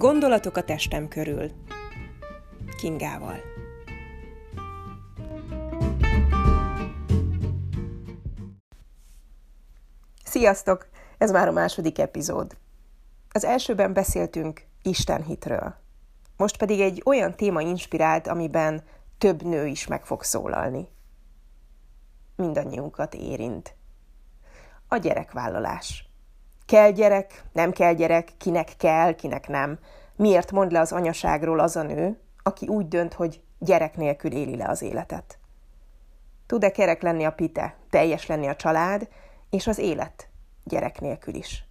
Gondolatok a testem körül. Kingával. Sziasztok! Ez már a második epizód. Az elsőben beszéltünk Istenhitről. Most pedig egy olyan téma inspirált, amiben több nő is meg fog szólalni. Mindannyiunkat érint. A gyerekvállalás. Kell gyerek, nem kell gyerek, kinek kell, kinek nem. Miért mond le az anyaságról az a nő, aki úgy dönt, hogy gyerek nélkül éli le az életet? Tud-e kerek lenni a pite, teljes lenni a család, és az élet gyerek nélkül is?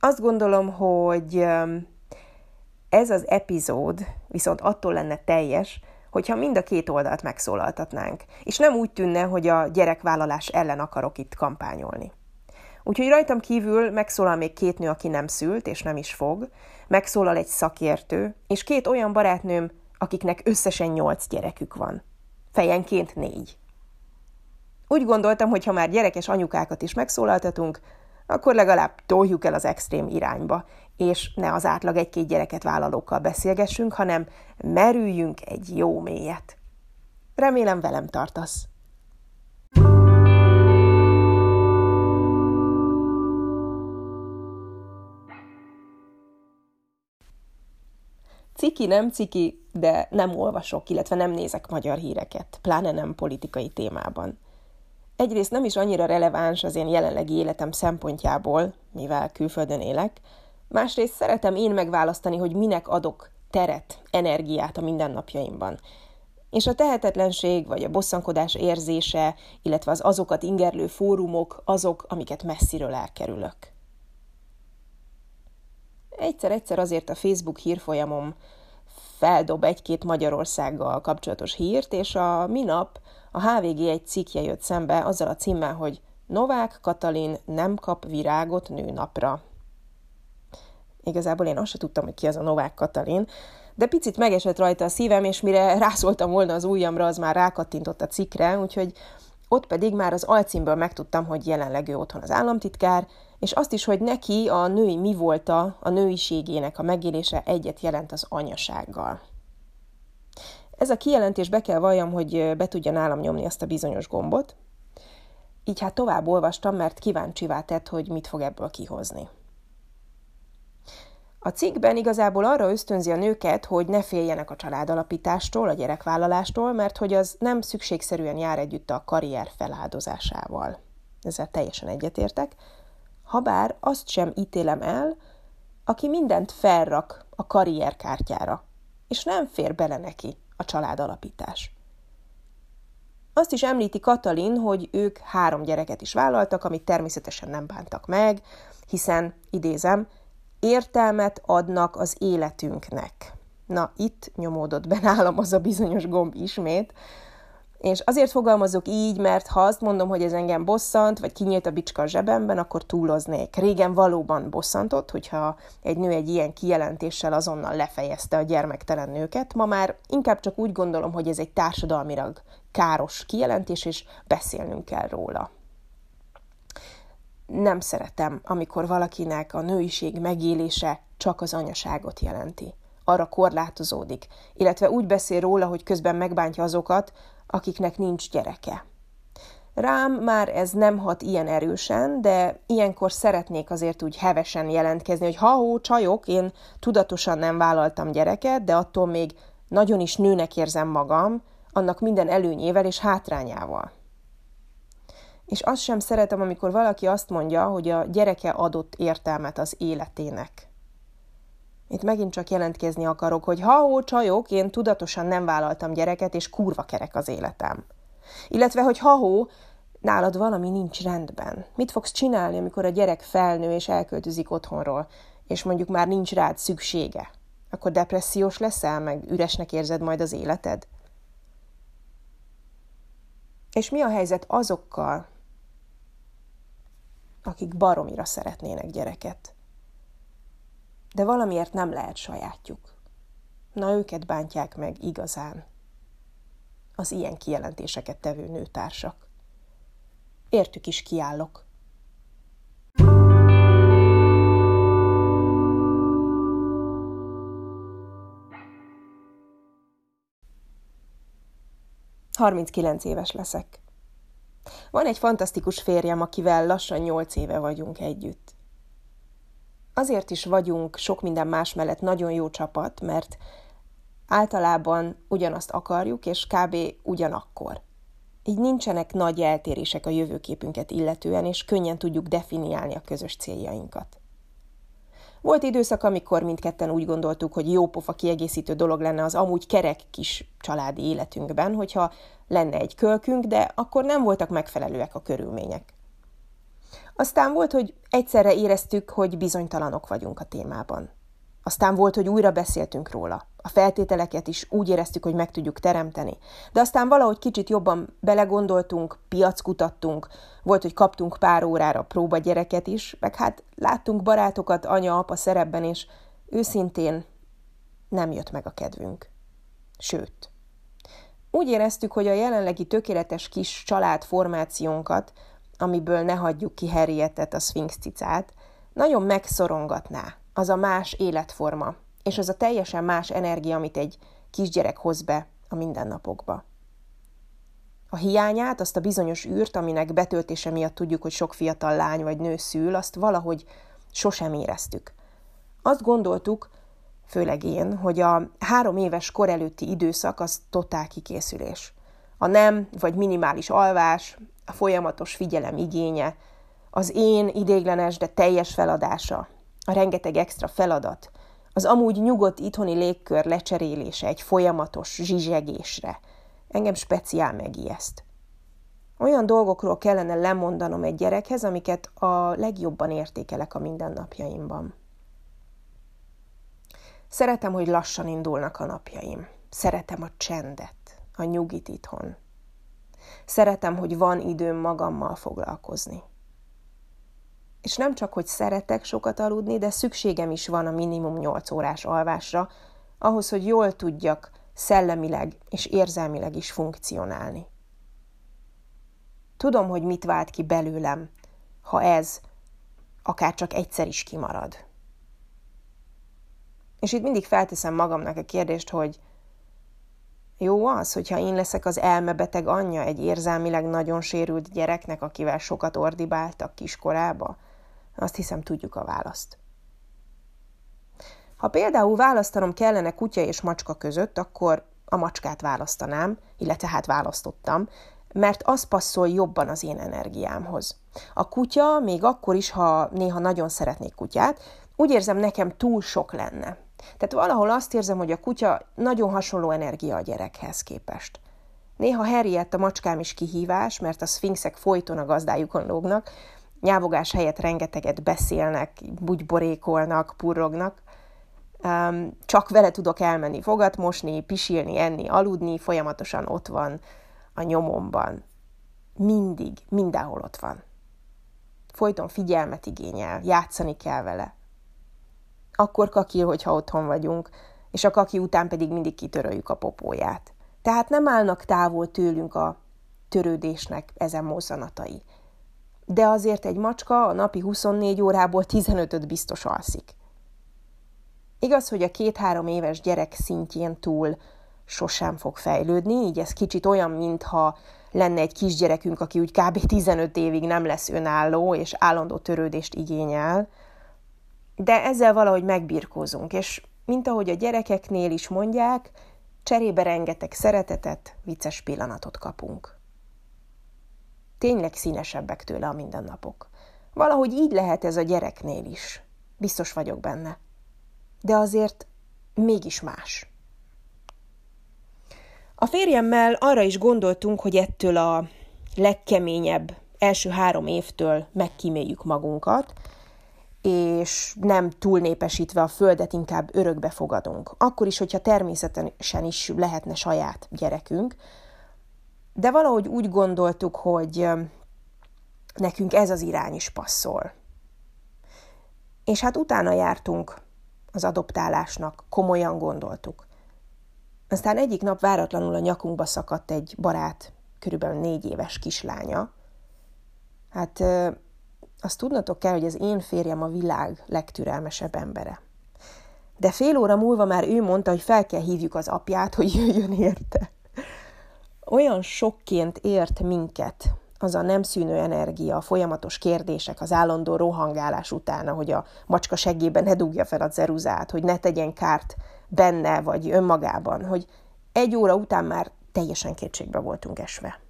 Azt gondolom, hogy ez az epizód viszont attól lenne teljes, hogyha mind a két oldalt megszólaltatnánk, és nem úgy tűnne, hogy a gyerekvállalás ellen akarok itt kampányolni. Úgyhogy rajtam kívül megszólal még két nő, aki nem szült, és nem is fog, megszólal egy szakértő, és két olyan barátnőm, akiknek összesen nyolc gyerekük van. Fejenként négy. Úgy gondoltam, hogy ha már gyerekes anyukákat is megszólaltatunk, akkor legalább toljuk el az extrém irányba, és ne az átlag egy-két gyereket vállalókkal beszélgessünk, hanem merüljünk egy jó mélyet. Remélem velem tartasz. Ciki nem ciki, de nem olvasok, illetve nem nézek magyar híreket, pláne nem politikai témában. Egyrészt nem is annyira releváns az én jelenlegi életem szempontjából, mivel külföldön élek, másrészt szeretem én megválasztani, hogy minek adok teret, energiát a mindennapjaimban. És a tehetetlenség vagy a bosszankodás érzése, illetve az azokat ingerlő fórumok azok, amiket messziről elkerülök. Egyszer-egyszer azért a Facebook hírfolyamom feldob egy-két Magyarországgal kapcsolatos hírt, és a minap a HVG egy cikkje jött szembe azzal a címmel, hogy Novák Katalin nem kap virágot nőnapra. Igazából én azt sem tudtam, hogy ki az a Novák Katalin, de picit megesett rajta a szívem, és mire rászóltam volna az ujjamra, az már rákattintott a cikkre, úgyhogy ott pedig már az alcímből megtudtam, hogy jelenleg ő otthon az államtitkár, és azt is, hogy neki a női mi volta, a nőiségének a megélése egyet jelent az anyasággal. Ez a kijelentés be kell valljam, hogy be tudja nálam nyomni azt a bizonyos gombot, így hát tovább olvastam, mert kíváncsivá tett, hogy mit fog ebből kihozni. A cikkben igazából arra ösztönzi a nőket, hogy ne féljenek a családalapítástól, a gyerekvállalástól, mert hogy az nem szükségszerűen jár együtt a karrier feláldozásával. Ezzel teljesen egyetértek. Habár azt sem ítélem el, aki mindent felrak a karrierkártyára, és nem fér bele neki a családalapítás. Azt is említi Katalin, hogy ők három gyereket is vállaltak, amit természetesen nem bántak meg, hiszen, idézem, értelmet adnak az életünknek. Na, itt nyomódott be nálam az a bizonyos gomb ismét, és azért fogalmazok így, mert ha azt mondom, hogy ez engem bosszant, vagy kinyílt a bicska a zsebemben, akkor túloznék. Régen valóban bosszantott, hogyha egy nő egy ilyen kijelentéssel azonnal lefejezte a gyermektelen nőket. Ma már inkább csak úgy gondolom, hogy ez egy társadalmilag káros kijelentés, és beszélnünk kell róla nem szeretem, amikor valakinek a nőiség megélése csak az anyaságot jelenti. Arra korlátozódik, illetve úgy beszél róla, hogy közben megbántja azokat, akiknek nincs gyereke. Rám már ez nem hat ilyen erősen, de ilyenkor szeretnék azért úgy hevesen jelentkezni, hogy ha-hó, csajok, én tudatosan nem vállaltam gyereket, de attól még nagyon is nőnek érzem magam, annak minden előnyével és hátrányával. És azt sem szeretem, amikor valaki azt mondja, hogy a gyereke adott értelmet az életének. Itt megint csak jelentkezni akarok, hogy ha-ó, csajok, én tudatosan nem vállaltam gyereket, és kurva kerek az életem. Illetve, hogy ha-hó, nálad valami nincs rendben. Mit fogsz csinálni, amikor a gyerek felnő és elköltözik otthonról, és mondjuk már nincs rád szüksége? Akkor depressziós leszel, meg üresnek érzed majd az életed? És mi a helyzet azokkal, akik baromira szeretnének gyereket. De valamiért nem lehet sajátjuk. Na őket bántják meg igazán. Az ilyen kijelentéseket tevő nőtársak. Értük is kiállok. Harminckilenc éves leszek van egy fantasztikus férjem, akivel lassan 8 éve vagyunk együtt. Azért is vagyunk sok minden más mellett nagyon jó csapat, mert általában ugyanazt akarjuk, és kb. ugyanakkor. Így nincsenek nagy eltérések a jövőképünket illetően, és könnyen tudjuk definiálni a közös céljainkat. Volt időszak, amikor mindketten úgy gondoltuk, hogy jó pofa kiegészítő dolog lenne az amúgy kerek kis családi életünkben, hogyha lenne egy kölkünk, de akkor nem voltak megfelelőek a körülmények. Aztán volt, hogy egyszerre éreztük, hogy bizonytalanok vagyunk a témában. Aztán volt, hogy újra beszéltünk róla. A feltételeket is úgy éreztük, hogy meg tudjuk teremteni. De aztán valahogy kicsit jobban belegondoltunk, piackutattunk, volt, hogy kaptunk pár órára próba gyereket is, meg hát láttunk barátokat anya-apa szerepben, és őszintén nem jött meg a kedvünk. Sőt, úgy éreztük, hogy a jelenlegi tökéletes kis családformációnkat, amiből ne hagyjuk ki Harrietet, a Sphinx cicát, nagyon megszorongatná az a más életforma, és az a teljesen más energia, amit egy kisgyerek hoz be a mindennapokba. A hiányát, azt a bizonyos űrt, aminek betöltése miatt tudjuk, hogy sok fiatal lány vagy nő szül, azt valahogy sosem éreztük. Azt gondoltuk, főleg én, hogy a három éves kor előtti időszak az totál kikészülés. A nem vagy minimális alvás, a folyamatos figyelem igénye, az én idéglenes, de teljes feladása, a rengeteg extra feladat, az amúgy nyugodt itthoni légkör lecserélése egy folyamatos zsizsegésre engem speciál megijeszt. Olyan dolgokról kellene lemondanom egy gyerekhez, amiket a legjobban értékelek a mindennapjaimban. Szeretem, hogy lassan indulnak a napjaim. Szeretem a csendet, a nyugit itthon. Szeretem, hogy van időm magammal foglalkozni. És nem csak, hogy szeretek sokat aludni, de szükségem is van a minimum 8 órás alvásra, ahhoz, hogy jól tudjak szellemileg és érzelmileg is funkcionálni. Tudom, hogy mit vált ki belőlem, ha ez akár csak egyszer is kimarad. És itt mindig felteszem magamnak a kérdést, hogy jó az, hogyha én leszek az elmebeteg anyja egy érzelmileg nagyon sérült gyereknek, akivel sokat ordibáltak kiskorába? Azt hiszem, tudjuk a választ. Ha például választanom kellene kutya és macska között, akkor a macskát választanám, illetve hát választottam, mert az passzol jobban az én energiámhoz. A kutya, még akkor is, ha néha nagyon szeretnék kutyát, úgy érzem, nekem túl sok lenne. Tehát valahol azt érzem, hogy a kutya nagyon hasonló energia a gyerekhez képest. Néha Harriet a macskám is kihívás, mert a szfinxek folyton a gazdájukon lógnak, nyávogás helyett rengeteget beszélnek, bugyborékolnak, purrognak. Um, csak vele tudok elmenni fogat mosni, pisilni, enni, aludni, folyamatosan ott van a nyomomban. Mindig, mindenhol ott van. Folyton figyelmet igényel, játszani kell vele. Akkor kakil, hogyha otthon vagyunk, és a kaki után pedig mindig kitöröljük a popóját. Tehát nem állnak távol tőlünk a törődésnek ezen mozzanatai de azért egy macska a napi 24 órából 15-öt biztos alszik. Igaz, hogy a két-három éves gyerek szintjén túl sosem fog fejlődni, így ez kicsit olyan, mintha lenne egy kisgyerekünk, aki úgy kb. 15 évig nem lesz önálló, és állandó törődést igényel, de ezzel valahogy megbirkózunk, és mint ahogy a gyerekeknél is mondják, cserébe rengeteg szeretetet, vicces pillanatot kapunk tényleg színesebbek tőle a mindennapok. Valahogy így lehet ez a gyereknél is. Biztos vagyok benne. De azért mégis más. A férjemmel arra is gondoltunk, hogy ettől a legkeményebb első három évtől megkíméljük magunkat, és nem túlnépesítve a földet inkább örökbe fogadunk. Akkor is, hogyha természetesen is lehetne saját gyerekünk, de valahogy úgy gondoltuk, hogy nekünk ez az irány is passzol. És hát utána jártunk az adoptálásnak, komolyan gondoltuk. Aztán egyik nap váratlanul a nyakunkba szakadt egy barát, körülbelül négy éves kislánya. Hát azt tudnatok kell, hogy az én férjem a világ legtürelmesebb embere. De fél óra múlva már ő mondta, hogy fel kell hívjuk az apját, hogy jöjjön érte. Olyan sokként ért minket az a nem szűnő energia, a folyamatos kérdések, az állandó rohangálás utána, hogy a macska seggében ne dugja fel a ceruzát, hogy ne tegyen kárt benne vagy önmagában, hogy egy óra után már teljesen kétségbe voltunk esve.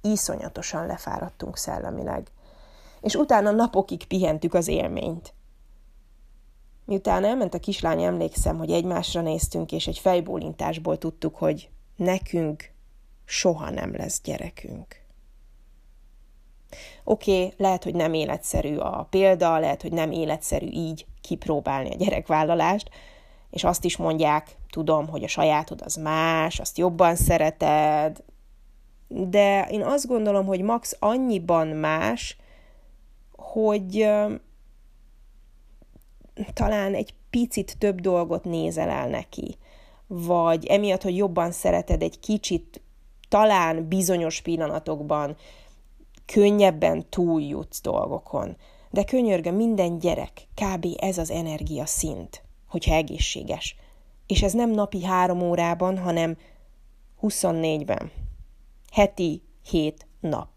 Iszonyatosan lefáradtunk szellemileg. És utána napokig pihentük az élményt. Miután elment a kislány, emlékszem, hogy egymásra néztünk, és egy fejbólintásból tudtuk, hogy nekünk soha nem lesz gyerekünk. Oké, okay, lehet, hogy nem életszerű a példa, lehet, hogy nem életszerű így kipróbálni a gyerekvállalást, és azt is mondják, tudom, hogy a sajátod az más, azt jobban szereted, de én azt gondolom, hogy max annyiban más, hogy talán egy picit több dolgot nézel el neki, vagy emiatt, hogy jobban szereted, egy kicsit talán bizonyos pillanatokban könnyebben túljutsz dolgokon. De könyörgöm, minden gyerek, kb. ez az energia szint, hogyha egészséges. És ez nem napi három órában, hanem 24-ben. Heti hét nap.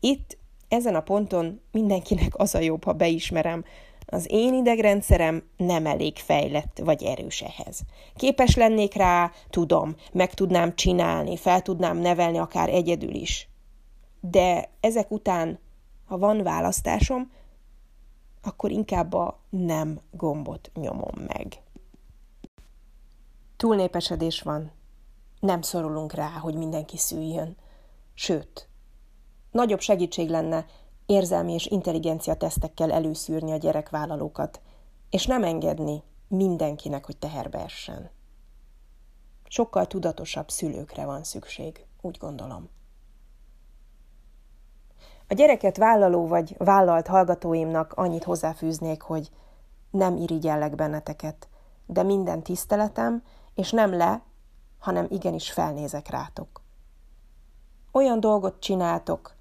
Itt, ezen a ponton mindenkinek az a jobb, ha beismerem, az én idegrendszerem nem elég fejlett vagy erős ehhez. Képes lennék rá, tudom, meg tudnám csinálni, fel tudnám nevelni akár egyedül is. De ezek után, ha van választásom, akkor inkább a nem gombot nyomom meg. Túlnépesedés van. Nem szorulunk rá, hogy mindenki szüljön. Sőt, nagyobb segítség lenne, érzelmi és intelligencia tesztekkel előszűrni a gyerekvállalókat, és nem engedni mindenkinek, hogy teherbe essen. Sokkal tudatosabb szülőkre van szükség, úgy gondolom. A gyereket vállaló vagy vállalt hallgatóimnak annyit hozzáfűznék, hogy nem irigyellek benneteket, de minden tiszteletem, és nem le, hanem igenis felnézek rátok. Olyan dolgot csináltok,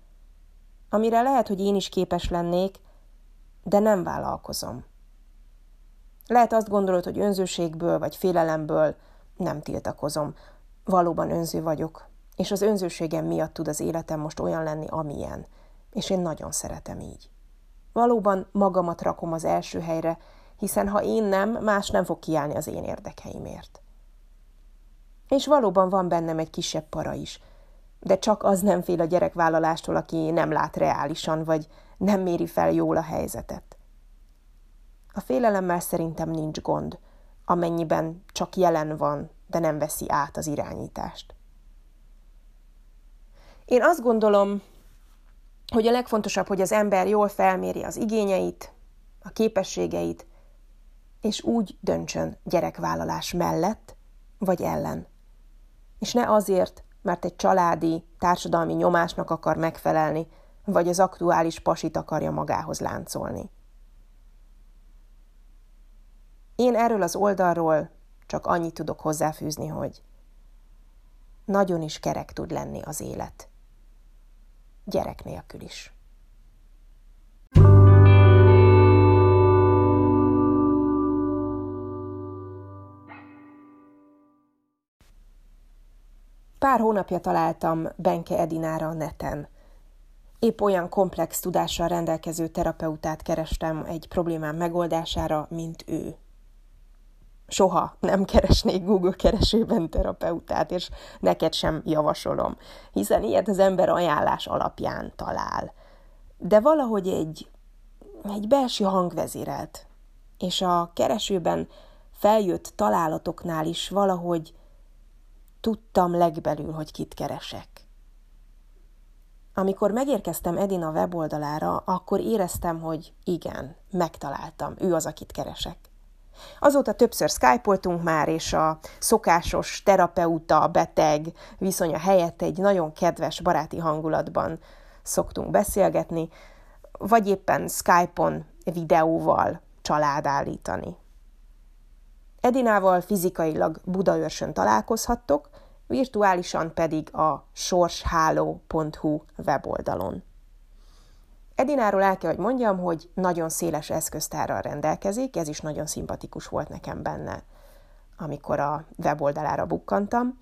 amire lehet, hogy én is képes lennék, de nem vállalkozom. Lehet azt gondolod, hogy önzőségből vagy félelemből nem tiltakozom. Valóban önző vagyok, és az önzőségem miatt tud az életem most olyan lenni, amilyen. És én nagyon szeretem így. Valóban magamat rakom az első helyre, hiszen ha én nem, más nem fog kiállni az én érdekeimért. És valóban van bennem egy kisebb para is – de csak az nem fél a gyerekvállalástól, aki nem lát reálisan, vagy nem méri fel jól a helyzetet. A félelemmel szerintem nincs gond, amennyiben csak jelen van, de nem veszi át az irányítást. Én azt gondolom, hogy a legfontosabb, hogy az ember jól felméri az igényeit, a képességeit, és úgy döntsön gyerekvállalás mellett vagy ellen. És ne azért, mert egy családi, társadalmi nyomásnak akar megfelelni, vagy az aktuális pasit akarja magához láncolni. Én erről az oldalról csak annyit tudok hozzáfűzni, hogy nagyon is kerek tud lenni az élet. Gyerek nélkül is. Pár hónapja találtam Benke Edinára a neten. Épp olyan komplex tudással rendelkező terapeutát kerestem egy problémám megoldására, mint ő. Soha nem keresnék Google keresőben terapeutát, és neked sem javasolom, hiszen ilyet az ember ajánlás alapján talál. De valahogy egy, egy belső hang vezérelt, és a keresőben feljött találatoknál is valahogy Tudtam legbelül, hogy kit keresek. Amikor megérkeztem Edina weboldalára, akkor éreztem, hogy igen, megtaláltam, ő az, akit keresek. Azóta többször skypoltunk már, és a szokásos terapeuta, beteg viszonya helyett egy nagyon kedves, baráti hangulatban szoktunk beszélgetni, vagy éppen Skype-on videóval családállítani. Edinával fizikailag Budaörsön találkozhattok, virtuálisan pedig a sorsháló.hu weboldalon. Edináról el kell, hogy mondjam, hogy nagyon széles eszköztárral rendelkezik, ez is nagyon szimpatikus volt nekem benne. amikor a weboldalára bukkantam.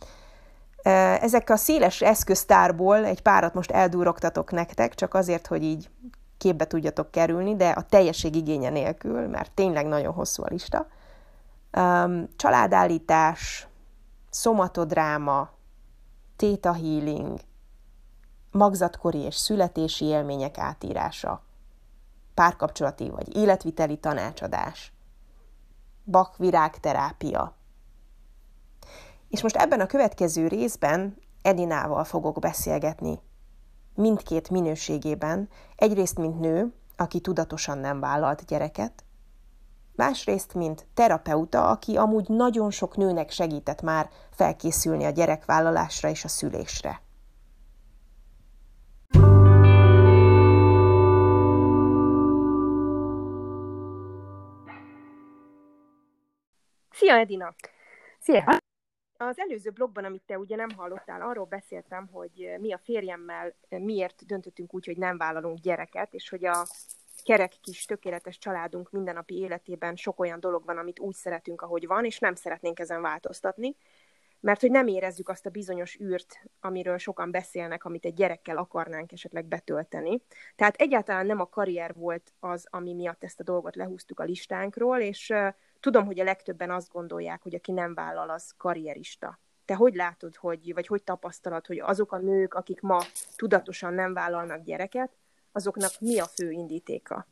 Ezek a széles eszköztárból egy párat most eldúrogtatok nektek, csak azért, hogy így képbe tudjatok kerülni, de a teljesség igénye nélkül, mert tényleg nagyon hosszú a lista. Családállítás, szomatodráma, theta healing, magzatkori és születési élmények átírása, párkapcsolati vagy életviteli tanácsadás, bakvirágterápia. És most ebben a következő részben Edinával fogok beszélgetni mindkét minőségében, egyrészt mint nő, aki tudatosan nem vállalt gyereket, másrészt mint terapeuta, aki amúgy nagyon sok nőnek segített már felkészülni a gyerekvállalásra és a szülésre. Szia Edina! Szia! Az előző blogban, amit te ugye nem hallottál, arról beszéltem, hogy mi a férjemmel miért döntöttünk úgy, hogy nem vállalunk gyereket, és hogy a kerek kis tökéletes családunk mindennapi életében sok olyan dolog van, amit úgy szeretünk, ahogy van, és nem szeretnénk ezen változtatni, mert hogy nem érezzük azt a bizonyos űrt, amiről sokan beszélnek, amit egy gyerekkel akarnánk esetleg betölteni. Tehát egyáltalán nem a karrier volt az, ami miatt ezt a dolgot lehúztuk a listánkról, és tudom, hogy a legtöbben azt gondolják, hogy aki nem vállal, az karrierista. Te hogy látod, hogy, vagy hogy tapasztalod, hogy azok a nők, akik ma tudatosan nem vállalnak gyereket, azoknak mi a fő indítéka?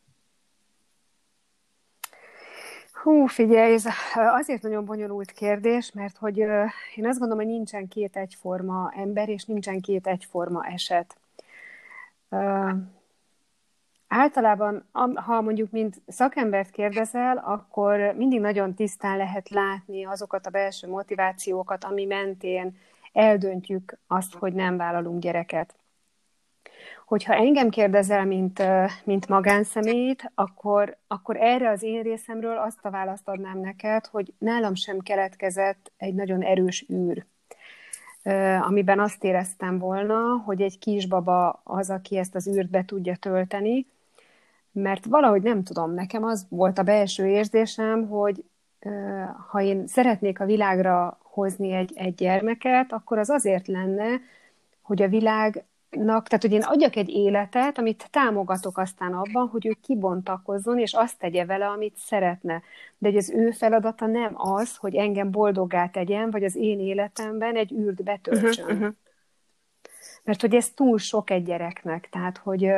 Hú, figyelj, ez azért nagyon bonyolult kérdés, mert hogy én azt gondolom, hogy nincsen két egyforma ember, és nincsen két egyforma eset. Általában, ha mondjuk mint szakembert kérdezel, akkor mindig nagyon tisztán lehet látni azokat a belső motivációkat, ami mentén eldöntjük azt, hogy nem vállalunk gyereket. Hogyha engem kérdezel, mint, mint magánszemélyt, akkor, akkor erre az én részemről azt a választ adnám neked, hogy nálam sem keletkezett egy nagyon erős űr amiben azt éreztem volna, hogy egy kisbaba az, aki ezt az űrt be tudja tölteni, mert valahogy nem tudom, nekem az volt a belső érzésem, hogy ha én szeretnék a világra hozni egy, egy gyermeket, akkor az azért lenne, hogy a világnak, tehát hogy én adjak egy életet, amit támogatok aztán abban, hogy ő kibontakozzon, és azt tegye vele, amit szeretne. De hogy az ő feladata nem az, hogy engem boldoggá tegyen, vagy az én életemben egy űrt betöltsön. Uh-huh, uh-huh. Mert hogy ez túl sok egy gyereknek. Tehát, hogy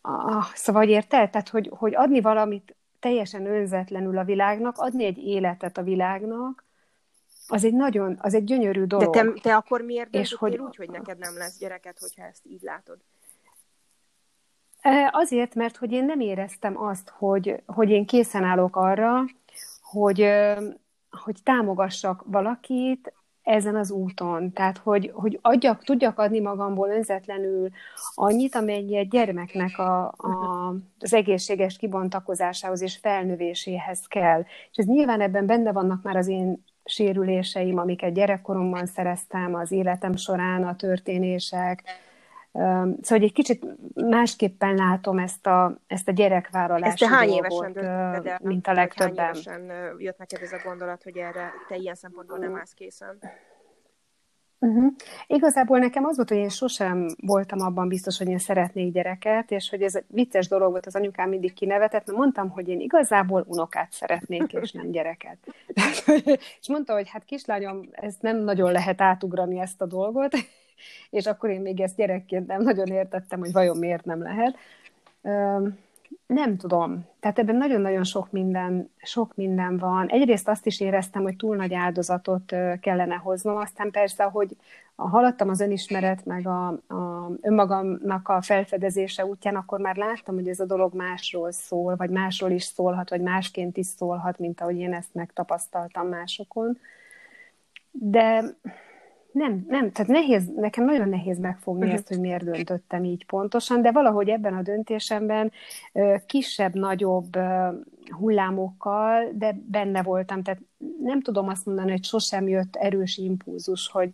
Ah, szóval, hogy érted? Tehát, hogy, hogy adni valamit teljesen önzetlenül a világnak, adni egy életet a világnak, az egy nagyon, az egy gyönyörű dolog. De te, te akkor miért döntöttél hogy... úgy, hogy neked nem lesz gyereket, hogyha ezt így látod? Azért, mert hogy én nem éreztem azt, hogy, hogy én készen állok arra, hogy, hogy támogassak valakit ezen az úton. Tehát, hogy, hogy adjak, tudjak adni magamból önzetlenül annyit, amennyi egy gyermeknek a, a, az egészséges kibontakozásához és felnövéséhez kell. És ez nyilván ebben benne vannak már az én sérüléseim, amiket gyerekkoromban szereztem, az életem során a történések, Szóval, hogy egy kicsit másképpen látom ezt a, ezt a gyerekvállalási ezt hány évesen dolgot, mint a legtöbben. Hány évesen jött neked ez a gondolat, hogy erre te ilyen szempontból nem állsz készen? Uh-huh. Igazából nekem az volt, hogy én sosem voltam abban biztos, hogy én szeretnék gyereket, és hogy ez egy vicces dolog volt, az anyukám mindig kinevetett, mert mondtam, hogy én igazából unokát szeretnék, és nem gyereket. és mondta, hogy hát kislányom, ez nem nagyon lehet átugrani ezt a dolgot, és akkor én még ezt gyerekként nem nagyon értettem, hogy vajon miért nem lehet. Nem tudom. Tehát ebben nagyon-nagyon sok minden, sok minden van. Egyrészt azt is éreztem, hogy túl nagy áldozatot kellene hoznom, aztán persze, hogy haladtam az önismeret, meg a, a önmagamnak a felfedezése útján, akkor már láttam, hogy ez a dolog másról szól, vagy másról is szólhat, vagy másként is szólhat, mint ahogy én ezt megtapasztaltam másokon. De nem, nem, tehát nehéz, nekem nagyon nehéz megfogni uh-huh. ezt, hogy miért döntöttem így pontosan, de valahogy ebben a döntésemben kisebb-nagyobb hullámokkal, de benne voltam, tehát nem tudom azt mondani, hogy sosem jött erős impulzus, hogy,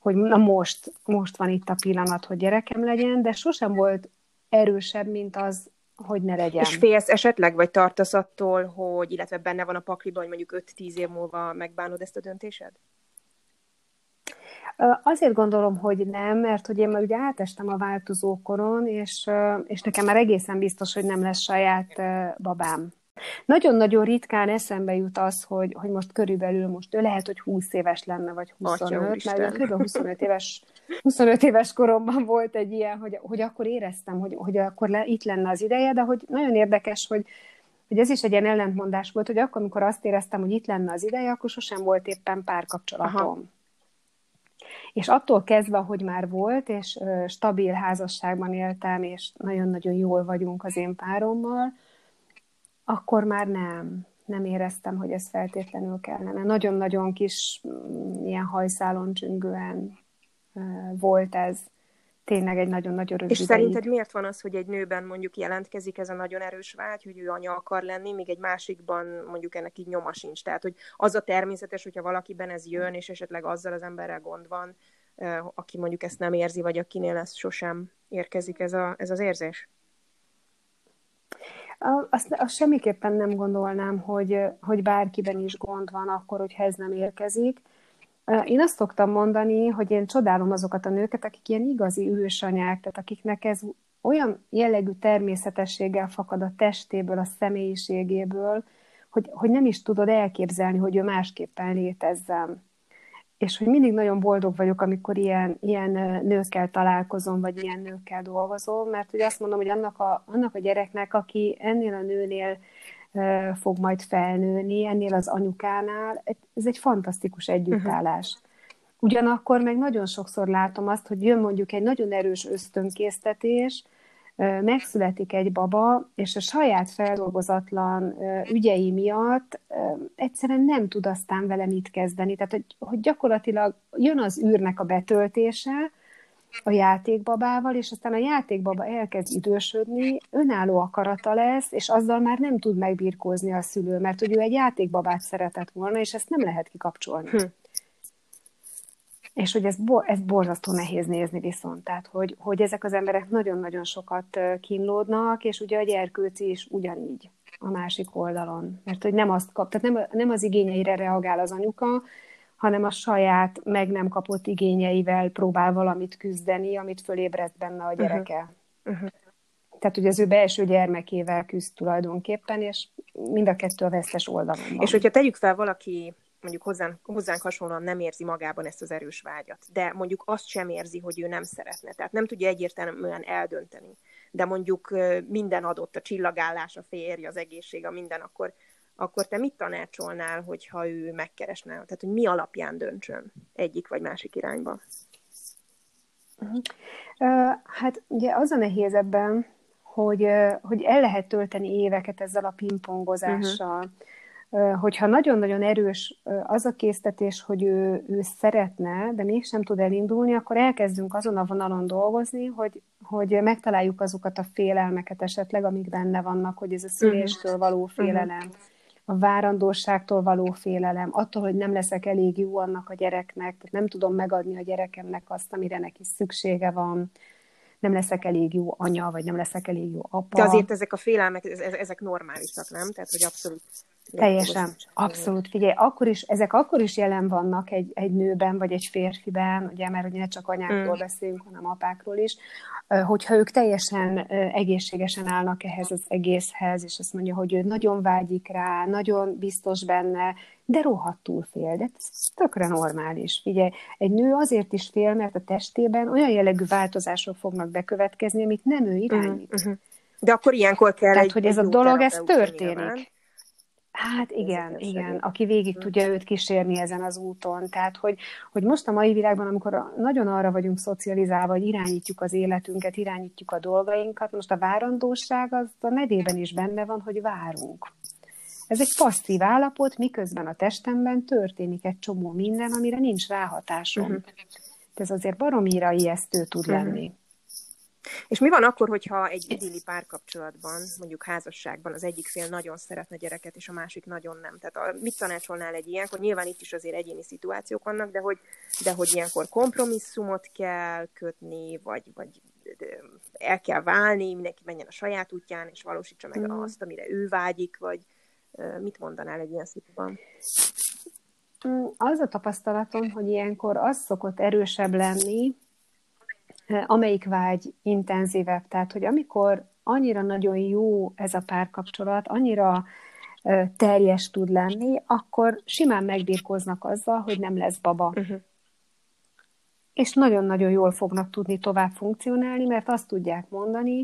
hogy na most, most van itt a pillanat, hogy gyerekem legyen, de sosem volt erősebb, mint az, hogy ne legyen. És félsz esetleg, vagy tartasz attól, hogy, illetve benne van a pakliban, hogy mondjuk 5-10 év múlva megbánod ezt a döntésed? Azért gondolom, hogy nem, mert hogy én már ugye átestem a változókoron, és, és nekem már egészen biztos, hogy nem lesz saját babám. Nagyon-nagyon ritkán eszembe jut az, hogy, hogy most körülbelül most ő lehet, hogy 20 éves lenne, vagy 25, mert kb. 25 éves, 25 éves koromban volt egy ilyen, hogy, hogy akkor éreztem, hogy, hogy akkor le, itt lenne az ideje, de hogy nagyon érdekes, hogy, hogy ez is egy ilyen ellentmondás volt, hogy akkor, amikor azt éreztem, hogy itt lenne az ideje, akkor sosem volt éppen párkapcsolatom. Aha. És attól kezdve, hogy már volt, és stabil házasságban éltem, és nagyon-nagyon jól vagyunk az én párommal, akkor már nem, nem éreztem, hogy ez feltétlenül kellene. Nagyon-nagyon kis, mm, ilyen hajszálon csüngően volt ez. Tényleg egy nagyon-nagyon rövid És ideig. szerinted miért van az, hogy egy nőben mondjuk jelentkezik ez a nagyon erős vágy, hogy ő anya akar lenni, míg egy másikban mondjuk ennek így nyoma sincs? Tehát, hogy az a természetes, hogyha valakiben ez jön, és esetleg azzal az emberrel gond van, aki mondjuk ezt nem érzi, vagy akinél ez sosem érkezik ez, a, ez az érzés? Azt, azt semmiképpen nem gondolnám, hogy, hogy bárkiben is gond van akkor, hogyha ez nem érkezik. Én azt szoktam mondani, hogy én csodálom azokat a nőket, akik ilyen igazi ősanyák, tehát akiknek ez olyan jellegű természetességgel fakad a testéből, a személyiségéből, hogy, hogy nem is tudod elképzelni, hogy ő másképpen létezzen. És hogy mindig nagyon boldog vagyok, amikor ilyen, ilyen nőkkel találkozom, vagy ilyen nőkkel dolgozom, mert ugye azt mondom, hogy annak a, annak a gyereknek, aki ennél a nőnél fog majd felnőni, ennél az anyukánál, ez egy fantasztikus együttállás. Uh-huh. Ugyanakkor meg nagyon sokszor látom azt, hogy jön mondjuk egy nagyon erős ösztönkésztetés, megszületik egy baba, és a saját feldolgozatlan ügyei miatt egyszerűen nem tud aztán vele mit kezdeni. Tehát, hogy, hogy gyakorlatilag jön az űrnek a betöltése a játékbabával, és aztán a játékbaba elkezd idősödni, önálló akarata lesz, és azzal már nem tud megbirkózni a szülő, mert hogy ő egy játékbabát szeretett volna, és ezt nem lehet kikapcsolni. Hm. És hogy ez, ez borzasztó nehéz nézni viszont, tehát hogy, hogy ezek az emberek nagyon-nagyon sokat kínlódnak, és ugye a gyerkőci is ugyanígy a másik oldalon. Mert hogy nem azt kap, tehát nem, nem az igényeire reagál az anyuka, hanem a saját meg nem kapott igényeivel próbál valamit küzdeni, amit fölébredt benne a gyereke. Uh-huh. Uh-huh. Tehát ugye az ő belső gyermekével küzd tulajdonképpen, és mind a kettő a vesztes oldalon van. És hogyha tegyük fel valaki mondjuk hozzánk, hozzánk hasonlóan nem érzi magában ezt az erős vágyat, de mondjuk azt sem érzi, hogy ő nem szeretne, tehát nem tudja egyértelműen eldönteni, de mondjuk minden adott, a csillagállás, a férj, az egészség, a minden, akkor, akkor te mit tanácsolnál, hogyha ő megkeresne? Tehát, hogy mi alapján döntsön egyik vagy másik irányba? Uh-huh. Hát ugye az a nehéz ebben, hogy, hogy el lehet tölteni éveket ezzel a pingpongozással. Uh-huh hogyha nagyon-nagyon erős az a késztetés, hogy ő, ő szeretne, de mégsem tud elindulni, akkor elkezdünk azon a vonalon dolgozni, hogy, hogy megtaláljuk azokat a félelmeket esetleg, amik benne vannak, hogy ez a szüléstől mhm. való félelem, a várandóságtól való félelem, attól, hogy nem leszek elég jó annak a gyereknek, nem tudom megadni a gyerekemnek azt, amire neki szüksége van, nem leszek elég jó anya, vagy nem leszek elég jó apa. De azért ezek a félelmek, ezek normálisak, nem? Tehát, hogy abszolút Teljesen, abszolút. Figyelj, akkor is, ezek akkor is jelen vannak egy, egy nőben, vagy egy férfiben, ugye, mert ugye ne csak anyákról mm. beszélünk, hanem apákról is, hogyha ők teljesen egészségesen állnak ehhez az egészhez, és azt mondja, hogy ő nagyon vágyik rá, nagyon biztos benne, de rohadtul fél, de ez tökre normális. Figyelj, egy nő azért is fél, mert a testében olyan jellegű változások fognak bekövetkezni, amit nem ő irányít. Mm-hmm. De akkor ilyenkor kell Tehát, egy, hogy ez a dolog, ez történik. Nyilván. Hát igen, igen, aki végig hm. tudja őt kísérni ezen az úton. Tehát, hogy, hogy most a mai világban, amikor nagyon arra vagyunk szocializálva, hogy irányítjuk az életünket, irányítjuk a dolgainkat, most a várandóság az a nevében is benne van, hogy várunk. Ez egy passzív állapot, miközben a testemben történik egy csomó minden, amire nincs ráhatásom. Uh-huh. Ez azért baromira ijesztő tud uh-huh. lenni. És mi van akkor, hogyha egy idilli párkapcsolatban, mondjuk házasságban az egyik fél nagyon szeretne gyereket, és a másik nagyon nem? Tehát a, mit tanácsolnál egy ilyenkor? Nyilván itt is azért egyéni szituációk vannak, de hogy, de hogy ilyenkor kompromisszumot kell kötni, vagy, vagy el kell válni, mindenki menjen a saját útján, és valósítsa meg mm. azt, amire ő vágyik, vagy mit mondanál egy ilyen szituban? Mm, az a tapasztalatom, hogy ilyenkor az szokott erősebb lenni, amelyik vágy intenzívebb. Tehát, hogy amikor annyira nagyon jó ez a párkapcsolat, annyira teljes tud lenni, akkor simán megbírkoznak azzal, hogy nem lesz baba. Uh-huh. És nagyon-nagyon jól fognak tudni tovább funkcionálni, mert azt tudják mondani,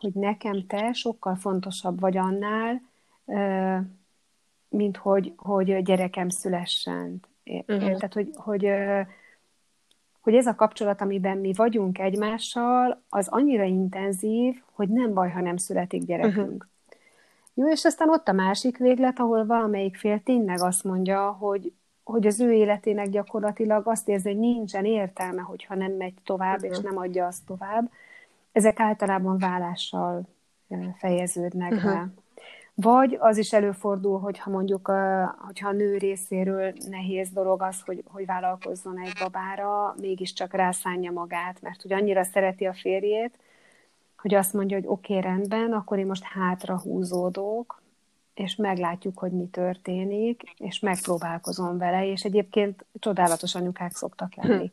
hogy nekem te sokkal fontosabb vagy annál, mint hogy, hogy gyerekem szülessen. Uh-huh. Tehát, hogy, hogy hogy ez a kapcsolat, amiben mi vagyunk egymással, az annyira intenzív, hogy nem baj, ha nem születik gyerekünk. Uh-huh. Jó, és aztán ott a másik véglet, ahol valamelyik fél tényleg azt mondja, hogy, hogy az ő életének gyakorlatilag azt érzi, hogy nincsen értelme, hogyha nem megy tovább, uh-huh. és nem adja azt tovább. Ezek általában vállással fejeződnek uh-huh. be. Vagy az is előfordul, hogyha mondjuk, hogyha a nő részéről nehéz dolog az, hogy, hogy vállalkozzon egy babára, mégiscsak rászánja magát, mert hogy annyira szereti a férjét, hogy azt mondja, hogy oké, okay, rendben, akkor én most hátra húzódok, és meglátjuk, hogy mi történik, és megpróbálkozom vele, és egyébként csodálatos anyukák szoktak lenni.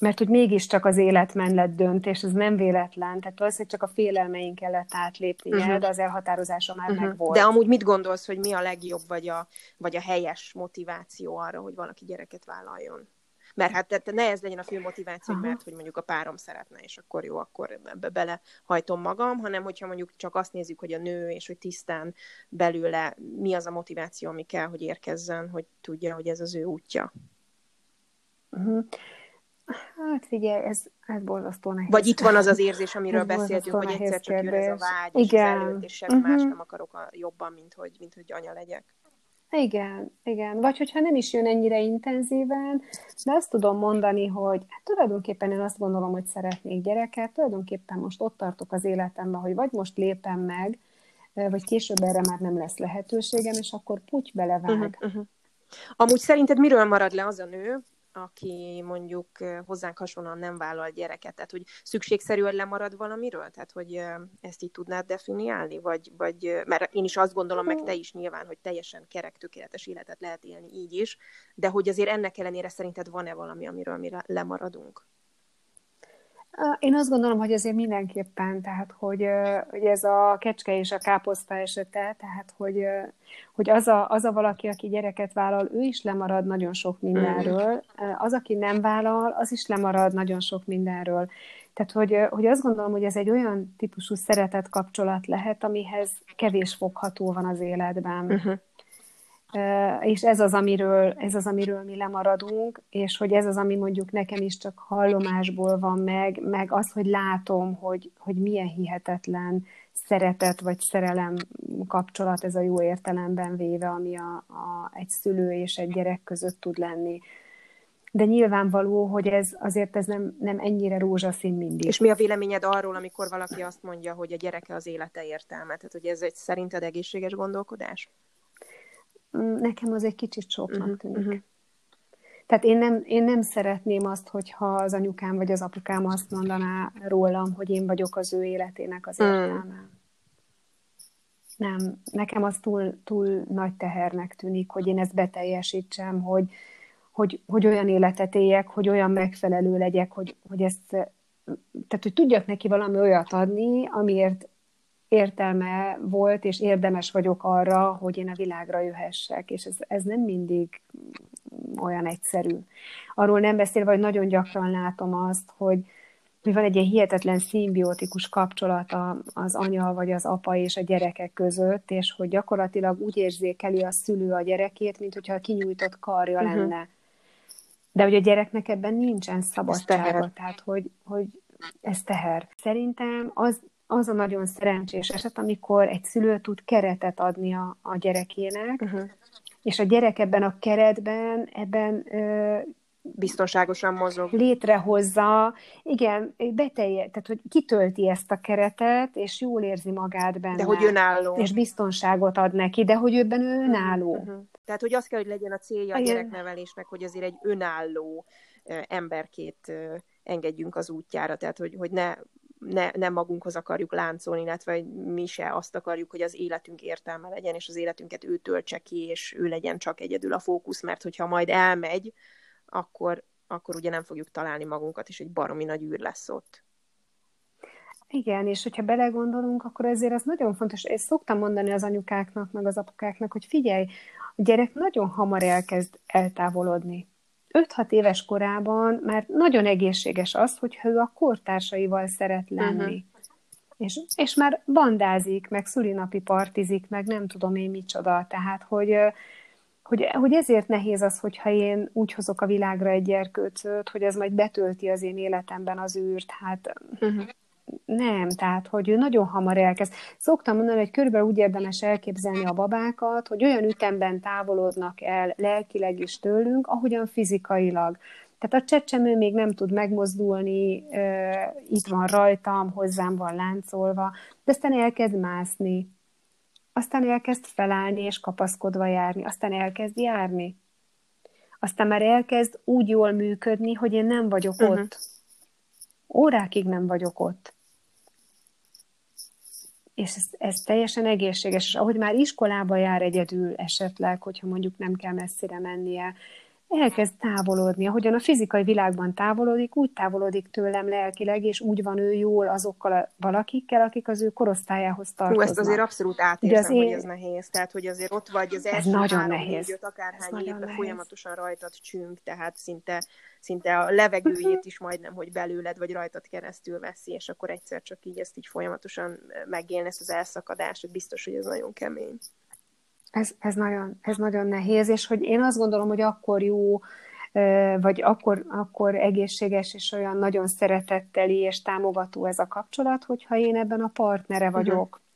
Mert hogy mégiscsak az élet mellett dönt, és ez nem véletlen, tehát valószínűleg csak a félelmeink kellett átlépni, uh-huh. de az elhatározása már uh-huh. megvolt. De amúgy mit gondolsz, hogy mi a legjobb, vagy a, vagy a helyes motiváció arra, hogy valaki gyereket vállaljon? Mert hát tehát ne ez legyen a fő motiváció, uh-huh. mert hogy mondjuk a párom szeretne, és akkor jó, akkor ebbe belehajtom magam, hanem hogyha mondjuk csak azt nézzük, hogy a nő, és hogy tisztán belőle mi az a motiváció, ami kell, hogy érkezzen, hogy tudja, hogy ez az ő útja. Uh-huh. Hát figyelj, ez, ez borzasztó nehéz. Vagy itt van az az érzés, amiről beszéltünk, hogy egyszer csak jön ez a vágy, Igen. és előtt, és semmi uh-huh. más nem akarok a, jobban, mint hogy, mint hogy anya legyek. Igen, igen. Vagy hogyha nem is jön ennyire intenzíven, de azt tudom mondani, hogy hát tulajdonképpen én azt gondolom, hogy szeretnék gyereket, tulajdonképpen most ott tartok az életemben, hogy vagy most lépem meg, vagy később erre már nem lesz lehetőségem, és akkor puty belevág. Uh-huh, uh-huh. Amúgy szerinted miről marad le az a nő, aki mondjuk hozzánk hasonlóan nem vállal gyereket, tehát hogy szükségszerűen lemarad valamiről, tehát hogy ezt így tudnád definiálni, vagy, vagy mert én is azt gondolom, meg te is nyilván, hogy teljesen kerek, tökéletes életet lehet élni így is, de hogy azért ennek ellenére szerinted van-e valami, amiről mi lemaradunk? Én azt gondolom, hogy azért mindenképpen, tehát hogy, hogy ez a kecske és a káposzta esete, tehát hogy, hogy az, a, az a valaki, aki gyereket vállal, ő is lemarad nagyon sok mindenről, az, aki nem vállal, az is lemarad nagyon sok mindenről. Tehát, hogy, hogy azt gondolom, hogy ez egy olyan típusú szeretet kapcsolat lehet, amihez kevés fogható van az életben. Uh-huh és ez az, amiről, ez az, amiről mi lemaradunk, és hogy ez az, ami mondjuk nekem is csak hallomásból van meg, meg az, hogy látom, hogy, hogy milyen hihetetlen szeretet vagy szerelem kapcsolat ez a jó értelemben véve, ami a, a, egy szülő és egy gyerek között tud lenni. De nyilvánvaló, hogy ez azért ez nem, nem ennyire rózsaszín mindig. És mi a véleményed arról, amikor valaki azt mondja, hogy a gyereke az élete értelme? Tehát, hogy ez egy szerinted egészséges gondolkodás? Mm, nekem az egy kicsit soknak uh-huh, tűnik. Uh-huh. Tehát én nem, én nem szeretném azt, hogyha az anyukám vagy az apukám azt mondaná rólam, hogy én vagyok az ő életének az hmm. értelme. Mm. Nem, nekem az túl, túl nagy tehernek tűnik, hogy én ezt beteljesítsem, hogy, hogy, hogy olyan életet éljek, hogy olyan megfelelő legyek, hogy, hogy ezt, tehát hogy tudjak neki valami olyat adni, amiért értelme volt, és érdemes vagyok arra, hogy én a világra jöhessek, és ez, ez nem mindig olyan egyszerű. Arról nem beszélve, hogy nagyon gyakran látom azt, hogy, hogy van egy ilyen hihetetlen szimbiotikus kapcsolat az anya vagy az apa és a gyerekek között, és hogy gyakorlatilag úgy érzékeli a szülő a gyerekét, mint hogyha a kinyújtott karja uh-huh. lenne. De hogy a gyereknek ebben nincsen szabadsága, tehát hogy, hogy ez teher. Szerintem az az a nagyon szerencsés eset, amikor egy szülő tud keretet adni a, a gyerekének, uh-huh. és a gyerek ebben a keretben, ebben ö, biztonságosan mozog. Létrehozza, igen, betelje, tehát hogy kitölti ezt a keretet, és jól érzi magát benne. De hogy önálló. És biztonságot ad neki, de hogy őben ő önálló. Uh-huh. Tehát, hogy az kell, hogy legyen a célja a gyereknevelésnek, hogy azért egy önálló emberkét engedjünk az útjára, tehát hogy, hogy ne ne, nem magunkhoz akarjuk láncolni, illetve mi se azt akarjuk, hogy az életünk értelme legyen, és az életünket ő töltse ki, és ő legyen csak egyedül a fókusz, mert hogyha majd elmegy, akkor, akkor ugye nem fogjuk találni magunkat, és egy baromi nagy űr lesz ott. Igen, és hogyha belegondolunk, akkor ezért az nagyon fontos. Ezt szoktam mondani az anyukáknak, meg az apukáknak, hogy figyelj, a gyerek nagyon hamar elkezd eltávolodni. 5-6 éves korában már nagyon egészséges az, hogy ő a kortársaival szeret lenni. Uh-huh. És, és már bandázik, meg szülinapi partizik, meg nem tudom én micsoda. Tehát, hogy, hogy, hogy ezért nehéz az, hogyha én úgy hozok a világra egy gyerkőcöt, hogy ez majd betölti az én életemben az űrt. Hát uh-huh nem, tehát, hogy ő nagyon hamar elkezd. Szoktam mondani, hogy körülbelül úgy érdemes elképzelni a babákat, hogy olyan ütemben távolodnak el lelkileg is tőlünk, ahogyan fizikailag. Tehát a csecsemő még nem tud megmozdulni, itt van rajtam, hozzám van láncolva, de aztán elkezd mászni, aztán elkezd felállni és kapaszkodva járni, aztán elkezd járni. Aztán már elkezd úgy jól működni, hogy én nem vagyok uh-huh. ott. Órákig nem vagyok ott és ez, ez teljesen egészséges, és ahogy már iskolába jár egyedül esetleg, hogyha mondjuk nem kell messzire mennie, elkezd távolodni. Ahogyan a fizikai világban távolodik, úgy távolodik tőlem lelkileg, és úgy van ő jól azokkal a valakikkel, akik az ő korosztályához tartoznak. Hú, ezt azért abszolút átérzem, én... hogy ez nehéz. Tehát, hogy azért ott vagy az első nagyon három, nehéz. Négy, akárhány évben folyamatosan rajtad csünk, tehát szinte, szinte a levegőjét is majdnem, hogy belőled vagy rajtad keresztül veszi, és akkor egyszer csak így ezt így folyamatosan megélni, ezt az elszakadást, biztos, hogy ez nagyon kemény. Ez, ez, nagyon, ez nagyon nehéz, és hogy én azt gondolom, hogy akkor jó, vagy akkor, akkor egészséges és olyan nagyon szeretetteli és támogató ez a kapcsolat, hogyha én ebben a partnere mhm. vagyok. Uh-huh.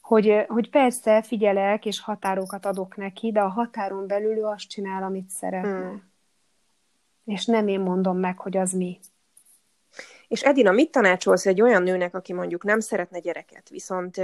Hogy, hogy persze figyelek és határokat adok neki, de a határon belül ő azt csinál, amit szeretne. Uh-huh. És nem én mondom meg, hogy az mi. És Edina, mit tanácsolsz egy olyan nőnek, aki mondjuk nem szeretne gyereket, viszont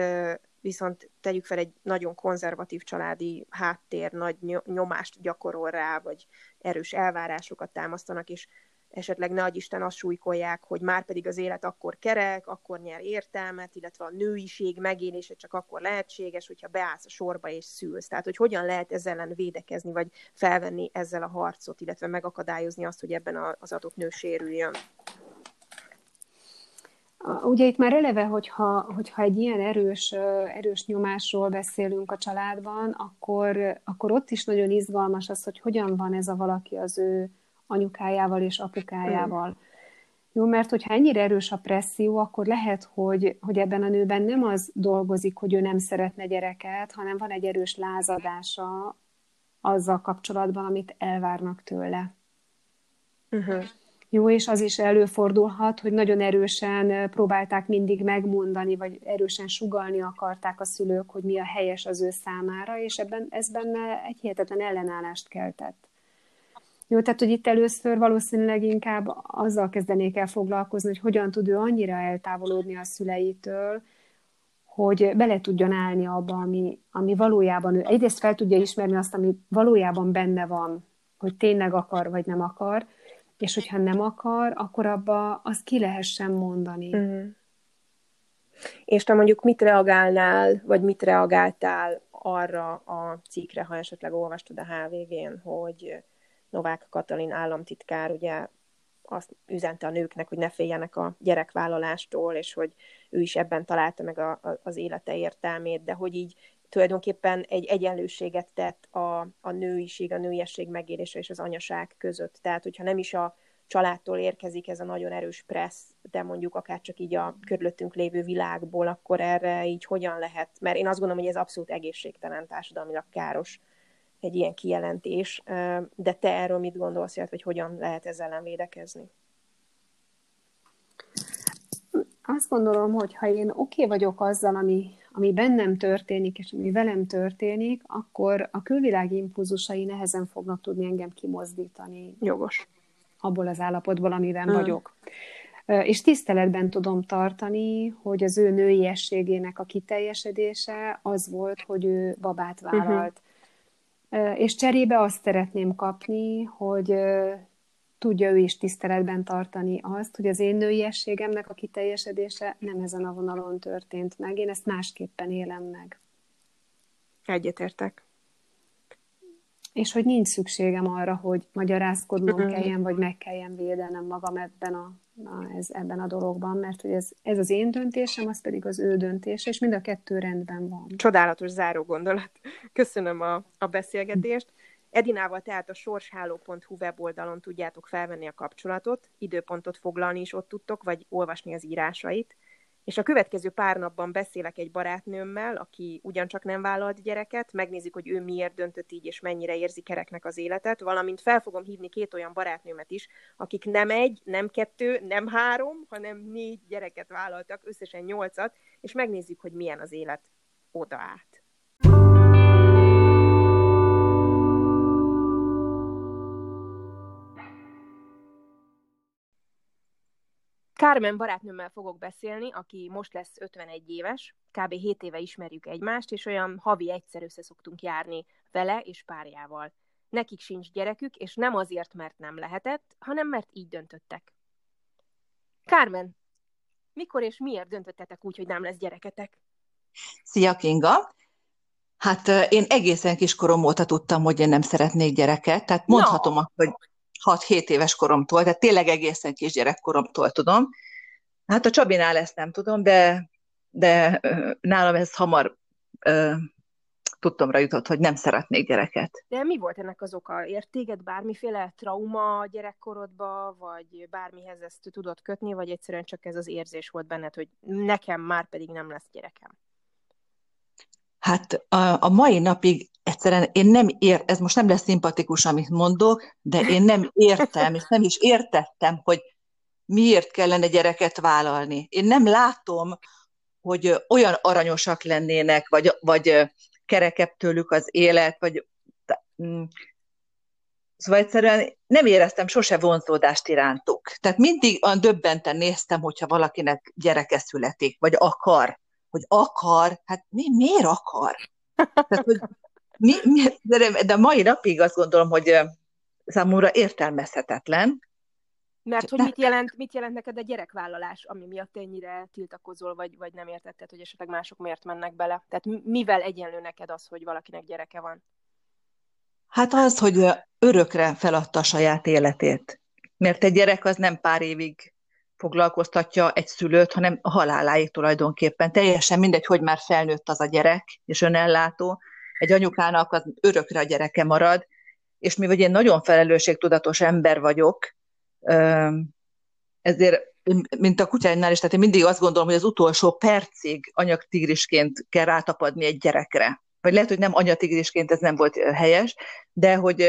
viszont tegyük fel egy nagyon konzervatív családi háttér, nagy nyomást gyakorol rá, vagy erős elvárásokat támasztanak, és esetleg ne Isten azt súlykolják, hogy már pedig az élet akkor kerek, akkor nyer értelmet, illetve a nőiség megélése csak akkor lehetséges, hogyha beállsz a sorba és szülsz. Tehát, hogy hogyan lehet ezzel ellen védekezni, vagy felvenni ezzel a harcot, illetve megakadályozni azt, hogy ebben az adott nő sérüljön. Ugye itt már eleve, hogyha, hogyha egy ilyen erős, erős nyomásról beszélünk a családban, akkor, akkor ott is nagyon izgalmas az, hogy hogyan van ez a valaki az ő anyukájával és apukájával. Mm. Jó, mert hogyha ennyire erős a presszió, akkor lehet, hogy, hogy ebben a nőben nem az dolgozik, hogy ő nem szeretne gyereket, hanem van egy erős lázadása azzal kapcsolatban, amit elvárnak tőle. Uh-huh. Jó, és az is előfordulhat, hogy nagyon erősen próbálták mindig megmondani, vagy erősen sugalni akarták a szülők, hogy mi a helyes az ő számára, és ebben ez benne egy hihetetlen ellenállást keltett. Jó, tehát, hogy itt először valószínűleg inkább azzal kezdenék el foglalkozni, hogy hogyan tud ő annyira eltávolodni a szüleitől, hogy bele tudjon állni abba, ami, ami valójában ő egyrészt fel tudja ismerni azt, ami valójában benne van, hogy tényleg akar vagy nem akar, és hogyha nem akar, akkor abba azt ki lehessen mondani. Uh-huh. És te mondjuk mit reagálnál, vagy mit reagáltál arra a cikkre, ha esetleg olvastad a HVG-n, hogy Novák Katalin államtitkár ugye azt üzente a nőknek, hogy ne féljenek a gyerekvállalástól, és hogy ő is ebben találta meg a, a, az élete értelmét, de hogy így tulajdonképpen egy egyenlőséget tett a, a nőiség, a nőiesség megélése és az anyaság között. Tehát, hogyha nem is a családtól érkezik ez a nagyon erős pressz, de mondjuk akár csak így a körülöttünk lévő világból, akkor erre így hogyan lehet, mert én azt gondolom, hogy ez abszolút egészségtelen társadalmilag káros egy ilyen kijelentés, de te erről mit gondolsz, hogy hogyan lehet ezzel ellen védekezni? Azt gondolom, hogy ha én oké okay vagyok azzal, ami, ami bennem történik, és ami velem történik, akkor a külvilág impulzusai nehezen fognak tudni engem kimozdítani. Jogos. abból az állapotból, amiben mm. vagyok. És tiszteletben tudom tartani, hogy az ő nőiességének a kiteljesedése az volt, hogy ő babát vállalt. Uh-huh. És cserébe azt szeretném kapni, hogy tudja ő is tiszteletben tartani azt, hogy az én nőiességemnek a kiteljesedése nem ezen a vonalon történt meg. Én ezt másképpen élem meg. Egyetértek. És hogy nincs szükségem arra, hogy magyarázkodnom kelljen, vagy meg kelljen védenem magam ebben a, a, ez, ebben a dologban, mert hogy ez, ez az én döntésem, az pedig az ő döntése, és mind a kettő rendben van. Csodálatos záró gondolat. Köszönöm a, a beszélgetést. Edinával tehát a sorsháló.hu weboldalon tudjátok felvenni a kapcsolatot, időpontot foglalni is ott tudtok, vagy olvasni az írásait. És a következő pár napban beszélek egy barátnőmmel, aki ugyancsak nem vállalt gyereket, megnézzük, hogy ő miért döntött így, és mennyire érzi kereknek az életet, valamint fel fogom hívni két olyan barátnőmet is, akik nem egy, nem kettő, nem három, hanem négy gyereket vállaltak, összesen nyolcat, és megnézzük, hogy milyen az élet oda át. Carmen barátnőmmel fogok beszélni, aki most lesz 51 éves, kb. 7 éve ismerjük egymást, és olyan havi egyszer össze szoktunk járni vele és párjával. Nekik sincs gyerekük, és nem azért, mert nem lehetett, hanem mert így döntöttek. Carmen, mikor és miért döntöttetek úgy, hogy nem lesz gyereketek? Szia Kinga! Hát én egészen kiskorom óta tudtam, hogy én nem szeretnék gyereket, tehát mondhatom no. hogy 6-7 éves koromtól, tehát tényleg egészen kisgyerekkoromtól tudom. Hát a Csabinál ezt nem tudom, de, de nálam ez hamar ö, tudtomra jutott, hogy nem szeretnék gyereket. De mi volt ennek az oka? Ért téged bármiféle trauma gyerekkorodba, vagy bármihez ezt tudod kötni, vagy egyszerűen csak ez az érzés volt benned, hogy nekem már pedig nem lesz gyerekem? Hát a, a mai napig egyszerűen én nem ér, ez most nem lesz szimpatikus, amit mondok, de én nem értem, és nem is értettem, hogy miért kellene gyereket vállalni. Én nem látom, hogy olyan aranyosak lennének, vagy, vagy kerekebb tőlük az élet, vagy mm, Szóval egyszerűen nem éreztem sose vonzódást irántuk. Tehát mindig olyan döbbenten néztem, hogyha valakinek gyereke születik, vagy akar hogy akar, hát mi, miért akar? Tehát, hogy mi, mi, de, de mai napig azt gondolom, hogy számomra értelmezhetetlen. Mert hogy mit jelent, mit jelent neked a gyerekvállalás, ami miatt ennyire tiltakozol, vagy, vagy nem értetted, hogy esetleg mások miért mennek bele? Tehát mivel egyenlő neked az, hogy valakinek gyereke van? Hát az, hogy örökre feladta a saját életét. Mert egy gyerek az nem pár évig foglalkoztatja egy szülőt, hanem a haláláig tulajdonképpen. Teljesen mindegy, hogy már felnőtt az a gyerek, és önellátó. Egy anyukának az örökre a gyereke marad, és mivel én nagyon felelősségtudatos ember vagyok, ezért mint a kutyánynál is, tehát én mindig azt gondolom, hogy az utolsó percig anyagtigrisként kell rátapadni egy gyerekre. Vagy lehet, hogy nem anyatigrisként, ez nem volt helyes, de hogy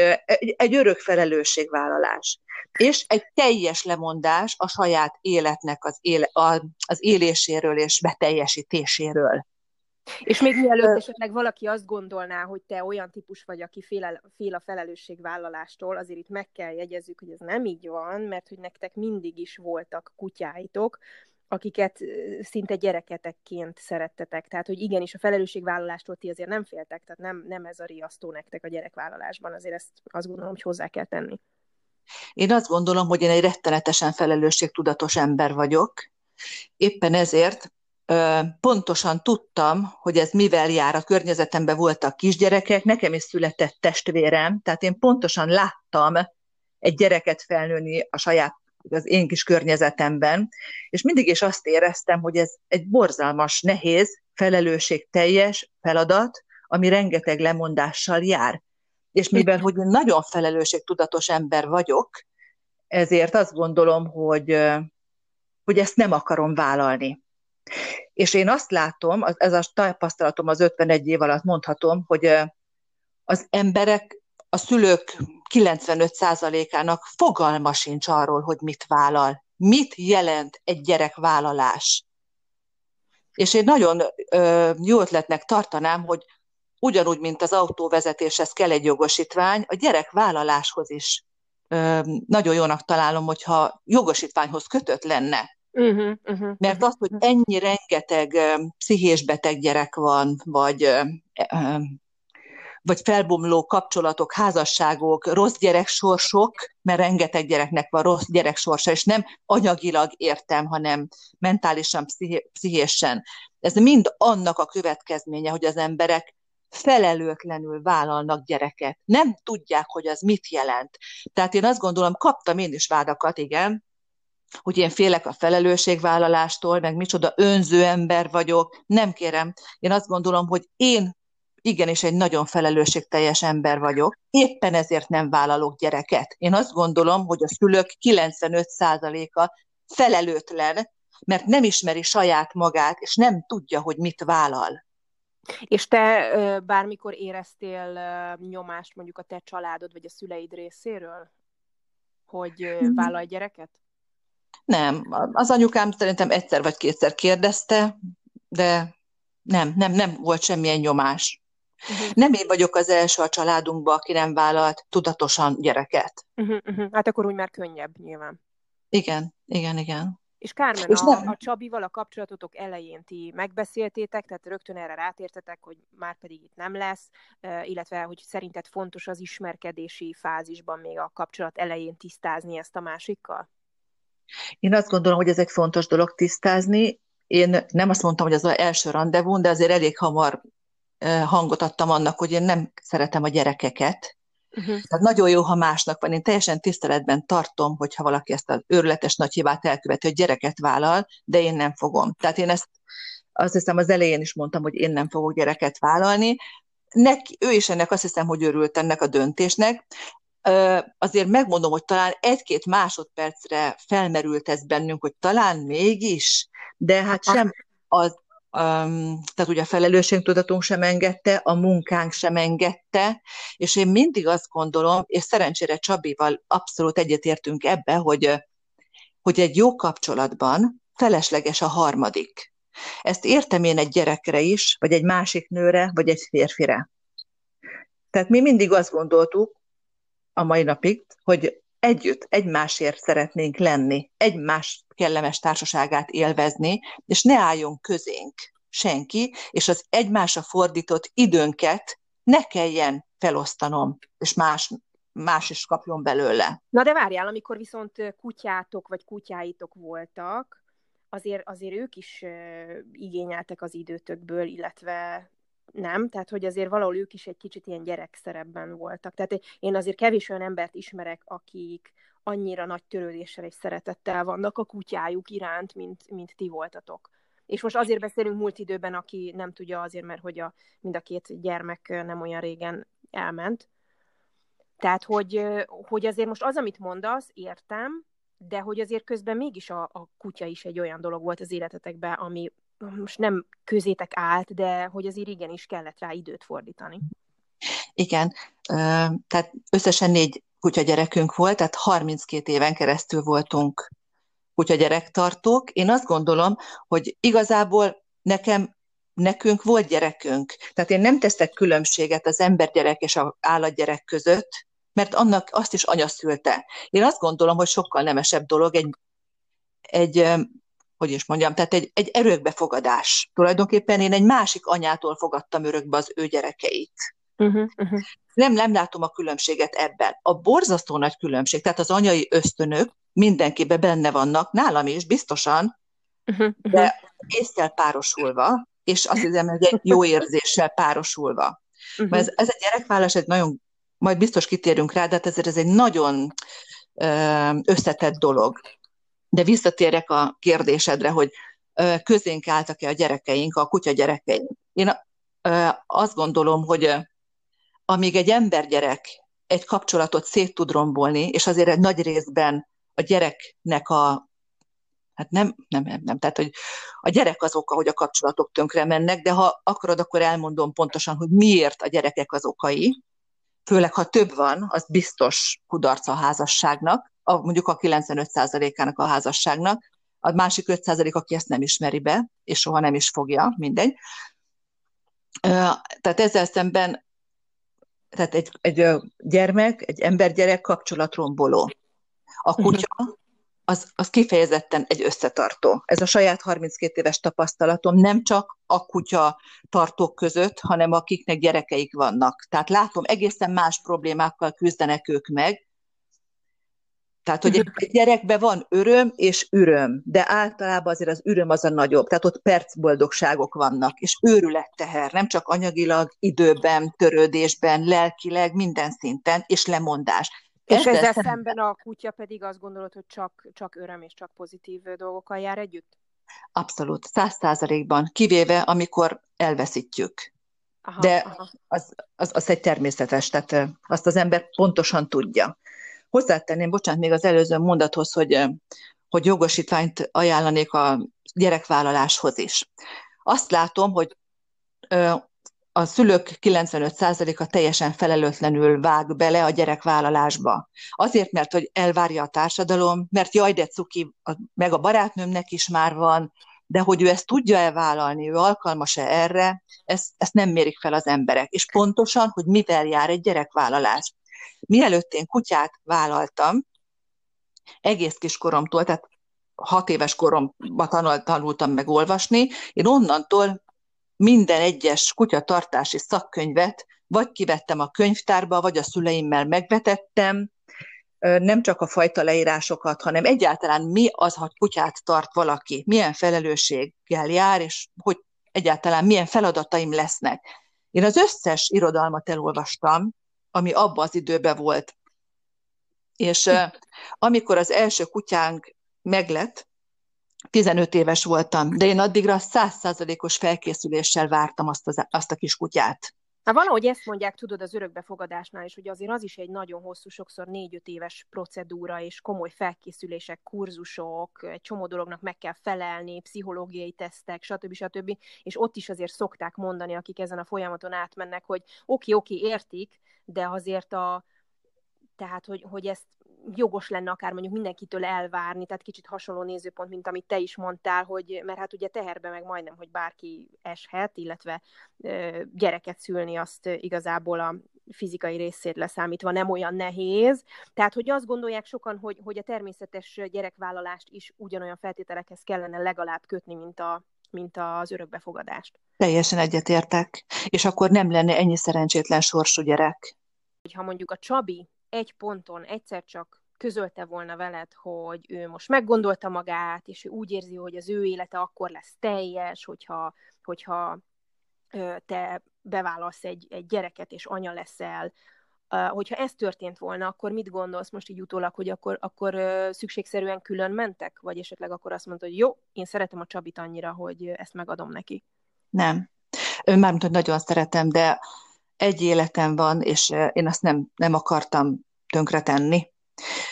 egy örök felelősségvállalás és egy teljes lemondás a saját életnek az, éle, a, az éléséről és beteljesítéséről. És még mielőtt esetleg valaki azt gondolná, hogy te olyan típus vagy, aki fél, fél a felelősségvállalástól, azért itt meg kell jegyezzük, hogy ez nem így van, mert hogy nektek mindig is voltak kutyáitok, akiket szinte gyereketekként szerettetek. Tehát, hogy igenis a felelősségvállalástól ti azért nem féltek, tehát nem, nem ez a riasztó nektek a gyerekvállalásban, azért ezt azt gondolom, hogy hozzá kell tenni. Én azt gondolom, hogy én egy rettenetesen felelősségtudatos ember vagyok. Éppen ezért pontosan tudtam, hogy ez mivel jár. A környezetemben voltak kisgyerekek, nekem is született testvérem, tehát én pontosan láttam egy gyereket felnőni a saját az én kis környezetemben, és mindig is azt éreztem, hogy ez egy borzalmas, nehéz, felelősségteljes feladat, ami rengeteg lemondással jár. És mivel, hogy én nagyon felelősségtudatos ember vagyok, ezért azt gondolom, hogy, hogy ezt nem akarom vállalni. És én azt látom, ez a tapasztalatom az 51 év alatt mondhatom, hogy az emberek, a szülők 95%-ának fogalma sincs arról, hogy mit vállal. Mit jelent egy gyerekvállalás? És én nagyon ö, jó ötletnek tartanám, hogy ugyanúgy, mint az autóvezetéshez kell egy jogosítvány, a gyerekvállaláshoz is nagyon jónak találom, hogyha jogosítványhoz kötött lenne. Uh-huh, uh-huh, Mert az, hogy ennyi rengeteg pszichés beteg gyerek van, vagy vagy felbomló kapcsolatok, házasságok, rossz gyereksorsok, mert rengeteg gyereknek van rossz gyereksorsa, és nem anyagilag értem, hanem mentálisan, pszichésen. Ez mind annak a következménye, hogy az emberek felelőtlenül vállalnak gyereket. Nem tudják, hogy az mit jelent. Tehát én azt gondolom, kaptam én is vádakat, igen, hogy én félek a felelősségvállalástól, meg micsoda önző ember vagyok. Nem kérem. Én azt gondolom, hogy én igenis egy nagyon felelősségteljes ember vagyok, éppen ezért nem vállalok gyereket. Én azt gondolom, hogy a szülők 95%-a felelőtlen, mert nem ismeri saját magát, és nem tudja, hogy mit vállal. És te bármikor éreztél nyomást mondjuk a te családod, vagy a szüleid részéről, hogy mhm. vállalj gyereket? Nem. Az anyukám szerintem egyszer vagy kétszer kérdezte, de nem, nem, nem volt semmilyen nyomás. Uh-huh. Nem én vagyok az első a családunkban, aki nem vállalt tudatosan gyereket. Uh-huh, uh-huh. Hát akkor úgy már könnyebb nyilván. Igen, igen, igen. És Kármen, és a, a Csabival a kapcsolatotok elején ti megbeszéltétek, tehát rögtön erre rátértetek, hogy már pedig itt nem lesz, illetve hogy szerinted fontos az ismerkedési fázisban még a kapcsolat elején tisztázni ezt a másikkal? Én azt gondolom, hogy ez egy fontos dolog tisztázni. Én nem azt mondtam, hogy az az első rendezvún, de azért elég hamar hangot adtam annak, hogy én nem szeretem a gyerekeket. Uh-huh. Tehát nagyon jó, ha másnak van. Én teljesen tiszteletben tartom, hogyha valaki ezt az őrületes nagy hibát elköveti, hogy gyereket vállal, de én nem fogom. Tehát én ezt azt hiszem az elején is mondtam, hogy én nem fogok gyereket vállalni. Neki, ő is ennek azt hiszem, hogy örült ennek a döntésnek. Azért megmondom, hogy talán egy-két másodpercre felmerült ez bennünk, hogy talán mégis, de hát sem az um, tehát ugye a felelősségtudatunk sem engedte, a munkánk sem engedte, és én mindig azt gondolom, és szerencsére Csabival abszolút egyetértünk ebbe, hogy, hogy egy jó kapcsolatban felesleges a harmadik. Ezt értem én egy gyerekre is, vagy egy másik nőre, vagy egy férfire. Tehát mi mindig azt gondoltuk, a mai napig, hogy együtt, egymásért szeretnénk lenni, egymás kellemes társaságát élvezni, és ne álljon közénk senki, és az egymásra fordított időnket ne kelljen felosztanom, és más, más is kapjon belőle. Na de várjál, amikor viszont kutyátok vagy kutyáitok voltak, azért, azért ők is igényeltek az időtökből, illetve nem, tehát hogy azért valahol ők is egy kicsit ilyen gyerekszerepben voltak. Tehát én azért kevés olyan embert ismerek, akik annyira nagy törődéssel és szeretettel vannak a kutyájuk iránt, mint, mint ti voltatok. És most azért beszélünk múlt időben, aki nem tudja azért, mert hogy a, mind a két gyermek nem olyan régen elment. Tehát, hogy, hogy azért most az, amit mondasz, értem, de hogy azért közben mégis a, a kutya is egy olyan dolog volt az életetekben, ami most nem közétek állt, de hogy azért igenis kellett rá időt fordítani. Igen, tehát összesen négy kutyagyerekünk volt, tehát 32 éven keresztül voltunk kutyagyerektartók. Én azt gondolom, hogy igazából nekem nekünk volt gyerekünk. Tehát én nem teszek különbséget az embergyerek és az állatgyerek között, mert annak azt is anya szülte. Én azt gondolom, hogy sokkal nemesebb dolog egy, egy hogy is mondjam, tehát egy, egy örökbefogadás. Tulajdonképpen én egy másik anyától fogadtam örökbe az ő gyerekeit. Uh-huh, uh-huh. Nem, nem látom a különbséget ebben. A borzasztó nagy különbség, tehát az anyai ösztönök mindenkiben benne vannak, nálam is biztosan, uh-huh, uh-huh. de észtel párosulva, és azt hiszem, hogy egy jó érzéssel párosulva. Uh-huh. Mert ez, ez a gyerekvállás egy nagyon, majd biztos kitérünk rá, de hát ezért ez egy nagyon összetett dolog. De visszatérek a kérdésedre, hogy közénk álltak-e a gyerekeink, a kutya gyerekeink. Én azt gondolom, hogy amíg egy embergyerek egy kapcsolatot szét tud rombolni, és azért egy nagy részben a gyereknek a hát nem, nem, nem, nem, tehát hogy a gyerek az oka, hogy a kapcsolatok tönkre mennek, de ha akarod, akkor elmondom pontosan, hogy miért a gyerekek az okai, főleg ha több van, az biztos kudarc a házasságnak, a, mondjuk a 95%-ának a házasságnak, a másik 5% aki ezt nem ismeri be, és soha nem is fogja, mindegy. Tehát ezzel szemben tehát egy, egy gyermek, egy embergyerek kapcsolatromboló. A kutya az, az kifejezetten egy összetartó. Ez a saját 32 éves tapasztalatom nem csak a kutya tartók között, hanem akiknek gyerekeik vannak. Tehát látom, egészen más problémákkal küzdenek ők meg, tehát, hogy egy gyerekben van öröm és üröm, de általában azért az üröm az a nagyobb, tehát ott percboldogságok vannak, és őrületteher, nem csak anyagilag, időben, törődésben, lelkileg, minden szinten, és lemondás. És ezzel, ezzel szemben a kutya pedig azt gondolod, hogy csak, csak öröm és csak pozitív dolgokkal jár együtt? Abszolút, száz százalékban, kivéve amikor elveszítjük. Aha, De aha. Az, az, az egy természetes, tehát azt az ember pontosan tudja. Hozzátenném, bocsánat, még az előző mondathoz, hogy, hogy jogosítványt ajánlanék a gyerekvállaláshoz is. Azt látom, hogy a szülők 95%-a teljesen felelőtlenül vág bele a gyerekvállalásba. Azért, mert hogy elvárja a társadalom, mert jaj, de cuki, meg a barátnőmnek is már van, de hogy ő ezt tudja elvállalni, ő alkalmas-e erre, ezt, ezt nem mérik fel az emberek. És pontosan, hogy mivel jár egy gyerekvállalás. Mielőtt én kutyát vállaltam, egész kiskoromtól, tehát hat éves koromban tanultam meg olvasni, én onnantól minden egyes kutyatartási szakkönyvet vagy kivettem a könyvtárba, vagy a szüleimmel megvetettem, nem csak a fajta leírásokat, hanem egyáltalán mi az, hogy kutyát tart valaki, milyen felelősséggel jár, és hogy egyáltalán milyen feladataim lesznek. Én az összes irodalmat elolvastam, ami abban az időben volt. És amikor az első kutyánk meglett, 15 éves voltam, de én addigra százszázalékos felkészüléssel vártam azt, az, azt a kis kutyát. Hát valahogy ezt mondják, tudod, az örökbefogadásnál is, hogy azért az is egy nagyon hosszú, sokszor négy-öt éves procedúra, és komoly felkészülések, kurzusok, egy csomó dolognak meg kell felelni, pszichológiai tesztek, stb. stb. És ott is azért szokták mondani, akik ezen a folyamaton átmennek, hogy oké, oké, értik, de azért a, tehát, hogy, hogy ezt jogos lenne akár mondjuk mindenkitől elvárni, tehát kicsit hasonló nézőpont, mint amit te is mondtál, hogy, mert hát ugye teherbe meg majdnem, hogy bárki eshet, illetve ö, gyereket szülni azt igazából a fizikai részét leszámítva nem olyan nehéz. Tehát, hogy azt gondolják sokan, hogy, hogy a természetes gyerekvállalást is ugyanolyan feltételekhez kellene legalább kötni, mint a, mint az örökbefogadást. Teljesen egyetértek. És akkor nem lenne ennyi szerencsétlen sorsú gyerek. Ha mondjuk a Csabi egy ponton egyszer csak közölte volna veled, hogy ő most meggondolta magát, és ő úgy érzi, hogy az ő élete akkor lesz teljes, hogyha, hogyha te bevállalsz egy, egy gyereket, és anya leszel, hogyha ez történt volna, akkor mit gondolsz most így utólag, hogy akkor, akkor szükségszerűen külön mentek? Vagy esetleg akkor azt mondta, hogy jó, én szeretem a Csabit annyira, hogy ezt megadom neki? Nem. Mármint, hogy nagyon szeretem, de egy életem van, és én azt nem, nem akartam tönkretenni.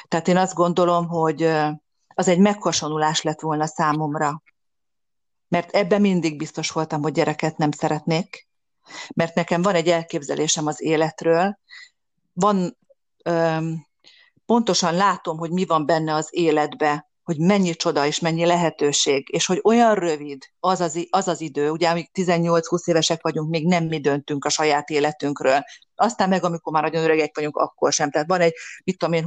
Tehát én azt gondolom, hogy az egy meghasonulás lett volna számomra. Mert ebben mindig biztos voltam, hogy gyereket nem szeretnék, mert nekem van egy elképzelésem az életről, van, pontosan látom, hogy mi van benne az életbe, hogy mennyi csoda és mennyi lehetőség, és hogy olyan rövid az az, az, az idő, ugye amíg 18-20 évesek vagyunk, még nem mi döntünk a saját életünkről. Aztán meg, amikor már nagyon öregek vagyunk, akkor sem. Tehát van egy, mit tudom én,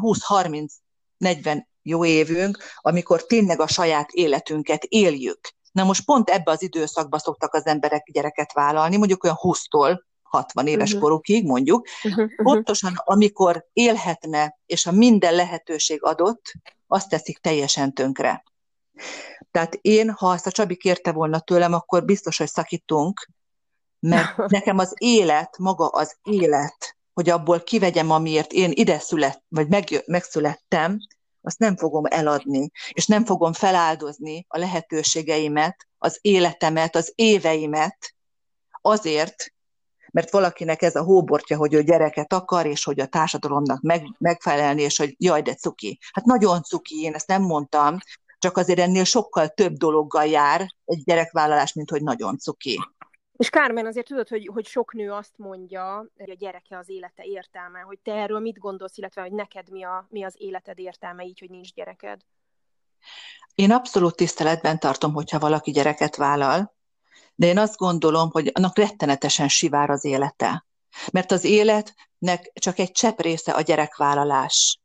20-30-40 jó évünk, amikor tényleg a saját életünket éljük. Na most pont ebbe az időszakba szoktak az emberek gyereket vállalni, mondjuk olyan 20-tól 60 éves uh-huh. korukig, mondjuk, uh-huh. pontosan amikor élhetne, és a minden lehetőség adott, azt teszik teljesen tönkre. Tehát én, ha azt a Csabi kérte volna tőlem, akkor biztos, hogy szakítunk, mert nekem az élet, maga az élet, hogy abból kivegyem, amiért én ide szület, vagy meg, megszülettem, azt nem fogom eladni, és nem fogom feláldozni a lehetőségeimet, az életemet, az éveimet azért, mert valakinek ez a hóbortja, hogy ő gyereket akar, és hogy a társadalomnak meg, megfelelni, és hogy jaj, de cuki. Hát nagyon cuki, én ezt nem mondtam, csak azért ennél sokkal több dologgal jár egy gyerekvállalás, mint hogy nagyon cuki. És Kármen, azért tudod, hogy, hogy sok nő azt mondja, hogy a gyereke az élete értelme, hogy te erről mit gondolsz, illetve hogy neked mi, a, mi az életed értelme így, hogy nincs gyereked? Én abszolút tiszteletben tartom, hogyha valaki gyereket vállal, de én azt gondolom, hogy annak rettenetesen sivár az élete. Mert az életnek csak egy csepp része a gyerekvállalás.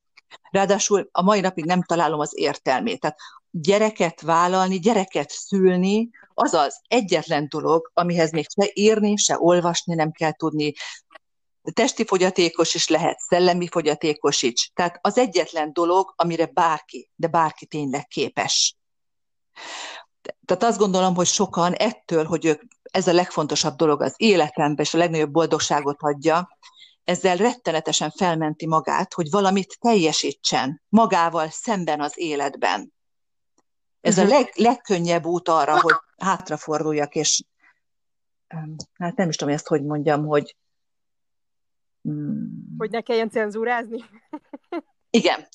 Ráadásul a mai napig nem találom az értelmét. Tehát gyereket vállalni, gyereket szülni, az az egyetlen dolog, amihez még se írni, se olvasni nem kell tudni, testi fogyatékos is lehet, szellemi fogyatékos is. Tehát az egyetlen dolog, amire bárki, de bárki tényleg képes. Tehát azt gondolom, hogy sokan ettől, hogy ők, ez a legfontosabb dolog az életemben, és a legnagyobb boldogságot adja, ezzel rettenetesen felmenti magát, hogy valamit teljesítsen magával szemben az életben. Ez uh-huh. a mhm. leg, legkönnyebb út arra, hogy hátraforduljak, és hát nem is tudom ezt, hogy mondjam, hogy Hmm. Hogy ne kelljen cenzúrázni? Igen.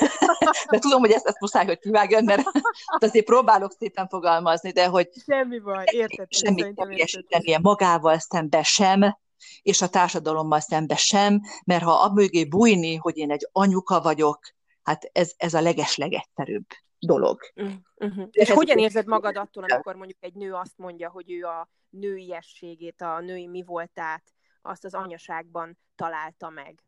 De tudom, hogy ezt, ezt muszáj, hogy kivágjon, mert azért próbálok szépen fogalmazni, de hogy semmi baj, értettem. Semmit nem teljesítenie magával szembe sem, és a társadalommal szembe sem, mert ha a mögé bújni, hogy én egy anyuka vagyok, hát ez, ez a legeslegegyszerűbb dolog. Uh-huh. És hogyan érzed magad attól, amikor mondjuk egy nő azt mondja, hogy ő a nőiességét, a női mi voltát azt az anyaságban találta meg.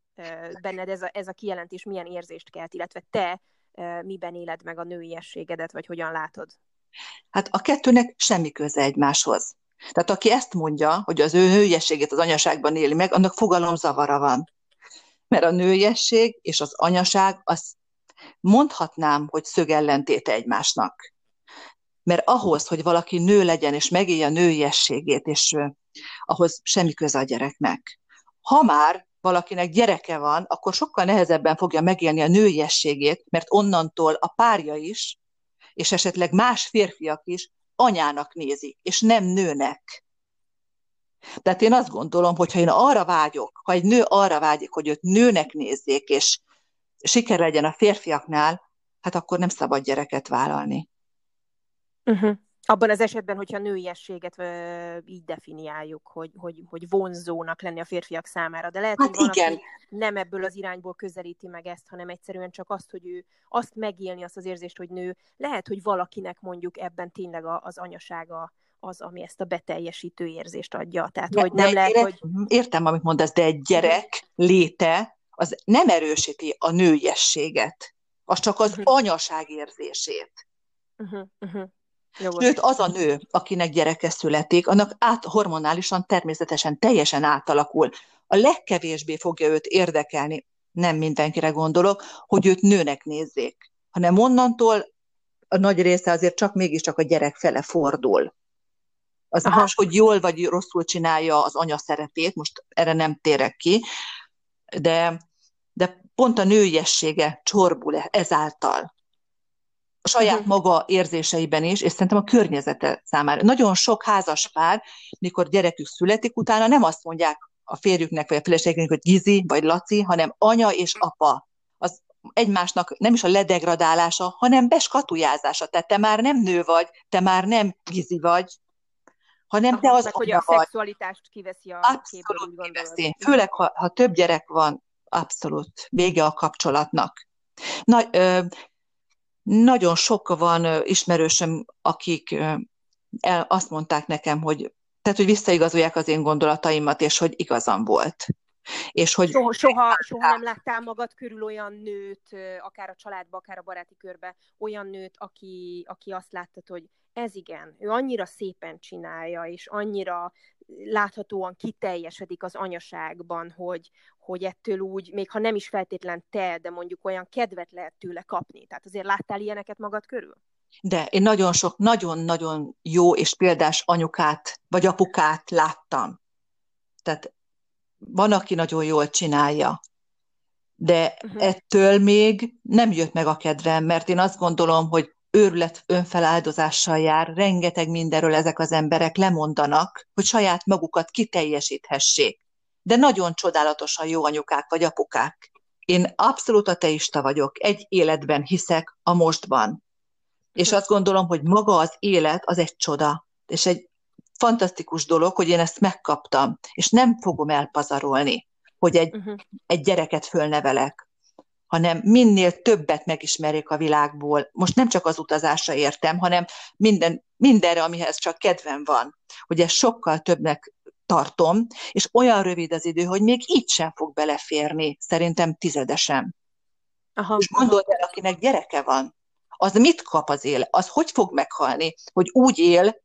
Benned ez a, ez a kijelentés milyen érzést kelt, illetve te miben éled meg a nőiességedet, vagy hogyan látod? Hát a kettőnek semmi köze egymáshoz. Tehát aki ezt mondja, hogy az ő nőiességét az anyaságban éli meg, annak fogalomzavara van. Mert a nőiesség és az anyaság, az mondhatnám, hogy szögellentéte egymásnak. Mert ahhoz, hogy valaki nő legyen, és megélje a nőiességét, és ahhoz semmi köze a gyereknek. Ha már valakinek gyereke van, akkor sokkal nehezebben fogja megélni a nőiességét, mert onnantól a párja is, és esetleg más férfiak is anyának nézik, és nem nőnek. Tehát én azt gondolom, hogy ha én arra vágyok, ha egy nő arra vágyik, hogy őt nőnek nézzék, és siker legyen a férfiaknál, hát akkor nem szabad gyereket vállalni. Uh-huh. Abban az esetben, hogyha nőiességet ö, így definiáljuk, hogy, hogy, hogy vonzónak lenni a férfiak számára, de lehet, hát hogy igen. van, nem ebből az irányból közelíti meg ezt, hanem egyszerűen csak azt, hogy ő azt megélni, azt az érzést, hogy nő, lehet, hogy valakinek mondjuk ebben tényleg az anyasága az, ami ezt a beteljesítő érzést adja. Tehát, de, hogy nem lehet, hogy... Értem, amit mondasz, de egy gyerek léte az nem erősíti a nőiességet, az csak az uh-huh. anyaság érzését. Uh-huh, uh-huh. Jogos. Sőt, az a nő, akinek gyereke születik, annak át, hormonálisan természetesen teljesen átalakul. A legkevésbé fogja őt érdekelni, nem mindenkire gondolok, hogy őt nőnek nézzék, hanem onnantól a nagy része azért csak mégiscsak a gyerek fele fordul. Az Aha. más, hogy jól vagy rosszul csinálja az anya szerepét, most erre nem térek ki, de, de pont a nőiessége csorbul ezáltal a saját uh-huh. maga érzéseiben is, és szerintem a környezete számára. Nagyon sok házas pár, mikor gyerekük születik, utána nem azt mondják a férjüknek, vagy a feleségnek, hogy Gizi, vagy Laci, hanem anya és apa. Az egymásnak nem is a ledegradálása, hanem beskatujázása. Tehát te már nem nő vagy, te már nem Gizi vagy, hanem Aha, te az hogy a vagy. szexualitást kiveszi a abszolút képből, kiveszi. Főleg, ha, ha több gyerek van, abszolút vége a kapcsolatnak. Na, ö, nagyon sok van ismerősöm, akik el, azt mondták nekem, hogy tehát, hogy visszaigazolják az én gondolataimat, és hogy igazam volt. És hogy soha, soha, soha nem láttál magad körül olyan nőt, akár a családba, akár a baráti körbe, olyan nőt, aki, aki azt láttad, hogy ez igen, ő annyira szépen csinálja, és annyira láthatóan kiteljesedik az anyaságban, hogy, hogy ettől úgy, még ha nem is feltétlen te, de mondjuk olyan kedvet lehet tőle kapni. Tehát azért láttál ilyeneket magad körül? De én nagyon sok, nagyon-nagyon jó és példás anyukát, vagy apukát láttam. Tehát van, aki nagyon jól csinálja, de uh-huh. ettől még nem jött meg a kedvem, mert én azt gondolom, hogy őrület önfeláldozással jár, rengeteg mindenről ezek az emberek lemondanak, hogy saját magukat kiteljesíthessék. De nagyon csodálatosan jó anyukák vagy apukák. Én abszolút ateista vagyok, egy életben hiszek a mostban. És azt gondolom, hogy maga az élet az egy csoda, és egy fantasztikus dolog, hogy én ezt megkaptam, és nem fogom elpazarolni, hogy egy, uh-huh. egy gyereket fölnevelek, hanem minél többet megismerjék a világból. Most nem csak az utazásra értem, hanem minden, mindenre, amihez csak kedvem van, hogy ez sokkal többnek tartom, és olyan rövid az idő, hogy még így sem fog beleférni, szerintem tizedesen. Aha, és gondold el, akinek gyereke van, az mit kap az éle? Az hogy fog meghalni? Hogy úgy él,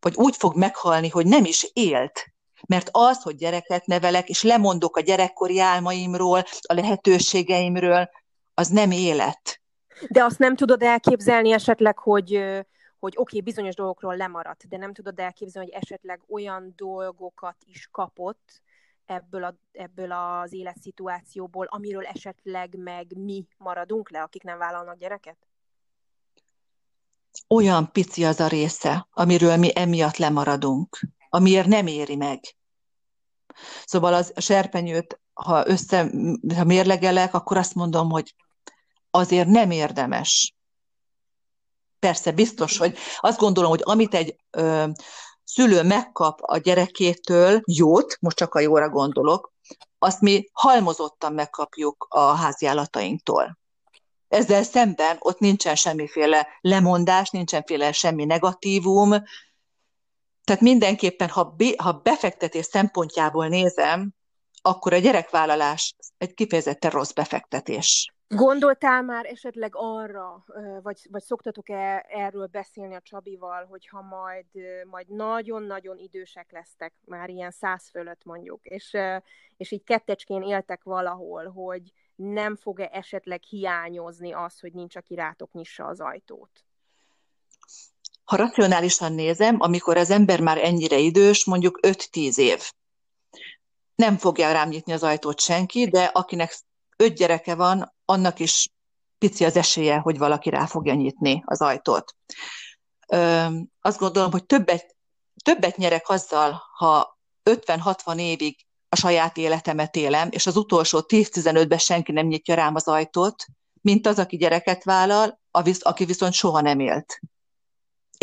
vagy úgy fog meghalni, hogy nem is élt. Mert az, hogy gyereket nevelek, és lemondok a gyerekkori álmaimról, a lehetőségeimről, az nem élet. De azt nem tudod elképzelni esetleg, hogy, hogy oké, okay, bizonyos dolgokról lemaradt, de nem tudod elképzelni, hogy esetleg olyan dolgokat is kapott ebből, a, ebből az életszituációból, amiről esetleg meg mi maradunk le, akik nem vállalnak gyereket? Olyan pici az a része, amiről mi emiatt lemaradunk, amiért nem éri meg. Szóval az serpenyőt, ha össze, ha mérlegelek, akkor azt mondom, hogy azért nem érdemes. Persze, biztos, hogy azt gondolom, hogy amit egy ö, szülő megkap a gyerekétől jót, most csak a jóra gondolok, azt mi halmozottan megkapjuk a háziállatainktól. Ezzel szemben ott nincsen semmiféle lemondás, nincsenféle semmi negatívum, tehát mindenképpen, ha, be, ha befektetés szempontjából nézem, akkor a gyerekvállalás egy kifejezetten rossz befektetés. Gondoltál már esetleg arra, vagy, vagy szoktatok-e erről beszélni a Csabival, hogyha majd, majd nagyon-nagyon idősek lesztek, már ilyen száz fölött mondjuk, és, és így kettecskén éltek valahol, hogy nem fog-e esetleg hiányozni az, hogy nincs, aki rátok nyissa az ajtót? Ha racionálisan nézem, amikor az ember már ennyire idős, mondjuk 5-10 év, nem fogja rám nyitni az ajtót senki, de akinek öt gyereke van, annak is pici az esélye, hogy valaki rá fogja nyitni az ajtót. Ö, azt gondolom, hogy többet, többet nyerek azzal, ha 50-60 évig a saját életemet élem, és az utolsó 10-15-ben senki nem nyitja rám az ajtót, mint az, aki gyereket vállal, aki viszont soha nem élt.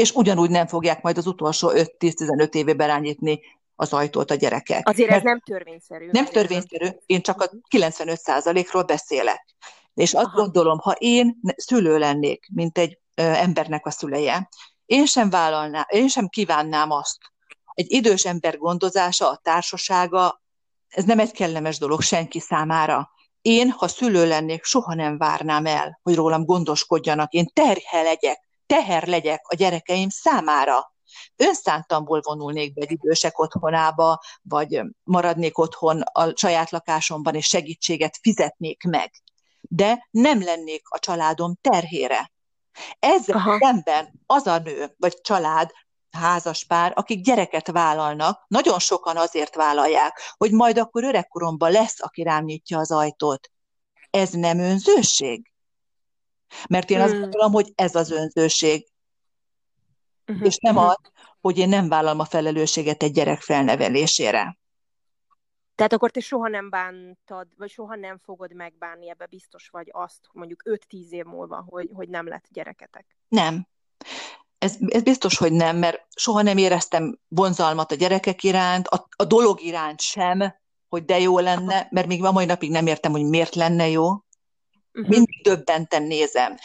És ugyanúgy nem fogják majd az utolsó 5-10-15 évében rányítni az ajtót a gyerekek. Azért Mert ez nem törvényszerű. Nem törvényszerű, én csak a 95%-ról beszélek. És azt Aha. gondolom, ha én szülő lennék, mint egy ö, embernek a szüleje, én sem vállalnám, én sem kívánnám azt. Egy idős ember gondozása, a társasága, ez nem egy kellemes dolog senki számára. Én, ha szülő lennék, soha nem várnám el, hogy rólam gondoskodjanak. Én terhe legyek, teher legyek a gyerekeim számára önszántamból vonulnék be egy idősek otthonába, vagy maradnék otthon a saját lakásomban, és segítséget fizetnék meg. De nem lennék a családom terhére. Ezzel Aha. szemben az a nő, vagy család, házaspár, akik gyereket vállalnak, nagyon sokan azért vállalják, hogy majd akkor öregkoromban lesz, aki rám nyitja az ajtót. Ez nem önzőség? Mert én hmm. azt gondolom, hogy ez az önzőség. Uh-huh. És nem uh-huh. az, hogy én nem vállalom a felelősséget egy gyerek felnevelésére. Tehát akkor te soha nem bántad, vagy soha nem fogod megbánni, ebbe biztos vagy azt, mondjuk 5-10 év múlva, hogy, hogy nem lett gyereketek? Nem. Ez, ez biztos, hogy nem, mert soha nem éreztem vonzalmat a gyerekek iránt, a, a dolog iránt sem, hogy de jó lenne, mert még ma mai napig nem értem, hogy miért lenne jó. Uh-huh. Mindig döbbenten nézem.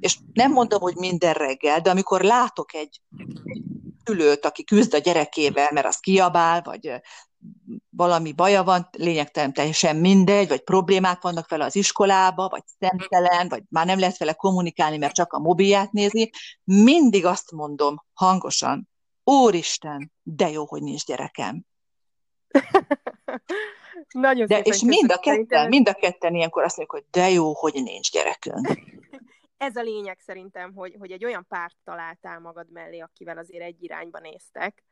És nem mondom, hogy minden reggel, de amikor látok egy, szülőt, aki küzd a gyerekével, mert az kiabál, vagy valami baja van, lényegtelen teljesen mindegy, vagy problémák vannak vele az iskolába, vagy szemtelen, vagy már nem lehet vele kommunikálni, mert csak a mobilját nézi, mindig azt mondom hangosan, Úristen, de jó, hogy nincs gyerekem. Nagyon de, és mind a, ketten, mind a ketten ilyenkor azt mondjuk, hogy de jó, hogy nincs gyerekünk. ez a lényeg szerintem, hogy, hogy egy olyan párt találtál magad mellé, akivel azért egy irányba néztek.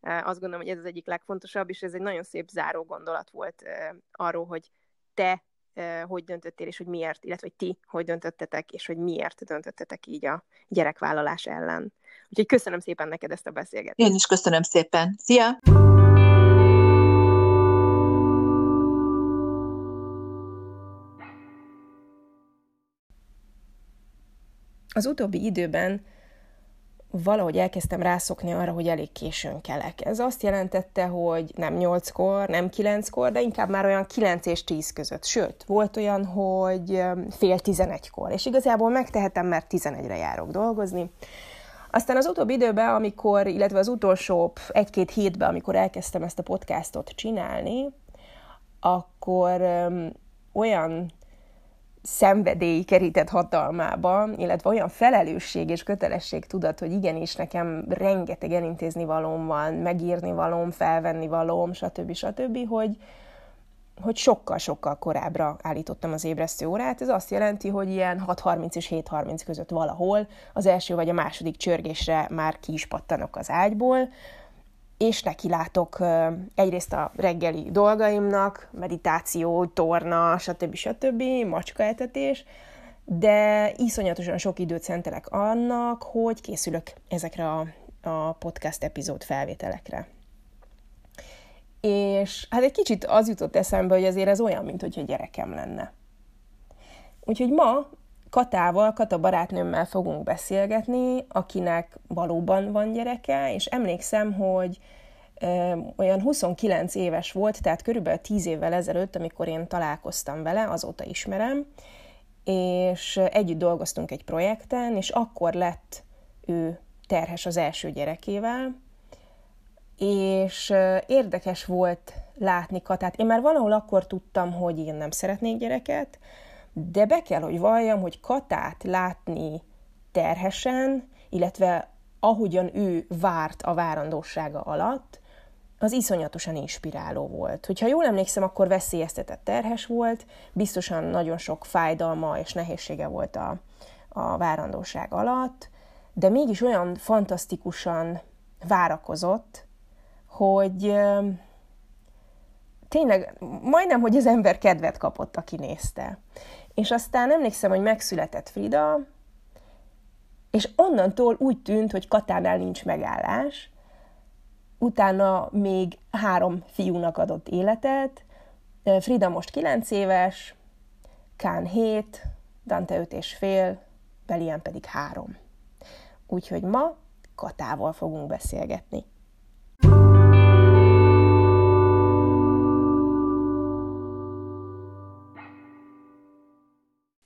Azt gondolom, hogy ez az egyik legfontosabb, és ez egy nagyon szép záró gondolat volt arról, hogy te hogy döntöttél, és hogy miért, illetve hogy ti hogy döntöttetek, és hogy miért döntöttetek így a gyerekvállalás ellen. Úgyhogy köszönöm szépen neked ezt a beszélgetést. Én is köszönöm szépen. Szia! Az utóbbi időben valahogy elkezdtem rászokni arra, hogy elég későn kelek. Ez azt jelentette, hogy nem nyolckor, nem kilenckor, de inkább már olyan kilenc és tíz között. Sőt, volt olyan, hogy fél tizenegykor, és igazából megtehetem, mert tizenegyre járok dolgozni. Aztán az utóbbi időben, amikor, illetve az utolsó egy-két hétben, amikor elkezdtem ezt a podcastot csinálni, akkor olyan szenvedély kerített hatalmába, illetve olyan felelősség és kötelesség tudat, hogy igenis nekem rengeteg elintézni valóm van, megírni valóm, felvenni valóm, stb. stb., hogy, hogy sokkal-sokkal korábbra állítottam az ébresztő órát. Ez azt jelenti, hogy ilyen 6.30 és 7.30 között valahol az első vagy a második csörgésre már ki is pattanok az ágyból, és neki látok egyrészt a reggeli dolgaimnak, meditáció, torna, stb. stb., macskaetetés, de iszonyatosan sok időt szentelek annak, hogy készülök ezekre a, a podcast epizód felvételekre. És hát egy kicsit az jutott eszembe, hogy azért ez olyan, mint hogyha gyerekem lenne. Úgyhogy ma Katával, Kata barátnőmmel fogunk beszélgetni, akinek valóban van gyereke, és emlékszem, hogy olyan 29 éves volt, tehát körülbelül 10 évvel ezelőtt, amikor én találkoztam vele, azóta ismerem, és együtt dolgoztunk egy projekten, és akkor lett ő terhes az első gyerekével, és érdekes volt látni Katát. Én már valahol akkor tudtam, hogy én nem szeretnék gyereket, de be kell, hogy valljam, hogy Katát látni terhesen, illetve ahogyan ő várt a várandósága alatt, az iszonyatosan inspiráló volt. Hogyha jól emlékszem, akkor veszélyeztetett terhes volt, biztosan nagyon sok fájdalma és nehézsége volt a, a várandóság alatt, de mégis olyan fantasztikusan várakozott, hogy tényleg majdnem, hogy az ember kedvet kapott, aki nézte. És aztán emlékszem, hogy megszületett Frida, és onnantól úgy tűnt, hogy Katánál nincs megállás, utána még három fiúnak adott életet, Frida most 9 éves, Kán 7, Dante 5 és fél, Belian pedig 3. Úgyhogy ma Katával fogunk beszélgetni.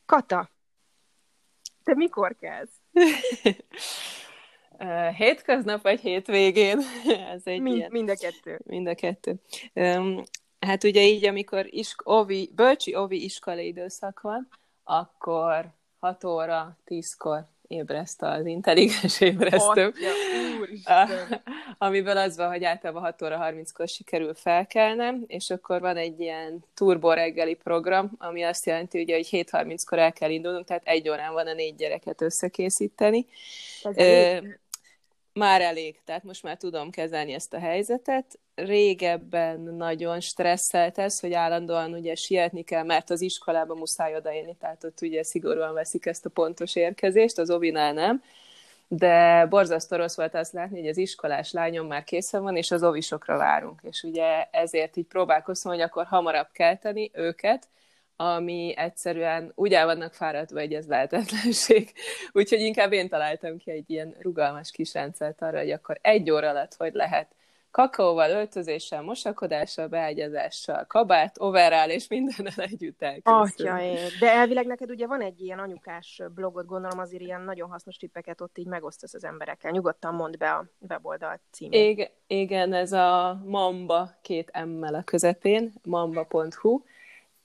Kata, te mikor kezd? Hétköznap vagy hétvégén? Ez egy mind, ilyen... mind a kettő. Mind a kettő. Um, hát ugye így, amikor isk- ovi, bölcsi ovi iskolai időszak van, akkor 6 óra, 10-kor ébreszt az intelligens ébresztő. Amiből az van, hogy általában 6 óra 30-kor sikerül felkelnem, és akkor van egy ilyen turbo reggeli program, ami azt jelenti, ugye, hogy 7.30-kor el kell indulnunk, tehát egy órán van a négy gyereket összekészíteni. Ez már elég, tehát most már tudom kezelni ezt a helyzetet. Régebben nagyon stresszelt ez, hogy állandóan ugye sietni kell, mert az iskolába muszáj odaérni, tehát ott ugye szigorúan veszik ezt a pontos érkezést, az ovinál nem. De borzasztó rossz volt azt látni, hogy az iskolás lányom már készen van, és az ovisokra várunk. És ugye ezért így próbálkoztam, hogy akkor hamarabb kelteni őket, ami egyszerűen úgy el vannak fáradva, hogy ez lehetetlenség. Úgyhogy inkább én találtam ki egy ilyen rugalmas kis rendszert arra, hogy akkor egy óra alatt hogy lehet kakaóval, öltözéssel, mosakodással, beágyazással, kabát, overall és mindennel együtt elkészül. De elvileg neked ugye van egy ilyen anyukás blogod, gondolom azért ilyen nagyon hasznos tippeket ott így megosztasz az emberekkel. Nyugodtan mondd be a weboldal címét. Igen, igen, ez a Mamba két M-mel a közepén, mamba.hu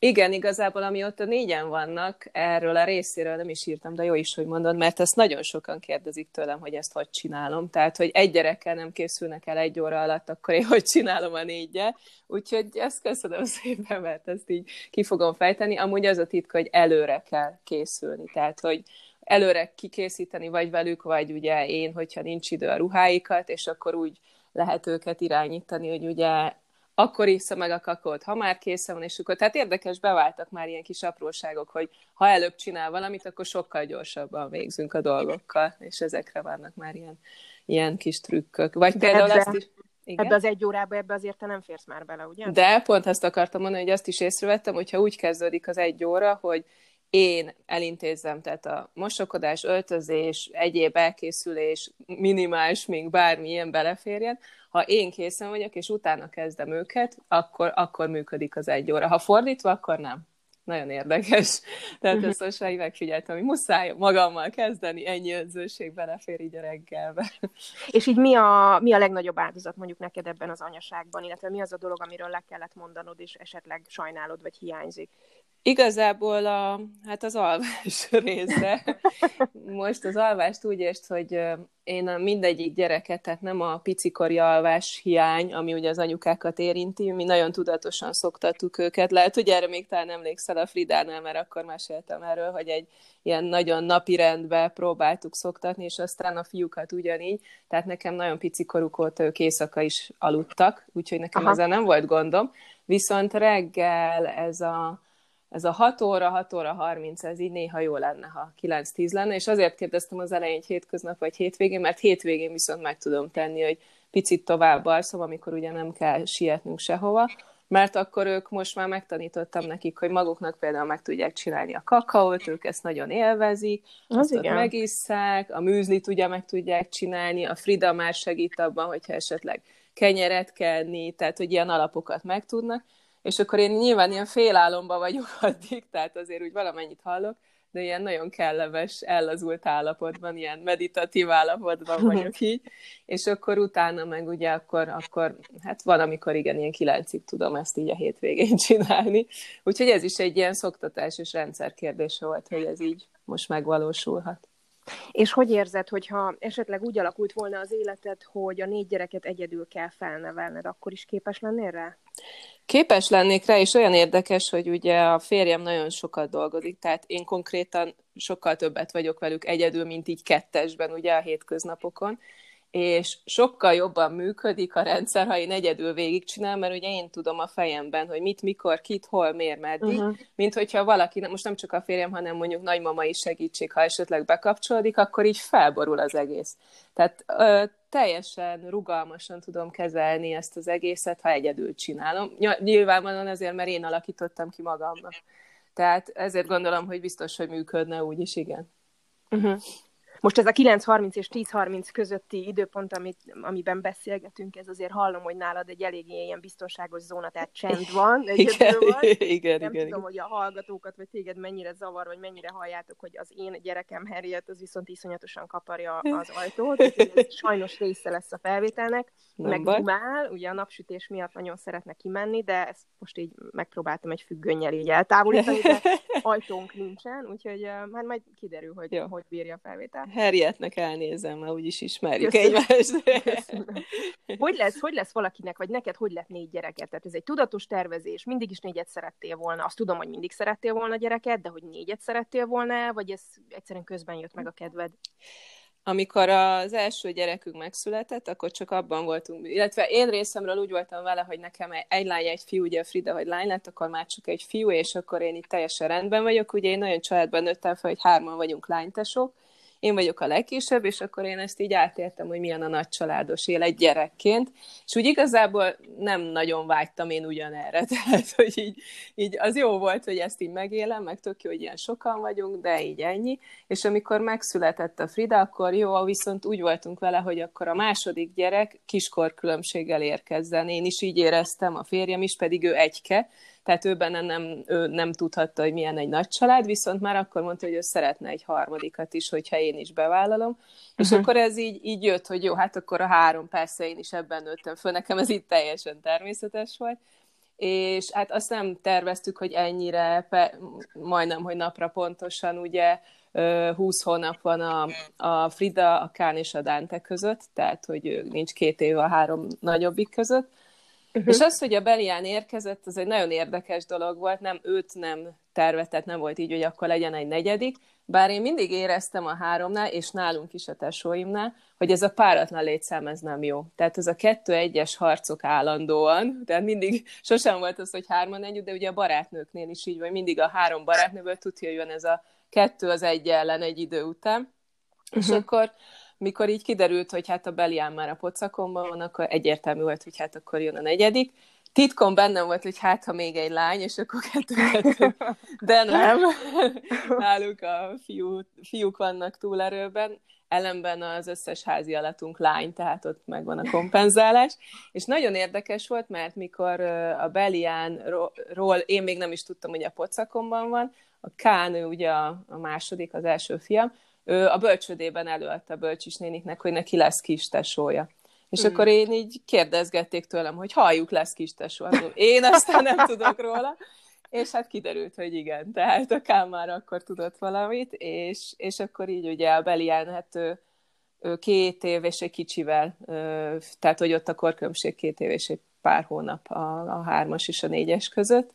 igen, igazából amióta négyen vannak, erről a részéről nem is írtam, de jó is, hogy mondod, mert ezt nagyon sokan kérdezik tőlem, hogy ezt hogy csinálom. Tehát, hogy egy gyerekkel nem készülnek el egy óra alatt, akkor én hogy csinálom a négyel. Úgyhogy ezt köszönöm szépen, mert ezt így ki fogom fejteni. Amúgy az a titka, hogy előre kell készülni. Tehát, hogy előre kikészíteni vagy velük, vagy ugye én, hogyha nincs idő a ruháikat, és akkor úgy lehet őket irányítani, hogy ugye akkor iszza meg a kakót, ha már készen van, és akkor, tehát érdekes, beváltak már ilyen kis apróságok, hogy ha előbb csinál valamit, akkor sokkal gyorsabban végzünk a dolgokkal, és ezekre vannak már ilyen, ilyen kis trükkök. Vagy De például ebbe, ezt is... Igen? Ebbe az egy órába, ebbe azért te nem férsz már bele, ugye? De pont ezt akartam mondani, hogy azt is észrevettem, hogyha úgy kezdődik az egy óra, hogy én elintézzem, tehát a mosokodás, öltözés, egyéb elkészülés, minimális, még bármi ilyen beleférjen, ha én készen vagyok, és utána kezdem őket, akkor, akkor működik az egy óra. Ha fordítva, akkor nem. nagyon érdekes. Tehát uh-huh. ezt most már megfigyeltem, hogy muszáj magammal kezdeni, ennyi önzőség belefér így a reggelbe. És így mi a, mi a legnagyobb áldozat mondjuk neked ebben az anyaságban, illetve mi az a dolog, amiről le kellett mondanod, és esetleg sajnálod, vagy hiányzik? Igazából a, hát az alvás része. Most az alvást úgy értsd, hogy én a mindegyik gyereket, tehát nem a picikori alvás hiány, ami ugye az anyukákat érinti, mi nagyon tudatosan szoktattuk őket. Lehet, hogy erre még talán emlékszel a Fridánál, mert akkor meséltem erről, hogy egy ilyen nagyon napi rendbe próbáltuk szoktatni, és aztán a fiúkat ugyanígy. Tehát nekem nagyon picikoruk óta ők éjszaka is aludtak, úgyhogy nekem Aha. ezzel nem volt gondom. Viszont reggel ez a ez a 6 óra, 6 óra 30, ez így néha jó lenne, ha 9-10 lenne, és azért kérdeztem az elején, hogy hétköznap vagy hétvégén, mert hétvégén viszont meg tudom tenni, hogy picit tovább alszom, amikor ugye nem kell sietnünk sehova, mert akkor ők most már megtanítottam nekik, hogy maguknak például meg tudják csinálni a kakaót, ők ezt nagyon élvezik, az azt igen. megisszák, a műzlit ugye meg tudják csinálni, a Frida már segít abban, hogyha esetleg kenyeret kenni, tehát hogy ilyen alapokat megtudnak, és akkor én nyilván ilyen félálomba vagyok addig, tehát azért úgy valamennyit hallok, de ilyen nagyon kellemes, ellazult állapotban, ilyen meditatív állapotban vagyok így, és akkor utána meg ugye akkor, akkor hát van, amikor igen, ilyen kilencig tudom ezt így a hétvégén csinálni. Úgyhogy ez is egy ilyen szoktatás és rendszer kérdése volt, hogy ez így most megvalósulhat. És hogy érzed, hogyha esetleg úgy alakult volna az életed, hogy a négy gyereket egyedül kell felnevelned, akkor is képes lennél rá? Képes lennék rá, és olyan érdekes, hogy ugye a férjem nagyon sokat dolgozik, tehát én konkrétan sokkal többet vagyok velük egyedül, mint így kettesben, ugye a hétköznapokon, és sokkal jobban működik a rendszer, ha én egyedül végigcsinálom, mert ugye én tudom a fejemben, hogy mit, mikor, kit, hol, miért, meddig, uh-huh. mint hogyha valaki, most nem csak a férjem, hanem mondjuk nagymama is segítség, ha esetleg bekapcsolódik, akkor így felborul az egész. Tehát ö, teljesen rugalmasan tudom kezelni ezt az egészet, ha egyedül csinálom. Nyilvánvalóan azért, mert én alakítottam ki magamnak. Tehát ezért gondolom, hogy biztos, hogy működne úgy is, igen. Uh-huh. Most ez a 9.30 és 10.30 közötti időpont, amit, amiben beszélgetünk, ez azért hallom, hogy nálad egy elég ilyen biztonságos zóna, tehát csend van. igen, igen, Nem igen, tudom, igen. hogy a hallgatókat, vagy téged mennyire zavar, vagy mennyire halljátok, hogy az én gyerekem Harriet, az viszont iszonyatosan kaparja az ajtót. Ez sajnos része lesz a felvételnek. Nem meg dumál, ugye a napsütés miatt nagyon szeretne kimenni, de ezt most így megpróbáltam egy függönnyel így eltávolítani, de ajtónk nincsen, úgyhogy hát majd kiderül, hogy Jó. hogy bírja a felvétel. Harrietnek elnézem, mert úgyis ismerjük Köszönöm. egymást. hogy, lesz, hogy lesz valakinek, vagy neked hogy lett négy gyereket? Tehát ez egy tudatos tervezés, mindig is négyet szerettél volna. Azt tudom, hogy mindig szerettél volna gyereket, de hogy négyet szerettél volna, vagy ez egyszerűen közben jött meg a kedved? amikor az első gyerekünk megszületett, akkor csak abban voltunk, illetve én részemről úgy voltam vele, hogy nekem egy lány, egy fiú, ugye a Frida, hogy lány lett, akkor már csak egy fiú, és akkor én itt teljesen rendben vagyok. Ugye én nagyon családban nőttem fel, hogy hárman vagyunk lánytesok, én vagyok a legkisebb, és akkor én ezt így átértem, hogy milyen a nagy családos élet gyerekként, és úgy igazából nem nagyon vágytam én ugyanerre, tehát hogy így, így az jó volt, hogy ezt így megélem, meg tök jó, hogy ilyen sokan vagyunk, de így ennyi, és amikor megszületett a Frida, akkor jó, viszont úgy voltunk vele, hogy akkor a második gyerek kiskor különbséggel érkezzen. Én is így éreztem, a férjem is, pedig ő egyke, tehát ő benne nem, ő nem tudhatta, hogy milyen egy nagy család, viszont már akkor mondta, hogy ő szeretne egy harmadikat is, hogyha én is bevállalom. Uh-huh. És mhm. akkor ez így, így jött, hogy jó, hát akkor a három, persze én is ebben nőttem föl, nekem ez itt teljesen természetes volt. És hát azt nem terveztük, hogy ennyire, pe, majdnem, hogy napra pontosan, ugye, 20 hónap van a, a Frida, a Kán és a Dante között, tehát hogy nincs két év a három nagyobbik között, Uh-huh. És az, hogy a Belián érkezett, az egy nagyon érdekes dolog volt, nem őt nem tervetett, nem volt így, hogy akkor legyen egy negyedik, bár én mindig éreztem a háromnál, és nálunk is a tesóimnál, hogy ez a páratlan létszám ez nem jó. Tehát ez a kettő-egyes harcok állandóan, tehát mindig sosem volt az, hogy hárman együtt, de ugye a barátnőknél is így, vagy mindig a három barátnőből tudja, jön ez a kettő az egy ellen egy idő után. Uh-huh. És akkor mikor így kiderült, hogy hát a Belián már a pocakomban van, akkor egyértelmű volt, hogy hát akkor jön a negyedik. Titkon bennem volt, hogy hát, ha még egy lány, és akkor kettő, de nem. Náluk a fiú, fiúk vannak túlerőben. ellenben az összes házi alatunk lány, tehát ott megvan a kompenzálás. És nagyon érdekes volt, mert mikor a Beliánról én még nem is tudtam, hogy a pocakomban van, a Kán, ő ugye a, a második, az első fiam, a bölcsödében előadta a bölcsisnéniknek, hogy neki lesz kis tesója. És mm. akkor én így kérdezgették tőlem, hogy halljuk lesz kis tesó. Én aztán nem tudok róla. És hát kiderült, hogy igen, tehát a Kám már akkor tudott valamit, és, és akkor így ugye a Belián, hát ő, ő két év és egy kicsivel, tehát hogy ott a korkülönbség két év és egy pár hónap a, a hármas és a négyes között.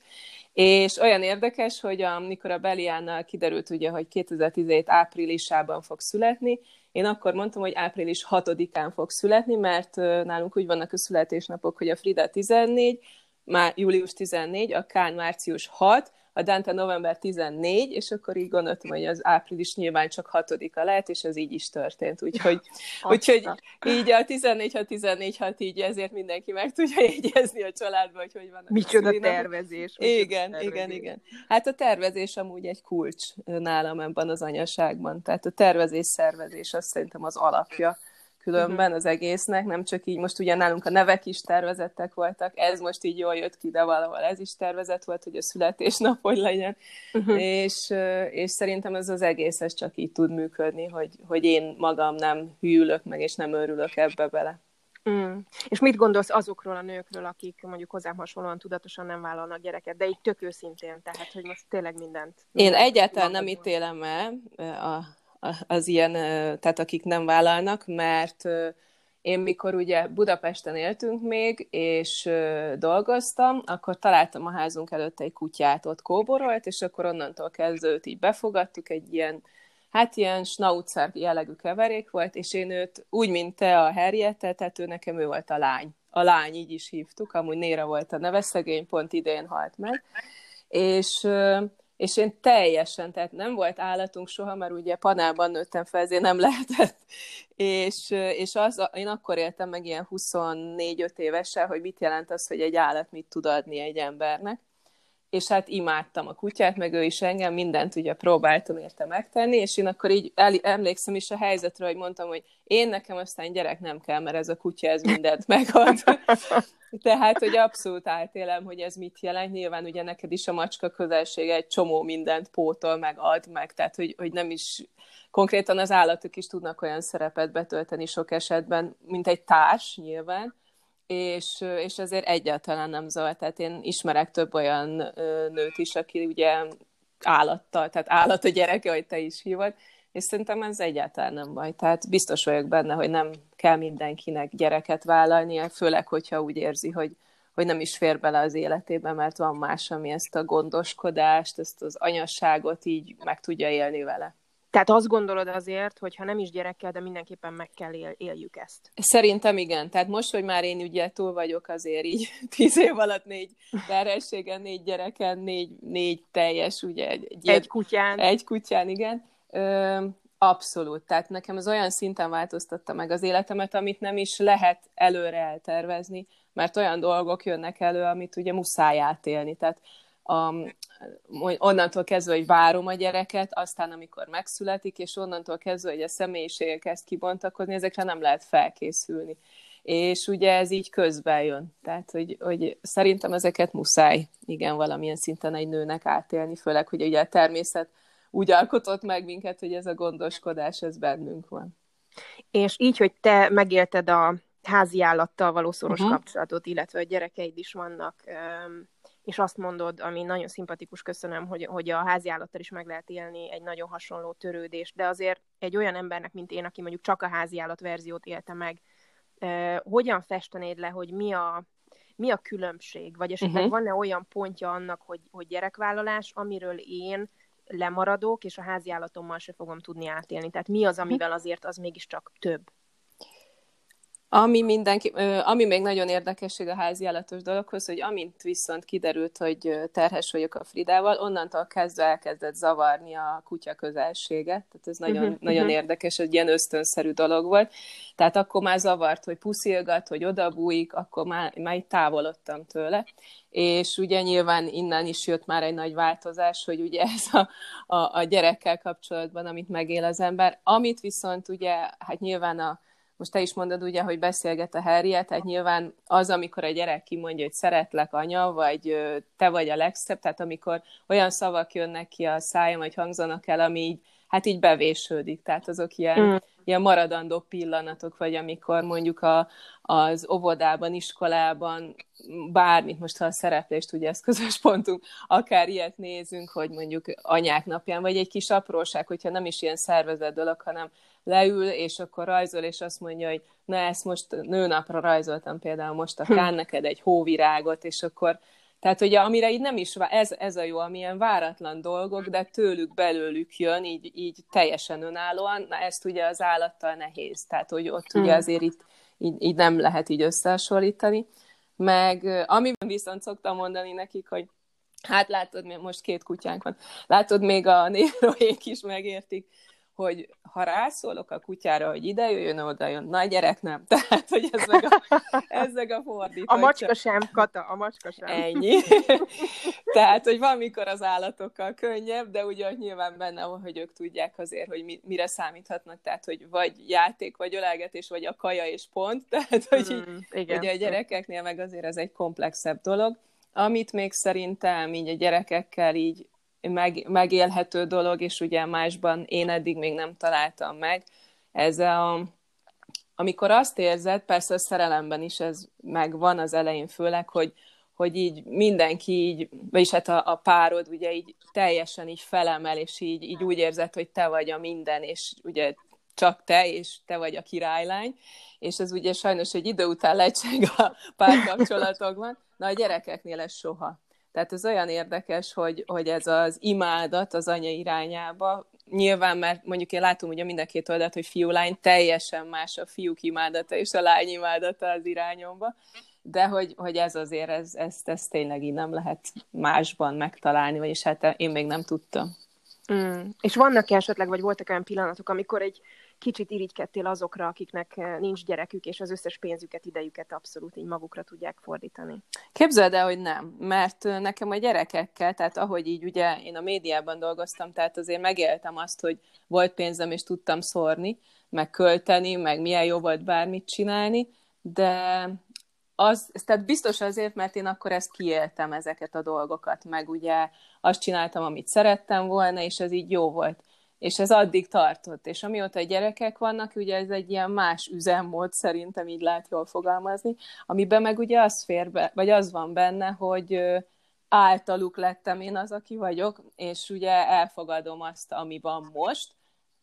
És olyan érdekes, hogy amikor a Beliánnal kiderült ugye, hogy 2017 áprilisában fog születni, én akkor mondtam, hogy április 6-án fog születni, mert nálunk úgy vannak a születésnapok, hogy a Frida 14, már július 14, a Kán március 6, a Dante november 14, és akkor így gondoltam, hogy az április nyilván csak hatodika lehet, és ez így is történt. Úgyhogy, úgyhogy így a 14 ha 14 hat így ezért mindenki meg tudja jegyezni a családba, hogy hogy vannak. Micsoda a tervezés. Igen, tervezés. igen, igen. Hát a tervezés amúgy egy kulcs nálam ebben az anyaságban. Tehát a tervezés, szervezés azt szerintem az alapja különben uh-huh. az egésznek, nem csak így, most ugye nálunk a nevek is tervezettek voltak, ez most így jól jött ki, de valahol ez is tervezett volt, hogy a születésnap hogy legyen, uh-huh. és, és szerintem ez az egész ez csak így tud működni, hogy, hogy én magam nem hűlök meg, és nem örülök ebbe bele. Mm. És mit gondolsz azokról a nőkről, akik mondjuk hozzám hasonlóan tudatosan nem vállalnak gyereket, de így tök őszintén, tehát hogy most tényleg mindent. én egyáltalán nem ítélem el a, az ilyen, tehát akik nem vállalnak, mert én mikor ugye Budapesten éltünk még, és dolgoztam, akkor találtam a házunk előtt egy kutyát, ott kóborolt, és akkor onnantól kezdve őt így befogadtuk, egy ilyen, hát ilyen schnauzer jellegű keverék volt, és én őt úgy, mint te a Harriet, tehát ő nekem ő volt a lány. A lány, így is hívtuk, amúgy Néra volt a neve, szegény pont idén halt meg. És és én teljesen, tehát nem volt állatunk soha, mert ugye panában nőttem fel, ezért nem lehetett. És, és az, én akkor éltem meg ilyen 24-5 évesen, hogy mit jelent az, hogy egy állat mit tud adni egy embernek. És hát imádtam a kutyát, meg ő is engem, mindent ugye próbáltam érte megtenni, és én akkor így el, emlékszem is a helyzetre, hogy mondtam, hogy én nekem aztán gyerek nem kell, mert ez a kutya ez mindent megad. Tehát, hogy abszolút átélem, hogy ez mit jelent. Nyilván ugye neked is a macska közelsége egy csomó mindent pótol, meg ad, meg, tehát, hogy, hogy nem is konkrétan az állatok is tudnak olyan szerepet betölteni sok esetben, mint egy társ nyilván, és, és ezért egyáltalán nem zavar. Tehát én ismerek több olyan nőt is, aki ugye állattal, tehát állat a gyereke, hogy te is hívod, és szerintem ez egyáltalán nem baj. Tehát biztos vagyok benne, hogy nem kell mindenkinek gyereket vállalnia, főleg, hogyha úgy érzi, hogy, hogy nem is fér bele az életébe, mert van más, ami ezt a gondoskodást, ezt az anyasságot így meg tudja élni vele. Tehát azt gondolod azért, hogy ha nem is gyerekkel, de mindenképpen meg kell él, éljük ezt. Szerintem igen. Tehát most, hogy már én ugye túl vagyok azért így tíz év alatt négy terhességen, négy gyereken, négy, négy teljes, ugye. Egy, egy kutyán. Egy kutyán, igen. Ö, abszolút. Tehát nekem az olyan szinten változtatta meg az életemet, amit nem is lehet előre eltervezni, mert olyan dolgok jönnek elő, amit ugye muszáj átélni. Tehát a, onnantól kezdve, hogy várom a gyereket, aztán amikor megszületik, és onnantól kezdve, hogy a személyisége kezd kibontakozni, ezekre nem lehet felkészülni. És ugye ez így közben jön. Tehát, hogy, hogy szerintem ezeket muszáj, igen, valamilyen szinten egy nőnek átélni, főleg, hogy ugye a természet úgy alkotott meg minket, hogy ez a gondoskodás, ez bennünk van. És így, hogy te megélted a házi állattal való szoros uh-huh. kapcsolatot, illetve a gyerekeid is vannak, és azt mondod, ami nagyon szimpatikus, köszönöm, hogy, hogy a házi állattal is meg lehet élni egy nagyon hasonló törődést, de azért egy olyan embernek, mint én, aki mondjuk csak a házi állat verziót élte meg, hogyan festenéd le, hogy mi a, mi a különbség? Vagy esetleg uh-huh. van-e olyan pontja annak, hogy, hogy gyerekvállalás, amiről én lemaradok, és a házi állatommal se fogom tudni átélni. Tehát mi az, amivel azért az mégiscsak több? Ami, mindenki, ami még nagyon érdekesség a házi állatos dologhoz, hogy amint viszont kiderült, hogy terhes vagyok a Fridával, onnantól kezdve elkezdett zavarni a kutya közelséget. Tehát ez nagyon, uh-huh, nagyon uh-huh. érdekes, egy ilyen ösztönszerű dolog volt. Tehát akkor már zavart, hogy puszilgat, hogy odabújik, akkor már, már távolodtam tőle. És ugye nyilván innen is jött már egy nagy változás, hogy ugye ez a, a, a gyerekkel kapcsolatban, amit megél az ember. Amit viszont ugye, hát nyilván a most te is mondod ugye, hogy beszélget a Harriet, tehát nyilván az, amikor a gyerek kimondja, hogy szeretlek anya, vagy te vagy a legszebb, tehát amikor olyan szavak jönnek ki a szájam, vagy hangzanak el, ami így, hát így bevésődik, tehát azok ilyen, mm. ilyen maradandó pillanatok, vagy amikor mondjuk a, az óvodában, iskolában, bármit, most ha a szereplést, ugye ez közös pontunk, akár ilyet nézünk, hogy mondjuk anyák napján, vagy egy kis apróság, hogyha nem is ilyen szervezett dolog, hanem leül, és akkor rajzol, és azt mondja, hogy na ezt most nőnapra rajzoltam például most a hm. neked egy hóvirágot, és akkor tehát ugye amire így nem is, ez, ez a jó, amilyen váratlan dolgok, de tőlük belőlük jön, így, így teljesen önállóan, na ezt ugye az állattal nehéz, tehát hogy ott ugye hm. azért itt így, így nem lehet így összehasonlítani. Meg amiben viszont szoktam mondani nekik, hogy hát látod, most két kutyánk van, látod, még a néróék is megértik, hogy ha rászólok a kutyára, hogy ide jöjjön, oda jön. Na, gyerek nem. Tehát, hogy ez meg a, ez meg a fordítva. A macska sem, Kata, a macska sem. Ennyi. Tehát, hogy van, mikor az állatokkal könnyebb, de ugye nyilván benne van, hogy ők tudják azért, hogy mi, mire számíthatnak. Tehát, hogy vagy játék, vagy ölelgetés, vagy a kaja és pont. Tehát, hogy így, mm, igen. ugye a gyerekeknél meg azért ez egy komplexebb dolog. Amit még szerintem így a gyerekekkel így meg, megélhető dolog, és ugye másban én eddig még nem találtam meg. Ez a, amikor azt érzed, persze a szerelemben is ez megvan az elején főleg, hogy, hogy így mindenki így, vagyis hát a, a párod ugye így teljesen így felemel, és így, így úgy érzed, hogy te vagy a minden, és ugye csak te, és te vagy a királylány, és ez ugye sajnos egy idő után lecseng a párkapcsolatokban, na a gyerekeknél ez soha. Tehát ez olyan érdekes, hogy, hogy ez az imádat az anya irányába, nyilván, mert mondjuk én látom ugye mind a két oldalt, hogy fiú-lány, teljesen más a fiúk imádata és a lány imádata az irányomba, de hogy, hogy ez azért, ez, ezt, ezt tényleg így nem lehet másban megtalálni, vagyis hát én még nem tudtam. Mm. És vannak esetleg, vagy voltak olyan pillanatok, amikor egy kicsit irigykedtél azokra, akiknek eh, nincs gyerekük, és az összes pénzüket, idejüket abszolút így magukra tudják fordítani. Képzeld el, hogy nem, mert eh, nekem a gyerekekkel, tehát ahogy így ugye én a médiában dolgoztam, tehát azért megéltem azt, hogy volt pénzem, és tudtam szórni, meg költeni, meg milyen jó volt bármit csinálni, de az, tehát biztos azért, mert én akkor ezt kiéltem, ezeket a dolgokat, meg ugye azt csináltam, amit szerettem volna, és ez így jó volt és ez addig tartott. És amióta gyerekek vannak, ugye ez egy ilyen más üzemmód, szerintem így lehet jól fogalmazni, amiben meg ugye az fér be, vagy az van benne, hogy általuk lettem én az, aki vagyok, és ugye elfogadom azt, ami van most,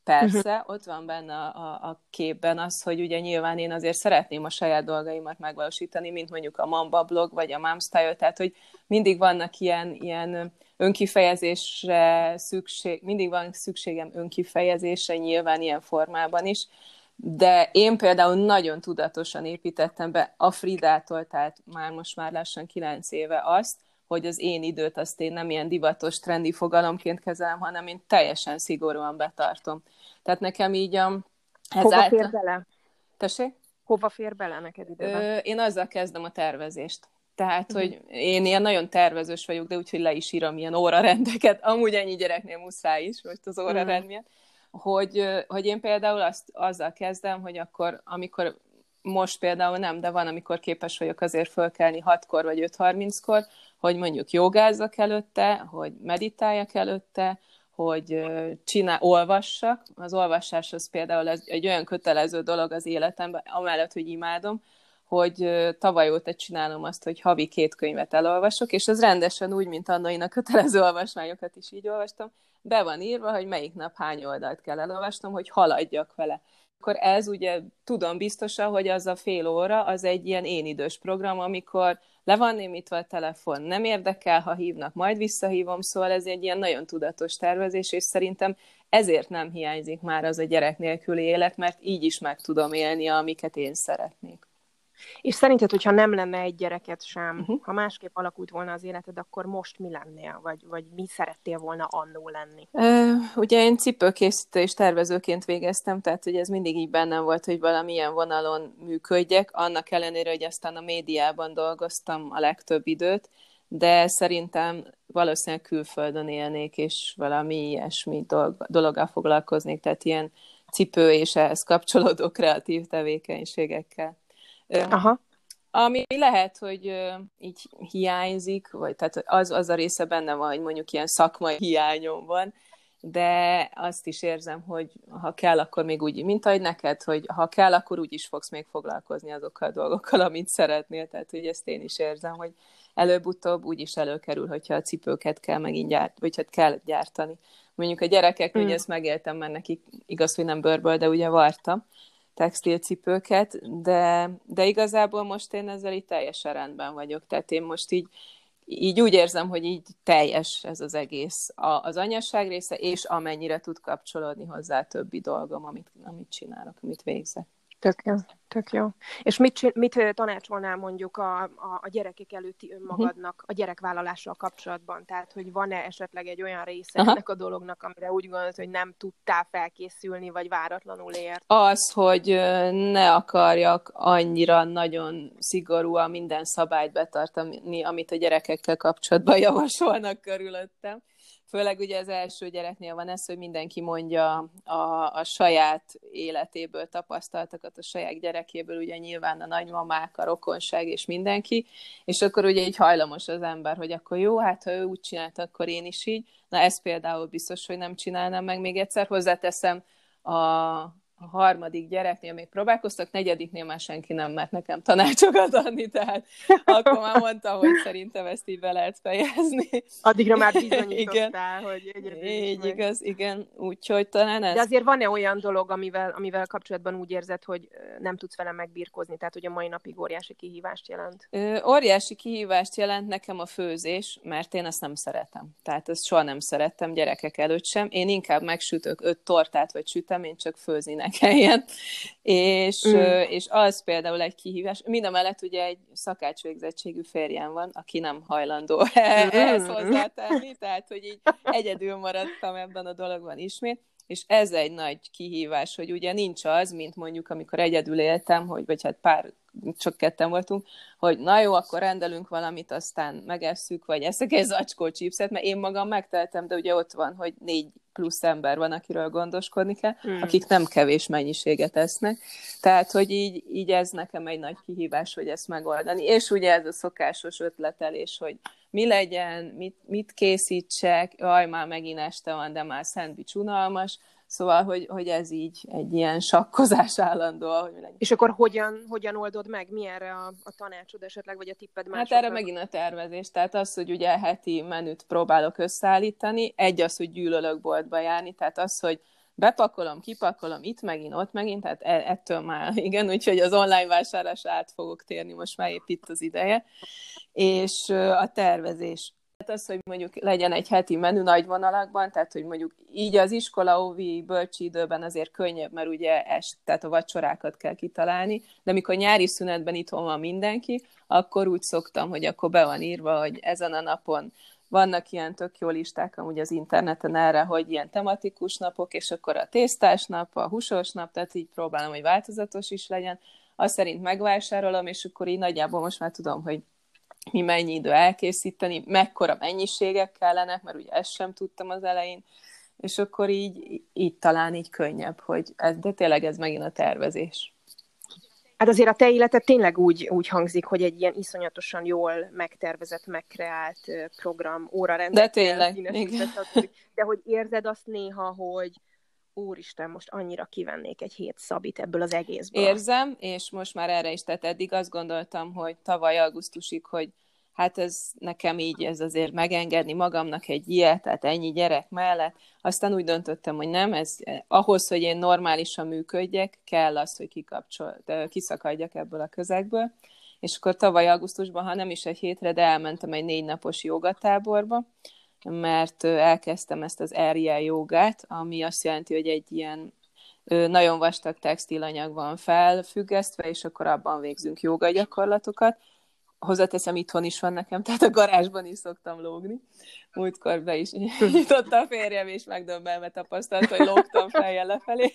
Persze, uh-huh. ott van benne a, a, a képben az, hogy ugye nyilván én azért szeretném a saját dolgaimat megvalósítani, mint mondjuk a Mamba blog, vagy a Momstyle, tehát hogy mindig vannak ilyen, ilyen önkifejezésre szükség, mindig van szükségem önkifejezésre, nyilván ilyen formában is, de én például nagyon tudatosan építettem be a Fridától, tehát már most már lassan kilenc éve azt, hogy az én időt azt én nem ilyen divatos, trendi fogalomként kezelem, hanem én teljesen szigorúan betartom. Tehát nekem így a... Hova által... fér bele? Tessék? Hova fér bele neked időben? Ö, én azzal kezdem a tervezést. Tehát, uh-huh. hogy én ilyen nagyon tervezős vagyok, de úgyhogy le is írom ilyen órarendeket. Amúgy ennyi gyereknél muszáj is, most az órarend uh-huh. miatt. Hogy, hogy én például azt, azzal kezdem, hogy akkor, amikor most például nem, de van, amikor képes vagyok azért fölkelni 6-kor vagy 5.30-kor, hogy mondjuk jogázzak előtte, hogy meditáljak előtte, hogy csinál, olvassak. Az olvasás az például egy, egy olyan kötelező dolog az életemben, amellett, hogy imádom, hogy tavaly óta csinálom azt, hogy havi két könyvet elolvasok, és ez rendesen úgy, mint annak a kötelező olvasmányokat is így olvastam, be van írva, hogy melyik nap hány oldalt kell elolvasnom, hogy haladjak vele. Akkor ez ugye tudom biztosan, hogy az a fél óra, az egy ilyen én idős program, amikor le van némítva a telefon, nem érdekel, ha hívnak, majd visszahívom, szóval ez egy ilyen nagyon tudatos tervezés, és szerintem ezért nem hiányzik már az a gyerek nélküli élet, mert így is meg tudom élni, amiket én szeretnék. És szerinted, hogyha nem lenne egy gyereket sem, uh-huh. ha másképp alakult volna az életed, akkor most mi lennél? Vagy, vagy mi szerettél volna annó lenni? Uh, ugye én cipőkészítő és tervezőként végeztem, tehát hogy ez mindig így bennem volt, hogy valamilyen vonalon működjek, annak ellenére, hogy aztán a médiában dolgoztam a legtöbb időt, de szerintem valószínűleg külföldön élnék, és valami ilyesmi dolog, dologgal foglalkoznék, tehát ilyen cipő és ehhez kapcsolódó kreatív tevékenységekkel. Aha. Ami lehet, hogy így hiányzik, vagy tehát az, az a része benne van, hogy mondjuk ilyen szakmai hiányom van, de azt is érzem, hogy ha kell, akkor még úgy, mint ahogy neked, hogy ha kell, akkor úgy is fogsz még foglalkozni azokkal a dolgokkal, amit szeretnél, tehát hogy ezt én is érzem, hogy előbb-utóbb úgy is előkerül, hogyha a cipőket kell megint gyárt, vagy hát kell gyártani. Mondjuk a gyerekek, mm. ugye ezt megéltem, mert nekik igaz, hogy nem bőrből, de ugye vartam, textilcipőket, de, de igazából most én ezzel így teljesen rendben vagyok. Tehát én most így, így úgy érzem, hogy így teljes ez az egész, a, az anyasság része, és amennyire tud kapcsolódni hozzá a többi dolgom, amit, amit csinálok, amit végzek. Tök jó, tök jó. És mit, mit tanácsolnál mondjuk a, a, a gyerekek előtti önmagadnak a gyerekvállalással kapcsolatban? Tehát, hogy van-e esetleg egy olyan része Aha. ennek a dolognak, amire úgy gondolod, hogy nem tudtál felkészülni, vagy váratlanul ért? Az, hogy ne akarjak annyira nagyon szigorúan minden szabályt betartani, amit a gyerekekkel kapcsolatban javasolnak körülöttem Főleg ugye az első gyereknél van ez, hogy mindenki mondja a, a saját életéből tapasztaltakat, a saját gyerekéből, ugye nyilván a nagymamák, a rokonság és mindenki, és akkor ugye így hajlamos az ember, hogy akkor jó, hát ha ő úgy csinált, akkor én is így. Na ez például biztos, hogy nem csinálnám meg még egyszer. Hozzáteszem, a, a harmadik gyereknél még próbálkoztak, negyediknél már senki nem mert nekem tanácsokat adni, tehát akkor már mondtam, hogy szerintem ezt így be lehet fejezni. Addigra már bizonyítottál, igen. hogy egyedül Így igaz, igen, úgyhogy talán ez. De azért van-e olyan dolog, amivel, amivel kapcsolatban úgy érzed, hogy nem tudsz vele megbírkozni, tehát hogy a mai napig óriási kihívást jelent? Ö, óriási kihívást jelent nekem a főzés, mert én ezt nem szeretem. Tehát ezt soha nem szerettem gyerekek előtt sem. Én inkább megsütök öt tortát, vagy sütem, én csak főzni kelljen. És, mm. és az például egy kihívás. Mind a mellett ugye egy szakácsvégzettségű férjem van, aki nem hajlandó mm. ehhez hozzátenni, tehát hogy így egyedül maradtam ebben a dologban ismét és ez egy nagy kihívás, hogy ugye nincs az, mint mondjuk, amikor egyedül éltem, hogy, vagy hát pár, csak ketten voltunk, hogy na jó, akkor rendelünk valamit, aztán megesszük, vagy eszek egy zacskó chipset, mert én magam megteltem, de ugye ott van, hogy négy plusz ember van, akiről gondoskodni kell, hmm. akik nem kevés mennyiséget esznek. Tehát, hogy így, így ez nekem egy nagy kihívás, hogy ezt megoldani. És ugye ez a szokásos ötletelés, hogy mi legyen, mit, mit készítsek, jaj, már megint este van, de már szendvics unalmas, Szóval, hogy, hogy ez így egy ilyen sakkozás állandó. Hogy legyen. És akkor hogyan, hogyan oldod meg? Mi erre a, a tanácsod esetleg, vagy a tipped másoknak? Hát erre megint a tervezés. Tehát az, hogy ugye heti menüt próbálok összeállítani. Egy az, hogy gyűlölök boltba járni, tehát az, hogy bepakolom, kipakolom, itt megint, ott megint, tehát e, ettől már, igen, úgyhogy az online vásárlás át fogok térni, most már épp itt az ideje. És a tervezés Hát az, hogy mondjuk legyen egy heti menü nagy vonalakban, tehát hogy mondjuk így az iskola óvi bölcsi időben azért könnyebb, mert ugye est, tehát a vacsorákat kell kitalálni, de amikor nyári szünetben itthon van mindenki, akkor úgy szoktam, hogy akkor be van írva, hogy ezen a napon vannak ilyen tök jó listák amúgy az interneten erre, hogy ilyen tematikus napok, és akkor a tésztás nap, a húsos nap, tehát így próbálom, hogy változatos is legyen. Azt szerint megvásárolom, és akkor így nagyjából most már tudom, hogy mi mennyi idő elkészíteni, mekkora mennyiségek kellenek, mert ugye ezt sem tudtam az elején, és akkor így, így talán így könnyebb, hogy ez, de tényleg ez megint a tervezés. Hát azért a te életed tényleg úgy, úgy hangzik, hogy egy ilyen iszonyatosan jól megtervezett, megkreált program, óra De tényleg, igen. De hogy érzed azt néha, hogy, úristen, most annyira kivennék egy hét szabit ebből az egészből. Érzem, és most már erre is, tehát eddig azt gondoltam, hogy tavaly augusztusig, hogy hát ez nekem így, ez azért megengedni magamnak egy ilyet, tehát ennyi gyerek mellett. Aztán úgy döntöttem, hogy nem, ez ahhoz, hogy én normálisan működjek, kell az, hogy kikapcsol, kiszakadjak ebből a közegből. És akkor tavaly augusztusban, ha nem is egy hétre, de elmentem egy négy napos jogatáborba, mert elkezdtem ezt az area jogát, ami azt jelenti, hogy egy ilyen nagyon vastag textilanyag van felfüggesztve, és akkor abban végzünk joga gyakorlatokat. Hozzáteszem, itthon is van nekem, tehát a garázsban is szoktam lógni. Múltkor be is nyitotta a férjem, és megdöbbenve tapasztalt, hogy lógtam fejjel lefelé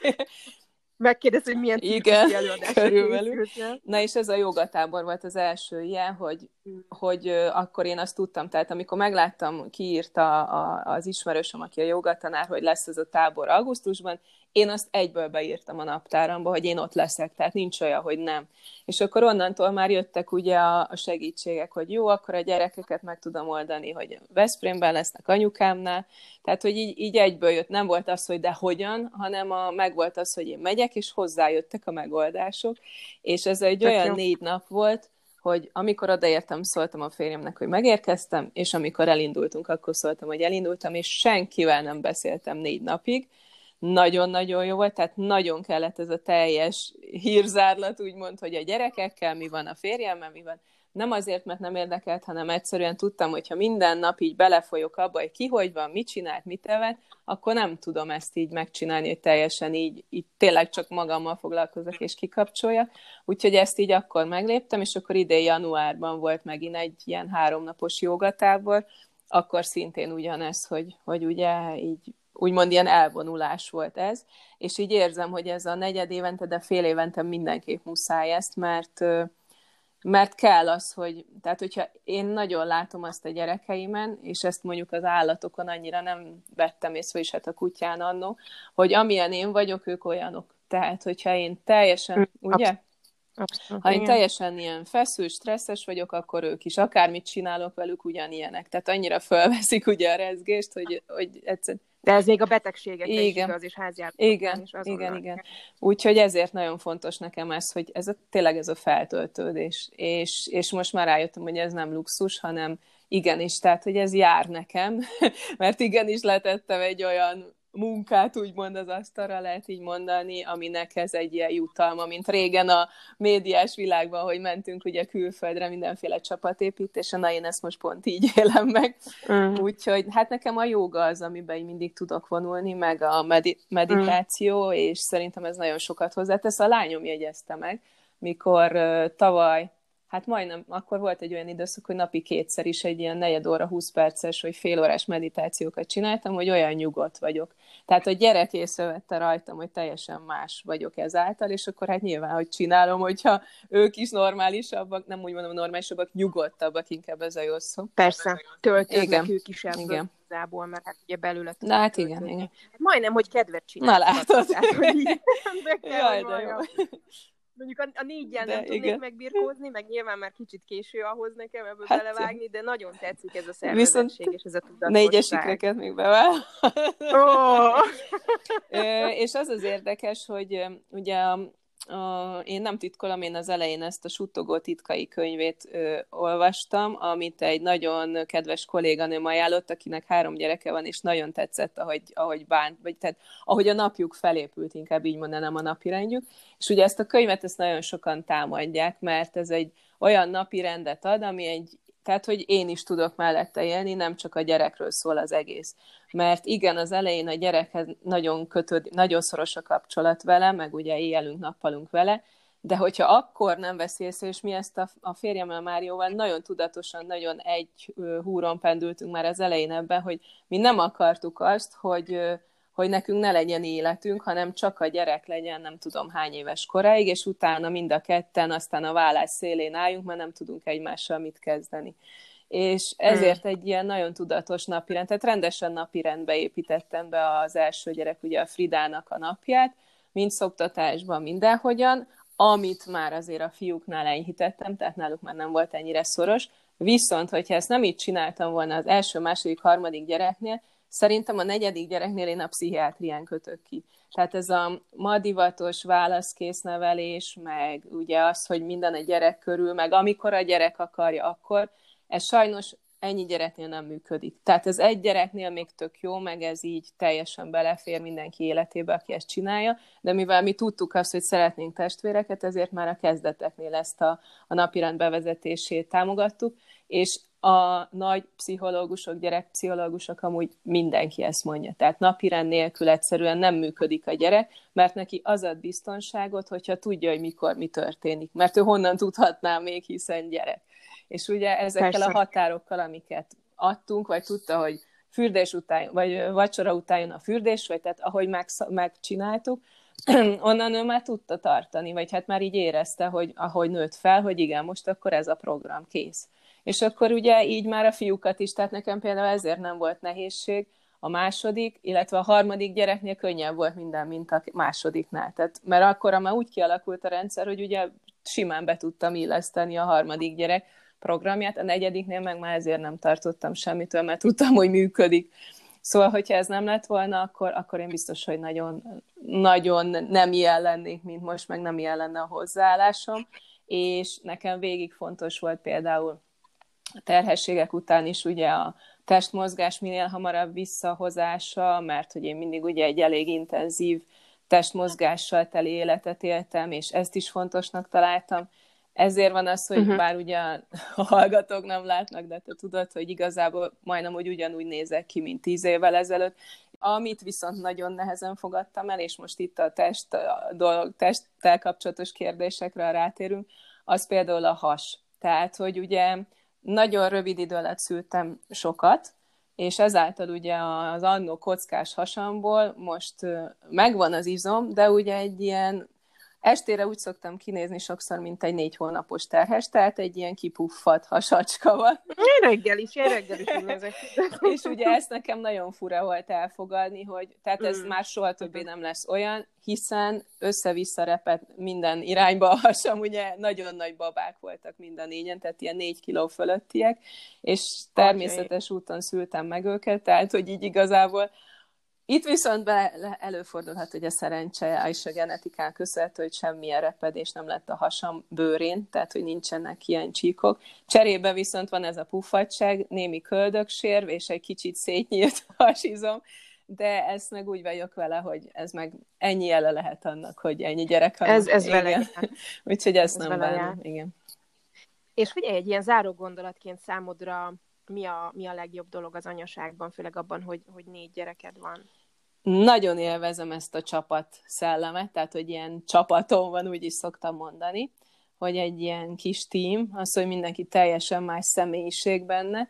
megkérdez, hogy milyen Igen, körülbelül. Na és ez a jogatábor volt az első ilyen, hogy, hogy akkor én azt tudtam, tehát amikor megláttam, kiírta a, az ismerősöm, aki a jogatanár, hogy lesz ez a tábor augusztusban, én azt egyből beírtam a naptáramba, hogy én ott leszek, tehát nincs olyan, hogy nem. És akkor onnantól már jöttek ugye a, a segítségek, hogy jó, akkor a gyerekeket meg tudom oldani, hogy Veszprémben lesznek anyukámnál, tehát hogy így, így egyből jött, nem volt az, hogy de hogyan, hanem a, meg volt az, hogy én megyek, és hozzájöttek a megoldások, és ez egy Tök olyan jó. négy nap volt, hogy amikor odaértem, szóltam a férjemnek, hogy megérkeztem, és amikor elindultunk, akkor szóltam, hogy elindultam, és senkivel nem beszéltem négy napig, nagyon-nagyon jó volt, tehát nagyon kellett ez a teljes hírzárlat, úgymond, hogy a gyerekekkel mi van, a férjemmel mi van. Nem azért, mert nem érdekelt, hanem egyszerűen tudtam, hogyha minden nap így belefolyok abba, hogy ki hogy van, mit csinált, mit evett, akkor nem tudom ezt így megcsinálni, hogy teljesen így, így tényleg csak magammal foglalkozok és kikapcsolja. Úgyhogy ezt így akkor megléptem, és akkor idén januárban volt megint egy ilyen háromnapos jogatábor, akkor szintén ugyanez, hogy, hogy ugye így úgymond ilyen elvonulás volt ez, és így érzem, hogy ez a negyed évente, de fél évente mindenképp muszáj ezt, mert, mert kell az, hogy, tehát hogyha én nagyon látom azt a gyerekeimen, és ezt mondjuk az állatokon annyira nem vettem észre, is hát a kutyán annó, hogy amilyen én vagyok, ők olyanok. Tehát, hogyha én teljesen, ugye? Abszolút, ha én igen. teljesen ilyen feszült, stresszes vagyok, akkor ők is, akármit csinálok velük, ugyanilyenek. Tehát annyira fölveszik ugye a rezgést, hogy, hogy egyszerűen de ez még a betegségek igen. is igaz, és háziállapotban igen, is Igen, igen. Úgyhogy ezért nagyon fontos nekem ez, hogy ez a, tényleg ez a feltöltődés. És, és most már rájöttem, hogy ez nem luxus, hanem igenis, tehát, hogy ez jár nekem, mert igenis letettem egy olyan munkát úgymond az asztalra lehet így mondani, aminek ez egy ilyen jutalma, mint régen a médiás világban, hogy mentünk ugye külföldre mindenféle csapatépítés, na én ezt most pont így élem meg. Mm. Úgyhogy hát nekem a joga az, amiben így mindig tudok vonulni, meg a medi- meditáció, mm. és szerintem ez nagyon sokat hozzátesz. A lányom jegyezte meg, mikor uh, tavaly hát majdnem, akkor volt egy olyan időszak, hogy napi kétszer is egy ilyen negyed óra, 20 perces, vagy fél órás meditációkat csináltam, hogy olyan nyugodt vagyok. Tehát a gyerek észrevette rajtam, hogy teljesen más vagyok ezáltal, és akkor hát nyilván, hogy csinálom, hogyha ők is normálisabbak, nem úgy mondom normálisabbak, nyugodtabbak, inkább ez a jó szó. Persze, töltöznek ők is ebből. Igen igazából, mert hát ugye belőle Na, hát igen, igen. Majdnem, hogy kedvet csinálsz. Na látod. Tehát, hogy Jaj, de jó mondjuk a, a négyen de, nem tudnék igen. megbirkózni, meg nyilván már kicsit késő ahhoz nekem ebből hát, belevágni, de nagyon tetszik ez a szervezetség és ez a tudatosság. Négyes sikreket még bevel. Oh. és az az érdekes, hogy ugye a, én nem titkolom, én az elején ezt a Suttogó titkai könyvét ö, olvastam, amit egy nagyon kedves kolléganőm ajánlott, akinek három gyereke van, és nagyon tetszett, ahogy, ahogy bánt, vagy tehát ahogy a napjuk felépült, inkább így mondanám a napirendjük. És ugye ezt a könyvet ezt nagyon sokan támadják, mert ez egy olyan napi rendet ad, ami egy tehát, hogy én is tudok mellette élni, nem csak a gyerekről szól az egész. Mert igen, az elején a gyerekhez nagyon kötőd, nagyon szoros a kapcsolat vele, meg ugye éjjelünk, nappalunk vele, de hogyha akkor nem veszi észre, és mi ezt a, a férjemmel Márióval nagyon tudatosan, nagyon egy húron pendültünk már az elején ebben, hogy mi nem akartuk azt, hogy hogy nekünk ne legyen életünk, hanem csak a gyerek legyen nem tudom hány éves koráig, és utána mind a ketten aztán a vállás szélén álljunk, mert nem tudunk egymással mit kezdeni. És ezért egy ilyen nagyon tudatos napirend, tehát rendesen napirendbe építettem be az első gyerek, ugye a Fridának a napját, mind szoptatásban, mindenhogyan, amit már azért a fiúknál enyhítettem, tehát náluk már nem volt ennyire szoros, viszont, hogyha ezt nem így csináltam volna az első, második, harmadik gyereknél, Szerintem a negyedik gyereknél én a pszichiátrián kötök ki. Tehát ez a madivatos válaszkész nevelés, meg ugye az, hogy minden a gyerek körül, meg amikor a gyerek akarja, akkor ez sajnos ennyi gyereknél nem működik. Tehát ez egy gyereknél még tök jó, meg ez így teljesen belefér mindenki életébe, aki ezt csinálja, de mivel mi tudtuk azt, hogy szeretnénk testvéreket, ezért már a kezdeteknél ezt a, a napirend bevezetését támogattuk, és a nagy pszichológusok, gyerekpszichológusok amúgy mindenki ezt mondja. Tehát napirend nélkül egyszerűen nem működik a gyerek, mert neki az ad biztonságot, hogyha tudja, hogy mikor mi történik. Mert ő honnan tudhatná még, hiszen gyerek. És ugye ezekkel Persze. a határokkal, amiket adtunk, vagy tudta, hogy fürdés után, vagy vacsora után jön a fürdés, vagy tehát ahogy meg, megcsináltuk, onnan ő már tudta tartani, vagy hát már így érezte, hogy ahogy nőtt fel, hogy igen, most akkor ez a program kész. És akkor ugye így már a fiúkat is, tehát nekem például ezért nem volt nehézség, a második, illetve a harmadik gyereknél könnyebb volt minden, mint a másodiknál. Tehát, mert akkor már úgy kialakult a rendszer, hogy ugye simán be tudtam illeszteni a harmadik gyerek programját, a negyediknél meg már ezért nem tartottam semmitől, mert tudtam, hogy működik. Szóval, hogyha ez nem lett volna, akkor, akkor én biztos, hogy nagyon, nagyon nem ilyen lennék, mint most, meg nem ilyen lenne a hozzáállásom. És nekem végig fontos volt például terhességek után is ugye a testmozgás minél hamarabb visszahozása, mert hogy én mindig ugye egy elég intenzív testmozgással teli életet éltem, és ezt is fontosnak találtam. Ezért van az, hogy uh-huh. bár ugye a hallgatók nem látnak, de te tudod, hogy igazából majdnem hogy ugyanúgy nézek ki, mint tíz évvel ezelőtt. Amit viszont nagyon nehezen fogadtam el, és most itt a test, a dolog, testtel kapcsolatos kérdésekre rátérünk, az például a has. Tehát, hogy ugye nagyon rövid idő alatt szültem sokat, és ezáltal ugye az annó kockás hasamból most megvan az izom, de ugye egy ilyen Estére úgy szoktam kinézni sokszor, mint egy négy hónapos terhes, tehát egy ilyen kipuffat hasacska van. Én reggel is, én reggel is nézek. és ugye ezt nekem nagyon fura volt elfogadni, hogy tehát ez mm. már soha többé nem lesz olyan, hiszen össze-vissza repet minden irányba a hasam, ugye nagyon nagy babák voltak mind a négyen, tehát ilyen négy kiló fölöttiek, és természetes úton szültem meg őket, tehát hogy így igazából itt viszont be, előfordulhat, hogy a szerencse és a genetikán köszönhető, hogy semmilyen repedés nem lett a hasam bőrén, tehát hogy nincsenek ilyen csíkok. Cserébe viszont van ez a puffadság, némi köldöksérv és egy kicsit szétnyílt hasizom, de ezt meg úgy vagyok vele, hogy ez meg ennyi jele lehet annak, hogy ennyi gyerek van. Ez, ez igen. vele Úgyhogy ezt ez nem bánom. Igen. És hogy egy ilyen záró gondolatként számodra mi a, mi a legjobb dolog az anyaságban, főleg abban, hogy, hogy négy gyereked van? Nagyon élvezem ezt a csapat szellemet, tehát, hogy ilyen csapatom van, úgy is szoktam mondani, hogy egy ilyen kis tím, az, hogy mindenki teljesen más személyiség benne,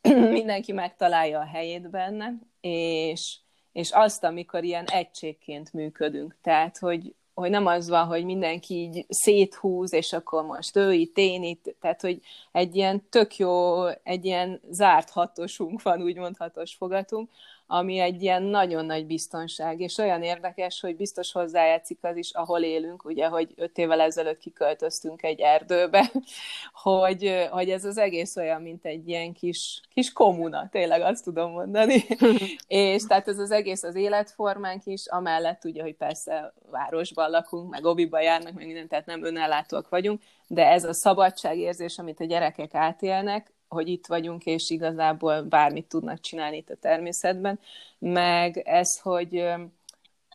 mindenki megtalálja a helyét benne, és, és azt, amikor ilyen egységként működünk. Tehát, hogy, hogy nem az van, hogy mindenki így széthúz, és akkor most ő itt, én itt, tehát, hogy egy ilyen tök jó, egy ilyen zárt hatosunk van, úgymond hatos fogatunk, ami egy ilyen nagyon nagy biztonság, és olyan érdekes, hogy biztos hozzájátszik az is, ahol élünk, ugye, hogy öt évvel ezelőtt kiköltöztünk egy erdőbe, hogy, hogy ez az egész olyan, mint egy ilyen kis, kis kommuna, tényleg azt tudom mondani. és tehát ez az egész az életformánk is, amellett ugye, hogy persze városban lakunk, meg obiba járnak, meg minden, tehát nem önellátóak vagyunk, de ez a szabadságérzés, amit a gyerekek átélnek, hogy itt vagyunk, és igazából bármit tudnak csinálni itt a természetben, meg ez, hogy,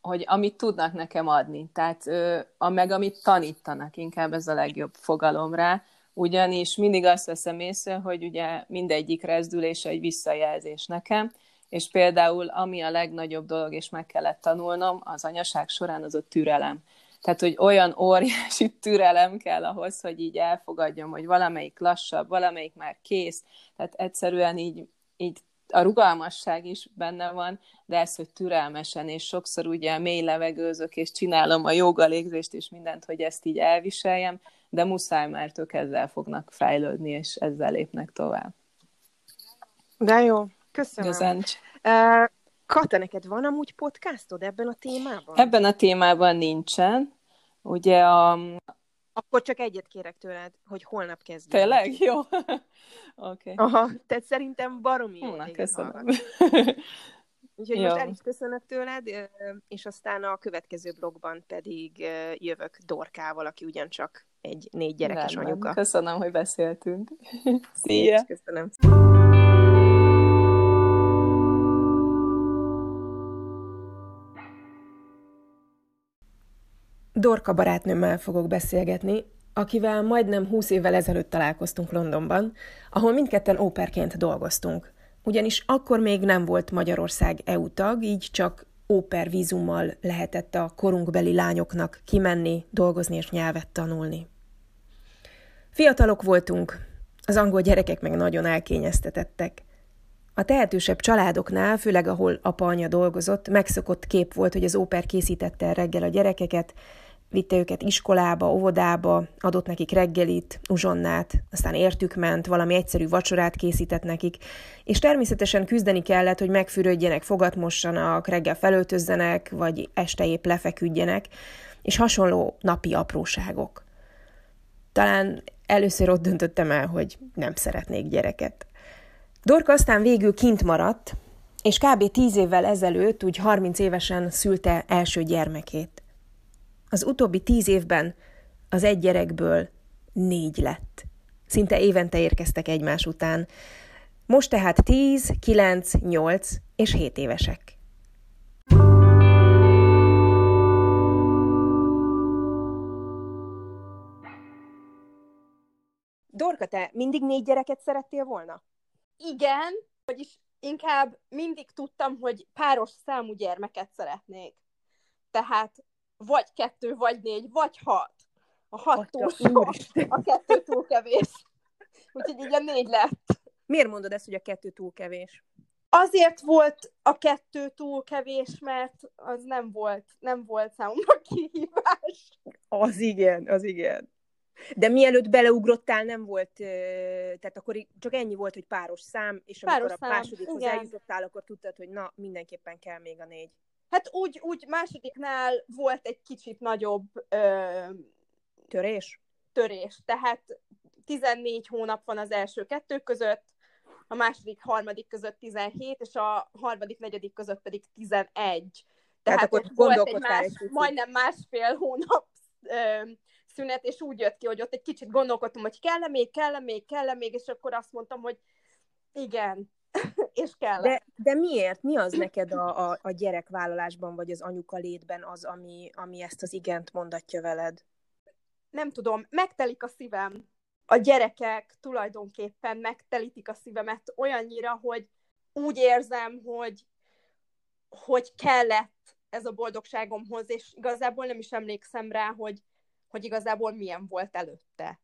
hogy amit tudnak nekem adni, tehát a, meg amit tanítanak, inkább ez a legjobb fogalom rá, ugyanis mindig azt veszem észre, hogy ugye mindegyik rezdülés egy visszajelzés nekem, és például ami a legnagyobb dolog, és meg kellett tanulnom az anyaság során, az a türelem. Tehát, hogy olyan óriási türelem kell ahhoz, hogy így elfogadjam, hogy valamelyik lassabb, valamelyik már kész. Tehát egyszerűen így, így a rugalmasság is benne van, de ez, hogy türelmesen, és sokszor ugye mély levegőzök, és csinálom a joga légzést, és mindent, hogy ezt így elviseljem, de muszáj, mert ők ezzel fognak fejlődni, és ezzel lépnek tovább. De jó, köszönöm. Köszöncs. Uh, Kata, neked van amúgy podcastod ebben a témában? Ebben a témában nincsen. Ugye a... Akkor csak egyet kérek tőled, hogy holnap kezdjük. Tényleg? Jó. Oké. okay. Aha, tehát szerintem baromi jó. Na, köszönöm. Úgyhogy jó. most el is köszönök tőled, és aztán a következő blogban pedig jövök Dorkával, aki ugyancsak egy négy gyerekes Rendben. anyuka. Köszönöm, hogy beszéltünk. Szia! Köszönöm. Dorka barátnőmmel fogok beszélgetni, akivel majdnem 20 évvel ezelőtt találkoztunk Londonban, ahol mindketten óperként dolgoztunk. Ugyanis akkor még nem volt Magyarország EU tag, így csak óper vízummal lehetett a korunkbeli lányoknak kimenni, dolgozni és nyelvet tanulni. Fiatalok voltunk, az angol gyerekek meg nagyon elkényeztetettek. A tehetősebb családoknál, főleg ahol apa-anya dolgozott, megszokott kép volt, hogy az óper készítette el reggel a gyerekeket, vitte őket iskolába, óvodába, adott nekik reggelit, uzsonnát, aztán értük ment, valami egyszerű vacsorát készített nekik, és természetesen küzdeni kellett, hogy megfürödjenek, fogatmossanak, reggel felöltözzenek, vagy este épp lefeküdjenek, és hasonló napi apróságok. Talán először ott döntöttem el, hogy nem szeretnék gyereket. Dorka aztán végül kint maradt, és kb. tíz évvel ezelőtt, úgy 30 évesen szülte első gyermekét. Az utóbbi tíz évben az egy gyerekből négy lett. Szinte évente érkeztek egymás után. Most tehát tíz, kilenc, nyolc és hét évesek. Dorka, te mindig négy gyereket szerettél volna? Igen, vagyis inkább mindig tudtam, hogy páros számú gyermeket szeretnék. Tehát vagy kettő, vagy négy, vagy hat. A hat túl sok, a kettő túl kevés. Úgyhogy így a négy lett. Miért mondod ezt, hogy a kettő túl kevés? Azért volt a kettő túl kevés, mert az nem volt, nem volt számomra kihívás. Az igen, az igen. De mielőtt beleugrottál, nem volt, tehát akkor csak ennyi volt, hogy páros szám, és páros amikor szám, a másodikhoz igen. akkor tudtad, hogy na, mindenképpen kell még a négy. Hát úgy, úgy másodiknál volt egy kicsit nagyobb ö, törés. Törés. Tehát 14 hónap van az első kettő között, a második, harmadik között 17, és a harmadik, negyedik között pedig 11. Tehát, Tehát akkor volt egy más, egy majdnem másfél hónap ö, szünet, és úgy jött ki, hogy ott egy kicsit gondolkodtam, hogy kell-e még, kell-e még, kell-e még, és akkor azt mondtam, hogy igen, és kell. De, de miért? Mi az neked a, a, a gyerekvállalásban, vagy az anyuka létben az, ami, ami ezt az igent mondatja veled? Nem tudom, megtelik a szívem. A gyerekek tulajdonképpen megtelítik a szívemet olyannyira, hogy úgy érzem, hogy, hogy kellett ez a boldogságomhoz, és igazából nem is emlékszem rá, hogy, hogy igazából milyen volt előtte.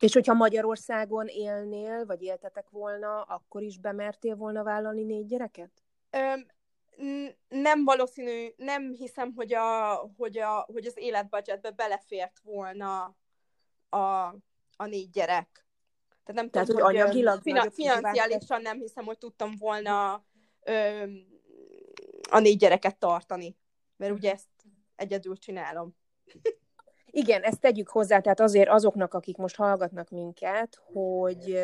És hogyha Magyarországon élnél, vagy éltetek volna, akkor is bemertél volna vállalni négy gyereket? Öm, nem valószínű, nem hiszem, hogy, a, hogy, a, hogy az életbudgetbe belefért volna a, a négy gyerek. Tehát nem Tehát, tudom, hogy anyagilag fina, financiálisan nem hiszem, hogy tudtam volna ö, a négy gyereket tartani. Mert ugye ezt egyedül csinálom. Igen, ezt tegyük hozzá, tehát azért azoknak, akik most hallgatnak minket, hogy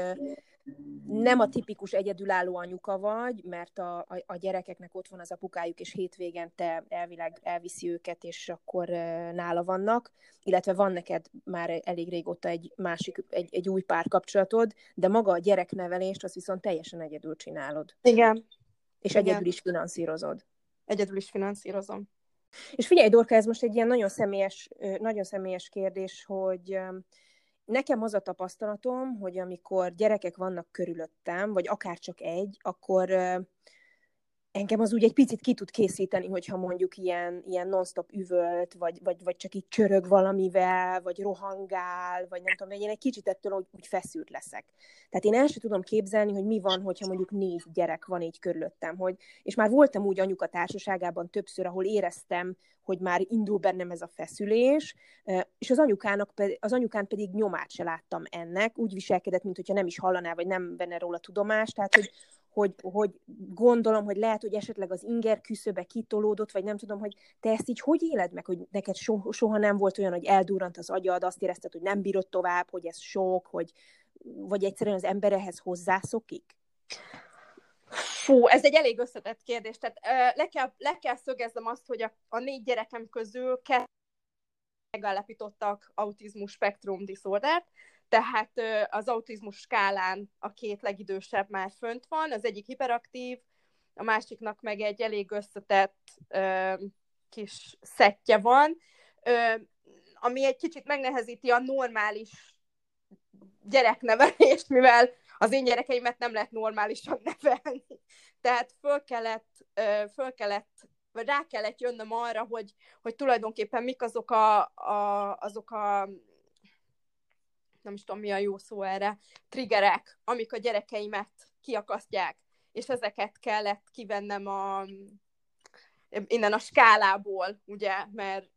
nem a tipikus egyedülálló anyuka vagy, mert a, a, a gyerekeknek ott van az apukájuk, és hétvégen te elvileg elviszi őket, és akkor nála vannak, illetve van neked már elég régóta egy másik, egy, egy új párkapcsolatod, de maga a gyereknevelést azt viszont teljesen egyedül csinálod. Igen. És Igen. egyedül is finanszírozod. Egyedül is finanszírozom. És figyelj, Dorka, ez most egy ilyen nagyon személyes, nagyon személyes kérdés, hogy nekem az a tapasztalatom, hogy amikor gyerekek vannak körülöttem, vagy akár csak egy, akkor engem az úgy egy picit ki tud készíteni, hogyha mondjuk ilyen, ilyen non-stop üvölt, vagy, vagy, vagy csak így csörög valamivel, vagy rohangál, vagy nem tudom, én egy kicsit ettől úgy, úgy feszült leszek. Tehát én el sem tudom képzelni, hogy mi van, hogyha mondjuk négy gyerek van így körülöttem, hogy, és már voltam úgy anyuka társaságában többször, ahol éreztem, hogy már indul bennem ez a feszülés, és az, anyukának, az anyukán pedig nyomát se láttam ennek, úgy viselkedett, mintha nem is hallaná, vagy nem benne róla tudomás, tehát hogy hogy, hogy gondolom, hogy lehet, hogy esetleg az inger küszöbe kitolódott, vagy nem tudom, hogy te ezt így hogy éled meg, hogy neked so, soha nem volt olyan, hogy eldurrant az agyad, azt érezted, hogy nem bírod tovább, hogy ez sok, hogy, vagy egyszerűen az ember ehhez hozzászokik? Fú, ez egy elég összetett kérdés. Tehát uh, le, kell, le kell szögeznem azt, hogy a, a négy gyerekem közül kettő megállapítottak autizmus spektrum disorder tehát az autizmus skálán a két legidősebb már fönt van, az egyik hiperaktív, a másiknak meg egy elég összetett ö, kis szettje van. Ö, ami egy kicsit megnehezíti a normális gyereknevelést, mivel az én gyerekeimet nem lehet normálisan nevelni. Tehát föl kellett, föl kellett vagy rá kellett jönnöm arra, hogy, hogy tulajdonképpen mik azok a, a, azok a nem is tudom mi a jó szó erre, triggerek, amik a gyerekeimet kiakasztják, és ezeket kellett kivennem a, innen a skálából, ugye, mert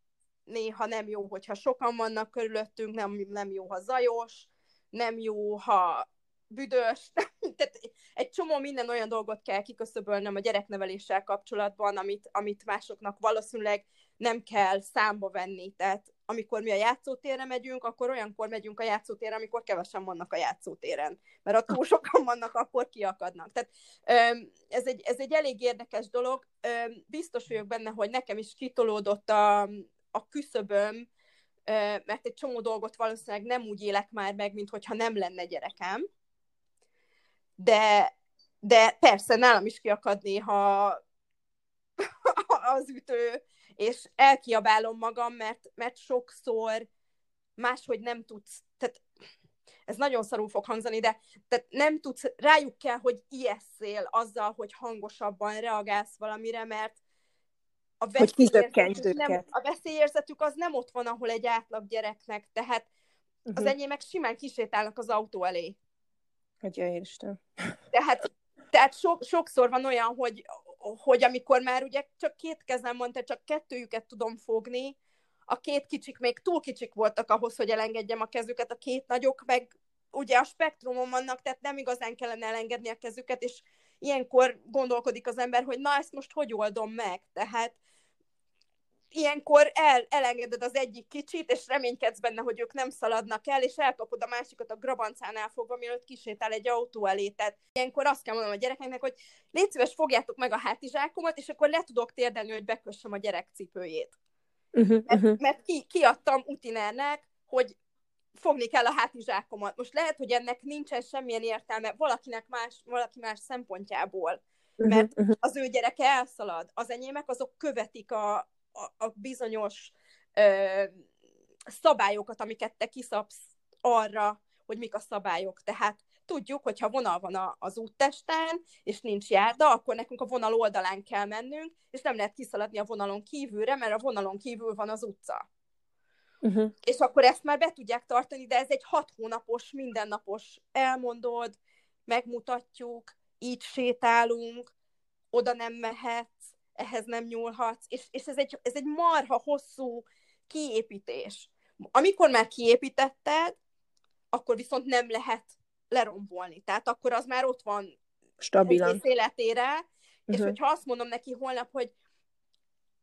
néha nem jó, hogyha sokan vannak körülöttünk, nem, nem jó, ha zajos, nem jó, ha büdös, tehát egy csomó minden olyan dolgot kell kiköszöbölnöm a gyerekneveléssel kapcsolatban, amit, amit másoknak valószínűleg nem kell számba venni. Tehát amikor mi a játszótérre megyünk, akkor olyankor megyünk a játszótérre, amikor kevesen vannak a játszótéren. Mert ha túl sokan vannak, akkor kiakadnak. Tehát ez egy, ez egy elég érdekes dolog. Biztos vagyok benne, hogy nekem is kitolódott a, a küszöböm, mert egy csomó dolgot valószínűleg nem úgy élek már meg, mint hogyha nem lenne gyerekem de, de persze nálam is kiakad néha az ütő, és elkiabálom magam, mert, mert sokszor máshogy nem tudsz, tehát ez nagyon szarul fog hangzani, de tehát nem tudsz, rájuk kell, hogy ijesszél azzal, hogy hangosabban reagálsz valamire, mert a veszélyérzetük, nem, a veszélyérzetük az nem ott van, ahol egy átlag gyereknek, tehát uh-huh. az mhm. enyémek simán kisétálnak az autó elé. Atya Isten. Tehát, tehát so, sokszor van olyan, hogy, hogy amikor már ugye csak két kezem van, tehát csak kettőjüket tudom fogni, a két kicsik még túl kicsik voltak ahhoz, hogy elengedjem a kezüket, a két nagyok meg ugye a spektrumon vannak, tehát nem igazán kellene elengedni a kezüket, és ilyenkor gondolkodik az ember, hogy na ezt most hogy oldom meg, tehát ilyenkor el, elengeded az egyik kicsit, és reménykedsz benne, hogy ők nem szaladnak el, és elkapod a másikat a grabancánál fogva, mielőtt kisétál egy autó elé. Tehát ilyenkor azt kell mondanom a gyerekeknek, hogy légy szíves, fogjátok meg a hátizsákomat, és akkor le tudok térdelni, hogy bekössem a gyerek cipőjét. Uh-huh, mert, uh-huh. mert ki, kiadtam utinernek, hogy fogni kell a hátizsákomat. Most lehet, hogy ennek nincsen semmilyen értelme valakinek más, valaki más szempontjából, mert uh-huh, uh-huh. az ő gyereke elszalad. Az enyémek azok követik a, a, a bizonyos ö, szabályokat, amiket te kiszabsz arra, hogy mik a szabályok. Tehát tudjuk, hogy ha vonal van a, az úttesten, és nincs járda, akkor nekünk a vonal oldalán kell mennünk, és nem lehet kiszaladni a vonalon kívülre, mert a vonalon kívül van az utca. Uh-huh. És akkor ezt már be tudják tartani, de ez egy hat hónapos, mindennapos elmondod, megmutatjuk, így sétálunk, oda nem mehetsz, ehhez nem nyúlhatsz, és, és ez, egy, ez egy marha hosszú kiépítés. Amikor már kiépítetted, akkor viszont nem lehet lerombolni. Tehát akkor az már ott van stabilan életére, uh-huh. és mhm. hogyha azt mondom neki holnap, hogy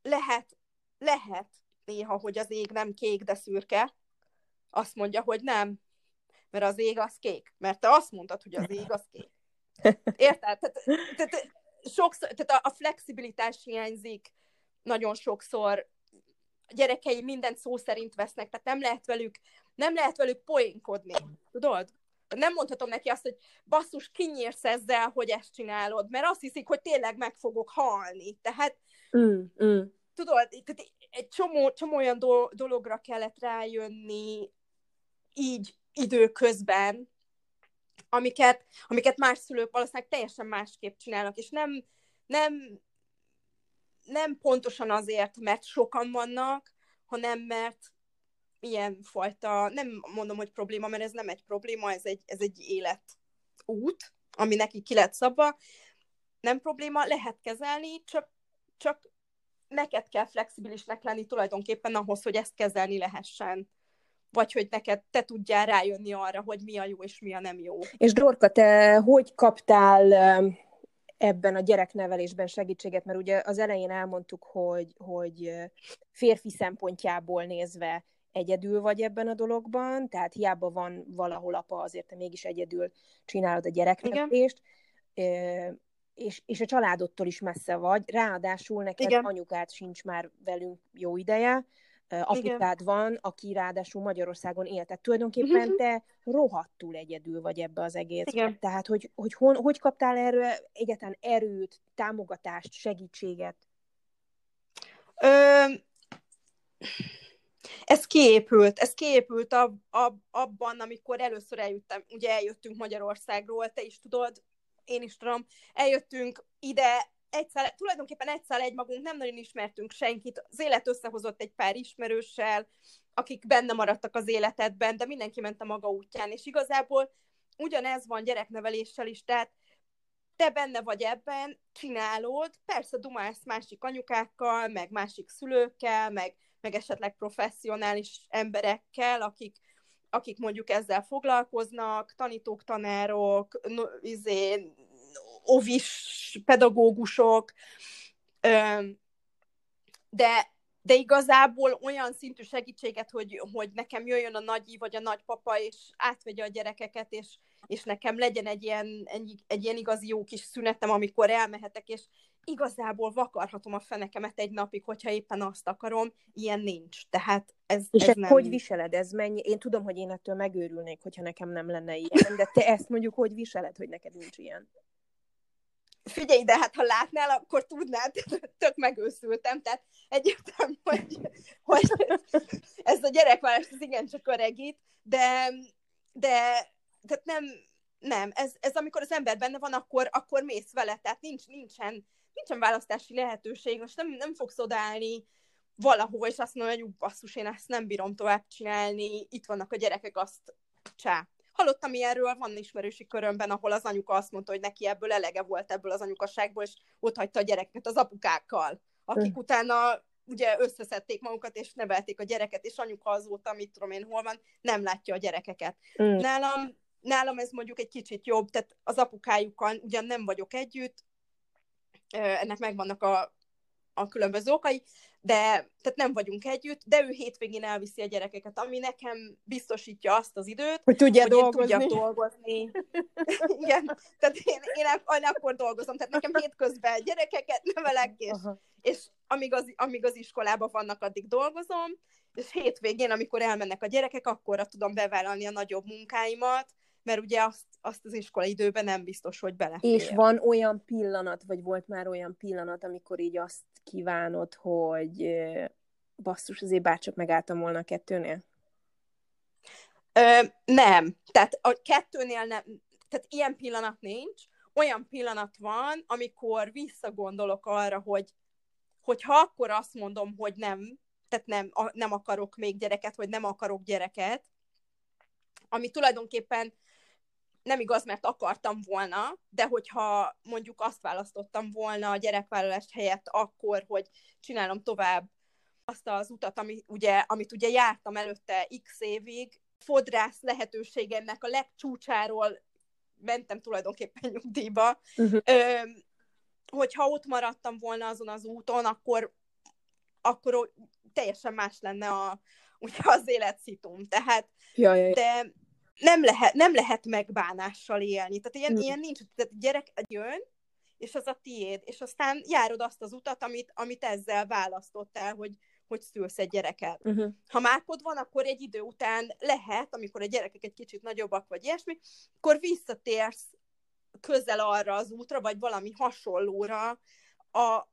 lehet, lehet néha, hogy az ég nem kék, de szürke, azt mondja, hogy nem, mert az ég az kék. Mert te azt mondtad, hogy az ég az kék. Érted? Tehát, tehát sokszor, tehát a, a flexibilitás hiányzik nagyon sokszor, a gyerekei mindent szó szerint vesznek, tehát nem lehet velük, nem lehet velük poénkodni, tudod? Nem mondhatom neki azt, hogy basszus, kinyírsz ezzel, hogy ezt csinálod, mert azt hiszik, hogy tényleg meg fogok halni. Tehát, mm, mm. tudod, tehát egy csomó, csomó olyan do- dologra kellett rájönni így időközben, amiket, amiket más szülők valószínűleg teljesen másképp csinálnak, és nem, nem, nem pontosan azért, mert sokan vannak, hanem mert ilyen fajta, nem mondom, hogy probléma, mert ez nem egy probléma, ez egy, ez egy életút, ami neki ki lett szabva. Nem probléma, lehet kezelni, csak, csak neked kell flexibilisnek lenni tulajdonképpen ahhoz, hogy ezt kezelni lehessen vagy hogy neked te tudjál rájönni arra, hogy mi a jó és mi a nem jó. És Dorka, te hogy kaptál ebben a gyereknevelésben segítséget, mert ugye az elején elmondtuk, hogy, hogy férfi szempontjából nézve egyedül vagy ebben a dologban, tehát hiába van valahol apa, azért te mégis egyedül csinálod a gyereknevelést, és, és a családodtól is messze vagy, ráadásul neked Igen. anyukát sincs már velünk jó ideje, apukád van, aki ráadásul Magyarországon él. Tehát tulajdonképpen uh-huh. te rohadtul egyedül vagy ebbe az egészbe. Tehát, hogy, hogy hon, hogy kaptál erről egyetlen erőt, támogatást, segítséget? Ö... ez kiépült, ez kiépült ab, ab, abban, amikor először eljöttem, ugye eljöttünk Magyarországról, te is tudod, én is tudom, eljöttünk ide, egyszer, tulajdonképpen egyszer egy magunk nem nagyon ismertünk senkit, az élet összehozott egy pár ismerőssel, akik benne maradtak az életedben, de mindenki ment a maga útján, és igazából ugyanez van gyerekneveléssel is, tehát te benne vagy ebben, csinálod, persze dumálsz másik anyukákkal, meg másik szülőkkel, meg, meg esetleg professzionális emberekkel, akik, akik mondjuk ezzel foglalkoznak, tanítók, tanárok, no, izé, ovis pedagógusok, de, de igazából olyan szintű segítséget, hogy, hogy nekem jöjjön a nagyi vagy a nagypapa, és átvegye a gyerekeket, és, és nekem legyen egy ilyen, egy, egy ilyen igazi jó kis szünetem, amikor elmehetek, és igazából vakarhatom a fenekemet egy napig, hogyha éppen azt akarom, ilyen nincs. Tehát ez, és ez nem... hogy viseled? Ez mennyi? Én tudom, hogy én ettől megőrülnék, hogyha nekem nem lenne ilyen, de te ezt mondjuk hogy viseled, hogy neked nincs ilyen? Figyelj, de hát ha látnál, akkor tudnád, tök megőszültem, tehát egyértelmű, hogy, hogy ez a gyerekvállalás az igencsak öregít, de, de tehát nem, nem, ez, ez amikor az ember benne van, akkor, akkor mész vele, tehát nincs, nincsen, nincsen választási lehetőség, most nem, nem fogsz odállni valahova, és azt mondom, hogy basszus, én ezt nem bírom tovább csinálni, itt vannak a gyerekek, azt csá. Hallottam ilyenről, van ismerősi körömben, ahol az anyuka azt mondta, hogy neki ebből elege volt ebből az anyukaságból, és ott hagyta a gyereket az apukákkal, akik mm. utána ugye összeszedték magukat, és nevelték a gyereket, és anyuka azóta, mit tudom én, hol van, nem látja a gyerekeket. Mm. Nálam, nálam ez mondjuk egy kicsit jobb, tehát az apukájukkal ugyan nem vagyok együtt, ennek megvannak a, a különböző okai, de tehát nem vagyunk együtt, de ő hétvégén elviszi a gyerekeket, ami nekem biztosítja azt az időt, hogy, tudja hogy dolgozni. én tudjak dolgozni. Igen, tehát én, én akkor dolgozom, tehát nekem hétközben gyerekeket nevelek, és, és amíg, az, amíg az iskolában vannak, addig dolgozom, és hétvégén, amikor elmennek a gyerekek, akkorra tudom bevállalni a nagyobb munkáimat, mert ugye azt, azt az iskolai időben nem biztos, hogy belefér. És van olyan pillanat, vagy volt már olyan pillanat, amikor így azt kívánod, hogy basszus, azért bárcsak megálltam volna a kettőnél? Ö, nem. Tehát a kettőnél nem. Tehát ilyen pillanat nincs. Olyan pillanat van, amikor visszagondolok arra, hogy hogyha akkor azt mondom, hogy nem, tehát nem, nem akarok még gyereket, vagy nem akarok gyereket, ami tulajdonképpen nem igaz, mert akartam volna, de hogyha mondjuk azt választottam volna a gyerekvállalás helyett akkor, hogy csinálom tovább azt az utat, ami, ugye, amit ugye jártam előtte x évig, fodrász lehetőségemnek a legcsúcsáról mentem tulajdonképpen nyugdíjba. Uh-huh. Ö, hogyha ott maradtam volna azon az úton, akkor, akkor teljesen más lenne a, ugye az életszitum. Tehát, ja, ja, ja. de nem lehet, nem lehet megbánással élni. Tehát ilyen, mm. ilyen nincs, tehát gyerek jön, és az a tiéd, és aztán járod azt az utat, amit, amit ezzel választottál, hogy, hogy szülsz egy gyereket. Uh-huh. Ha mákod van, akkor egy idő után lehet, amikor a gyerekek egy kicsit nagyobbak, vagy ilyesmi, akkor visszatérsz közel arra az útra, vagy valami hasonlóra, a,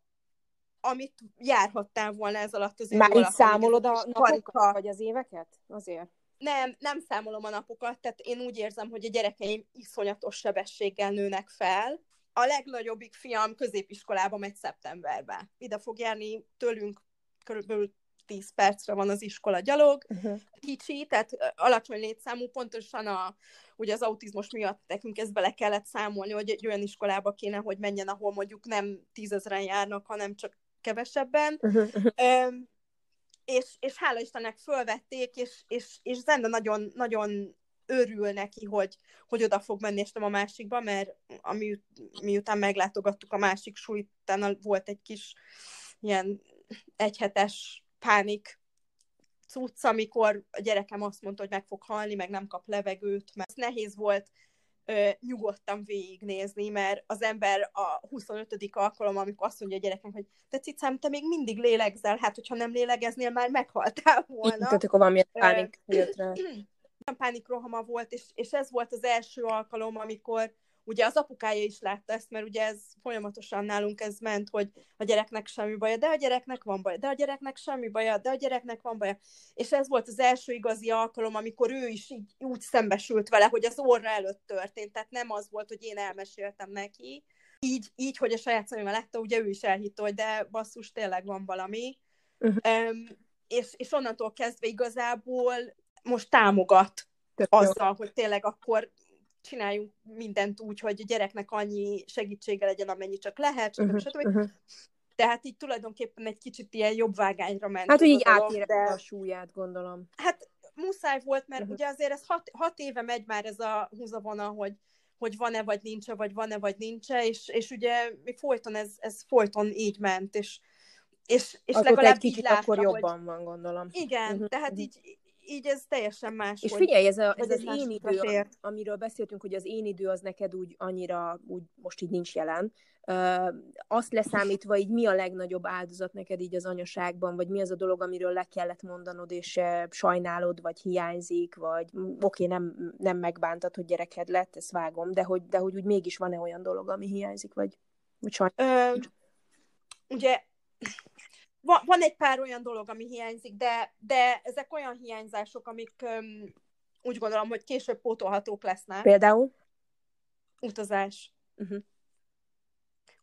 amit járhattál volna ez alatt az Már így számolod a napokat, vagy az éveket? Azért? Nem, nem számolom a napokat, tehát én úgy érzem, hogy a gyerekeim iszonyatos sebességgel nőnek fel. A legnagyobbik fiam középiskolába megy szeptemberbe. Ide fog járni tőlünk körülbelül 10 percre van az iskola gyalog. Uh-huh. Kicsi, tehát alacsony létszámú, pontosan a, ugye az autizmus miatt nekünk ezt bele kellett számolni, hogy egy olyan iskolába kéne, hogy menjen, ahol mondjuk nem tízezren járnak, hanem csak kevesebben. Uh-huh és, és hála Istennek fölvették, és, és, és Zenda nagyon, nagyon örül neki, hogy, hogy oda fog menni, és nem a másikba, mert ami, miután meglátogattuk a másik sulit, volt egy kis ilyen egyhetes pánik cucc, amikor a gyerekem azt mondta, hogy meg fog halni, meg nem kap levegőt, mert nehéz volt ö, nyugodtan végignézni, mert az ember a 25. alkalom, amikor azt mondja a gyereknek, hogy te cicám, te még mindig lélegzel, hát hogyha nem lélegeznél, már meghaltál volna. Tehát akkor valamilyen pánik jött rá. pánikrohama volt, és, és ez volt az első alkalom, amikor ugye az apukája is látta ezt, mert ugye ez folyamatosan nálunk ez ment, hogy a gyereknek semmi baja, de a gyereknek van baja, de a gyereknek semmi baja, de a gyereknek van baja. És ez volt az első igazi alkalom, amikor ő is így úgy szembesült vele, hogy az orra előtt történt. Tehát nem az volt, hogy én elmeséltem neki. Így, így hogy a saját szemével látta, ugye ő is elhitte, hogy de basszus, tényleg van valami. Uh-huh. Um, és, és onnantól kezdve igazából most támogat Tök azzal, jó. hogy tényleg akkor csináljunk mindent úgy, hogy a gyereknek annyi segítsége legyen, amennyi csak lehet, stb. Uh-huh, stb. Uh-huh. Tehát így tulajdonképpen egy kicsit ilyen jobb vágányra ment. Hát, hogy így átérte de... a súlyát, gondolom. Hát muszáj volt, mert uh-huh. ugye azért ez hat, hat éve megy már ez a húzavona, hogy, hogy van-e vagy nincs vagy van-e vagy nincs és, és ugye még folyton ez, ez folyton így ment, és, és, és legalább egy kicsit így látta, akkor jobban hogy... van, gondolom. Igen, uh-huh. tehát így, így ez teljesen más. És figyelj, ez, a, ez az én idő, fér. amiről beszéltünk, hogy az én idő az neked úgy annyira, úgy most így nincs jelen. Uh, azt leszámítva, így mi a legnagyobb áldozat neked így az anyaságban, vagy mi az a dolog, amiről le kellett mondanod, és uh, sajnálod, vagy hiányzik, vagy oké, okay, nem, nem megbántad, hogy gyereked lett, ezt vágom, de hogy, de hogy úgy mégis van-e olyan dolog, ami hiányzik, vagy, vagy sajnálod? Uh, ugye van, van egy pár olyan dolog, ami hiányzik, de, de ezek olyan hiányzások, amik um, úgy gondolom, hogy később pótolhatók lesznek. Például? Utazás. Uh-huh.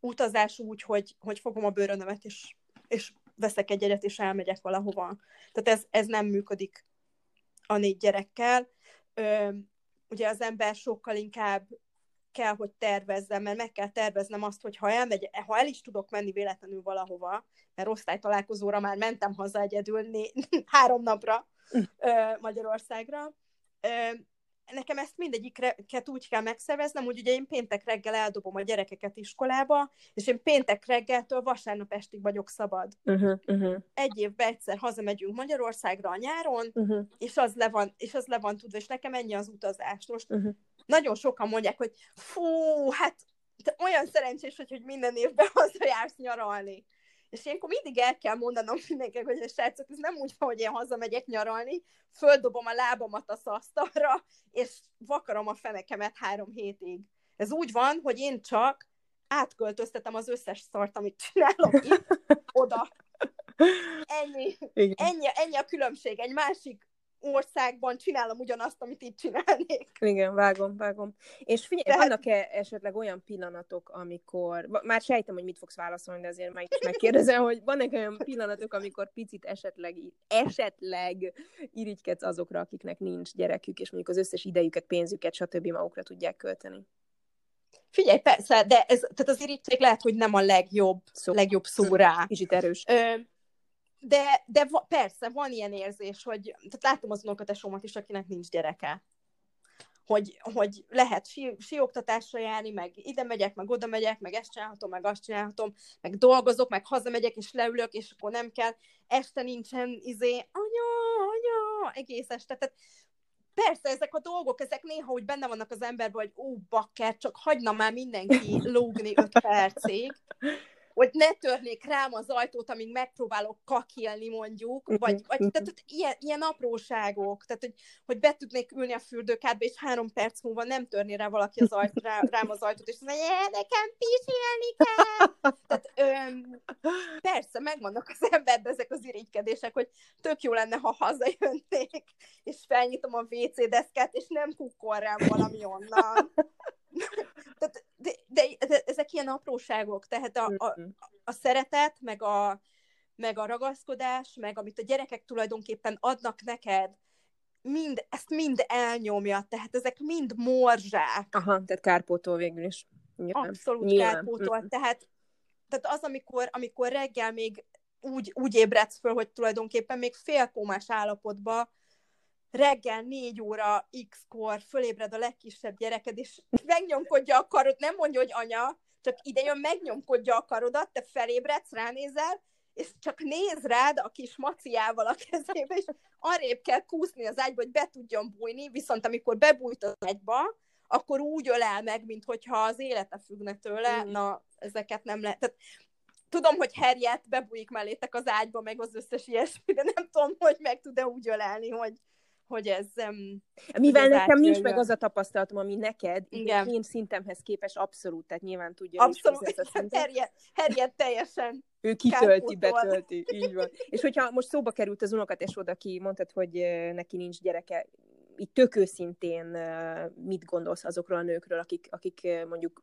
Utazás úgy, hogy, hogy fogom a bőrönömet, és, és veszek egy egyet, és elmegyek valahova. Tehát ez, ez nem működik a négy gyerekkel. Ö, ugye az ember sokkal inkább kell, hogy tervezzem, mert meg kell terveznem azt, hogy ha, elmegy, ha el is tudok menni véletlenül valahova, mert osztálytalálkozóra már mentem haza egyedül né- három napra Magyarországra, nekem ezt mindegyiket úgy kell megszerveznem, hogy ugye én péntek reggel eldobom a gyerekeket iskolába, és én péntek reggeltől vasárnap estig vagyok szabad. Uh-huh, uh-huh. Egy évben egyszer hazamegyünk Magyarországra a nyáron, uh-huh. és, az le van, és az le van tudva, és nekem ennyi az utazás. Most uh-huh nagyon sokan mondják, hogy fú, hát te olyan szerencsés, hogy, hogy minden évben hazajársz nyaralni. És ilyenkor mindig el kell mondanom mindenkinek, hogy a srácok, ez nem úgy van, hogy én hazamegyek nyaralni, földobom a lábamat a szasztalra, és vakarom a fenekemet három hétig. Ez úgy van, hogy én csak átköltöztetem az összes szart, amit csinálok itt, oda. Ennyi, ennyi, ennyi a különbség. Egy másik országban csinálom ugyanazt, amit itt csinálnék. Igen, vágom, vágom. És figyelj, Tehát... vannak-e esetleg olyan pillanatok, amikor, már sejtem, hogy mit fogsz válaszolni, de azért meg is megkérdezem, hogy vannak olyan pillanatok, amikor picit esetleg, esetleg irigykedsz azokra, akiknek nincs gyerekük, és mondjuk az összes idejüket, pénzüket, stb. magukra tudják költeni? Figyelj, persze, de ez, tehát az irítség lehet, hogy nem a legjobb szó, legjobb szó rá. Kicsit erős. Ö, de, de persze, van ilyen érzés, hogy tehát látom az unokatesómat is, akinek nincs gyereke. Hogy, hogy lehet si, sioktatásra járni, meg ide megyek, meg oda megyek, meg ezt csinálhatom, meg azt csinálhatom, meg dolgozok, meg hazamegyek, és leülök, és akkor nem kell. Este nincsen izé, anya, anya, egész este. Tehát persze, ezek a dolgok, ezek néha úgy benne vannak az emberben, hogy ó, bakker, csak hagyna már mindenki lógni öt percig hogy ne törnék rám az ajtót, amíg megpróbálok kakélni mondjuk, uh-huh, vagy, vagy uh-huh. tehát, ilyen, ilyen apróságok, tehát hogy, hogy be tudnék ülni a fürdőkádba, és három perc múlva nem törni rá valaki az ajt, rá, rám az ajtót, és mondja, nekem pisilni kell. Tehát öm, persze, megvannak az emberben ezek az irigykedések, hogy tök jó lenne, ha hazajönnék, és felnyitom a WC deszkát, és nem kukkol rám valami onnan. Tehát, de, de, de ezek ilyen apróságok, tehát a, a, mm-hmm. a szeretet, meg a, meg a ragaszkodás, meg amit a gyerekek tulajdonképpen adnak neked, mind, ezt mind elnyomja, tehát ezek mind morzsák. Aha, tehát kárpótol végül is. Nyilván. Abszolút Nyilván. kárpótol, mm. tehát, tehát az, amikor, amikor reggel még úgy, úgy ébredsz föl, hogy tulajdonképpen még félkómás állapotban reggel négy óra x-kor fölébred a legkisebb gyereked, és megnyomkodja a karod, nem mondja, hogy anya, csak ide jön, megnyomkodja a karodat, te felébredsz, ránézel, és csak néz rád a kis maciával a kezébe, és arrébb kell kúszni az ágyba, hogy be tudjon bújni, viszont amikor bebújt az ágyba, akkor úgy ölel meg, mint hogyha az élete függne tőle, mm. na, ezeket nem lehet. Tehát, tudom, hogy Harriet bebújik mellétek az ágyba, meg az összes ilyesmi, de nem tudom, hogy meg tud-e úgy ölelni, hogy, hogy ez... Um, Mivel ez nekem nincs meg az a tapasztalatom, ami neked, Igen. én szintemhez képes abszolút, tehát nyilván tudja abszolút. is ezt a Harriet, Harriet teljesen ő kitölti, betölti, így van. És hogyha most szóba került az unokatesod, aki mondtad, hogy neki nincs gyereke, így tök őszintén mit gondolsz azokról a nőkről, akik, akik mondjuk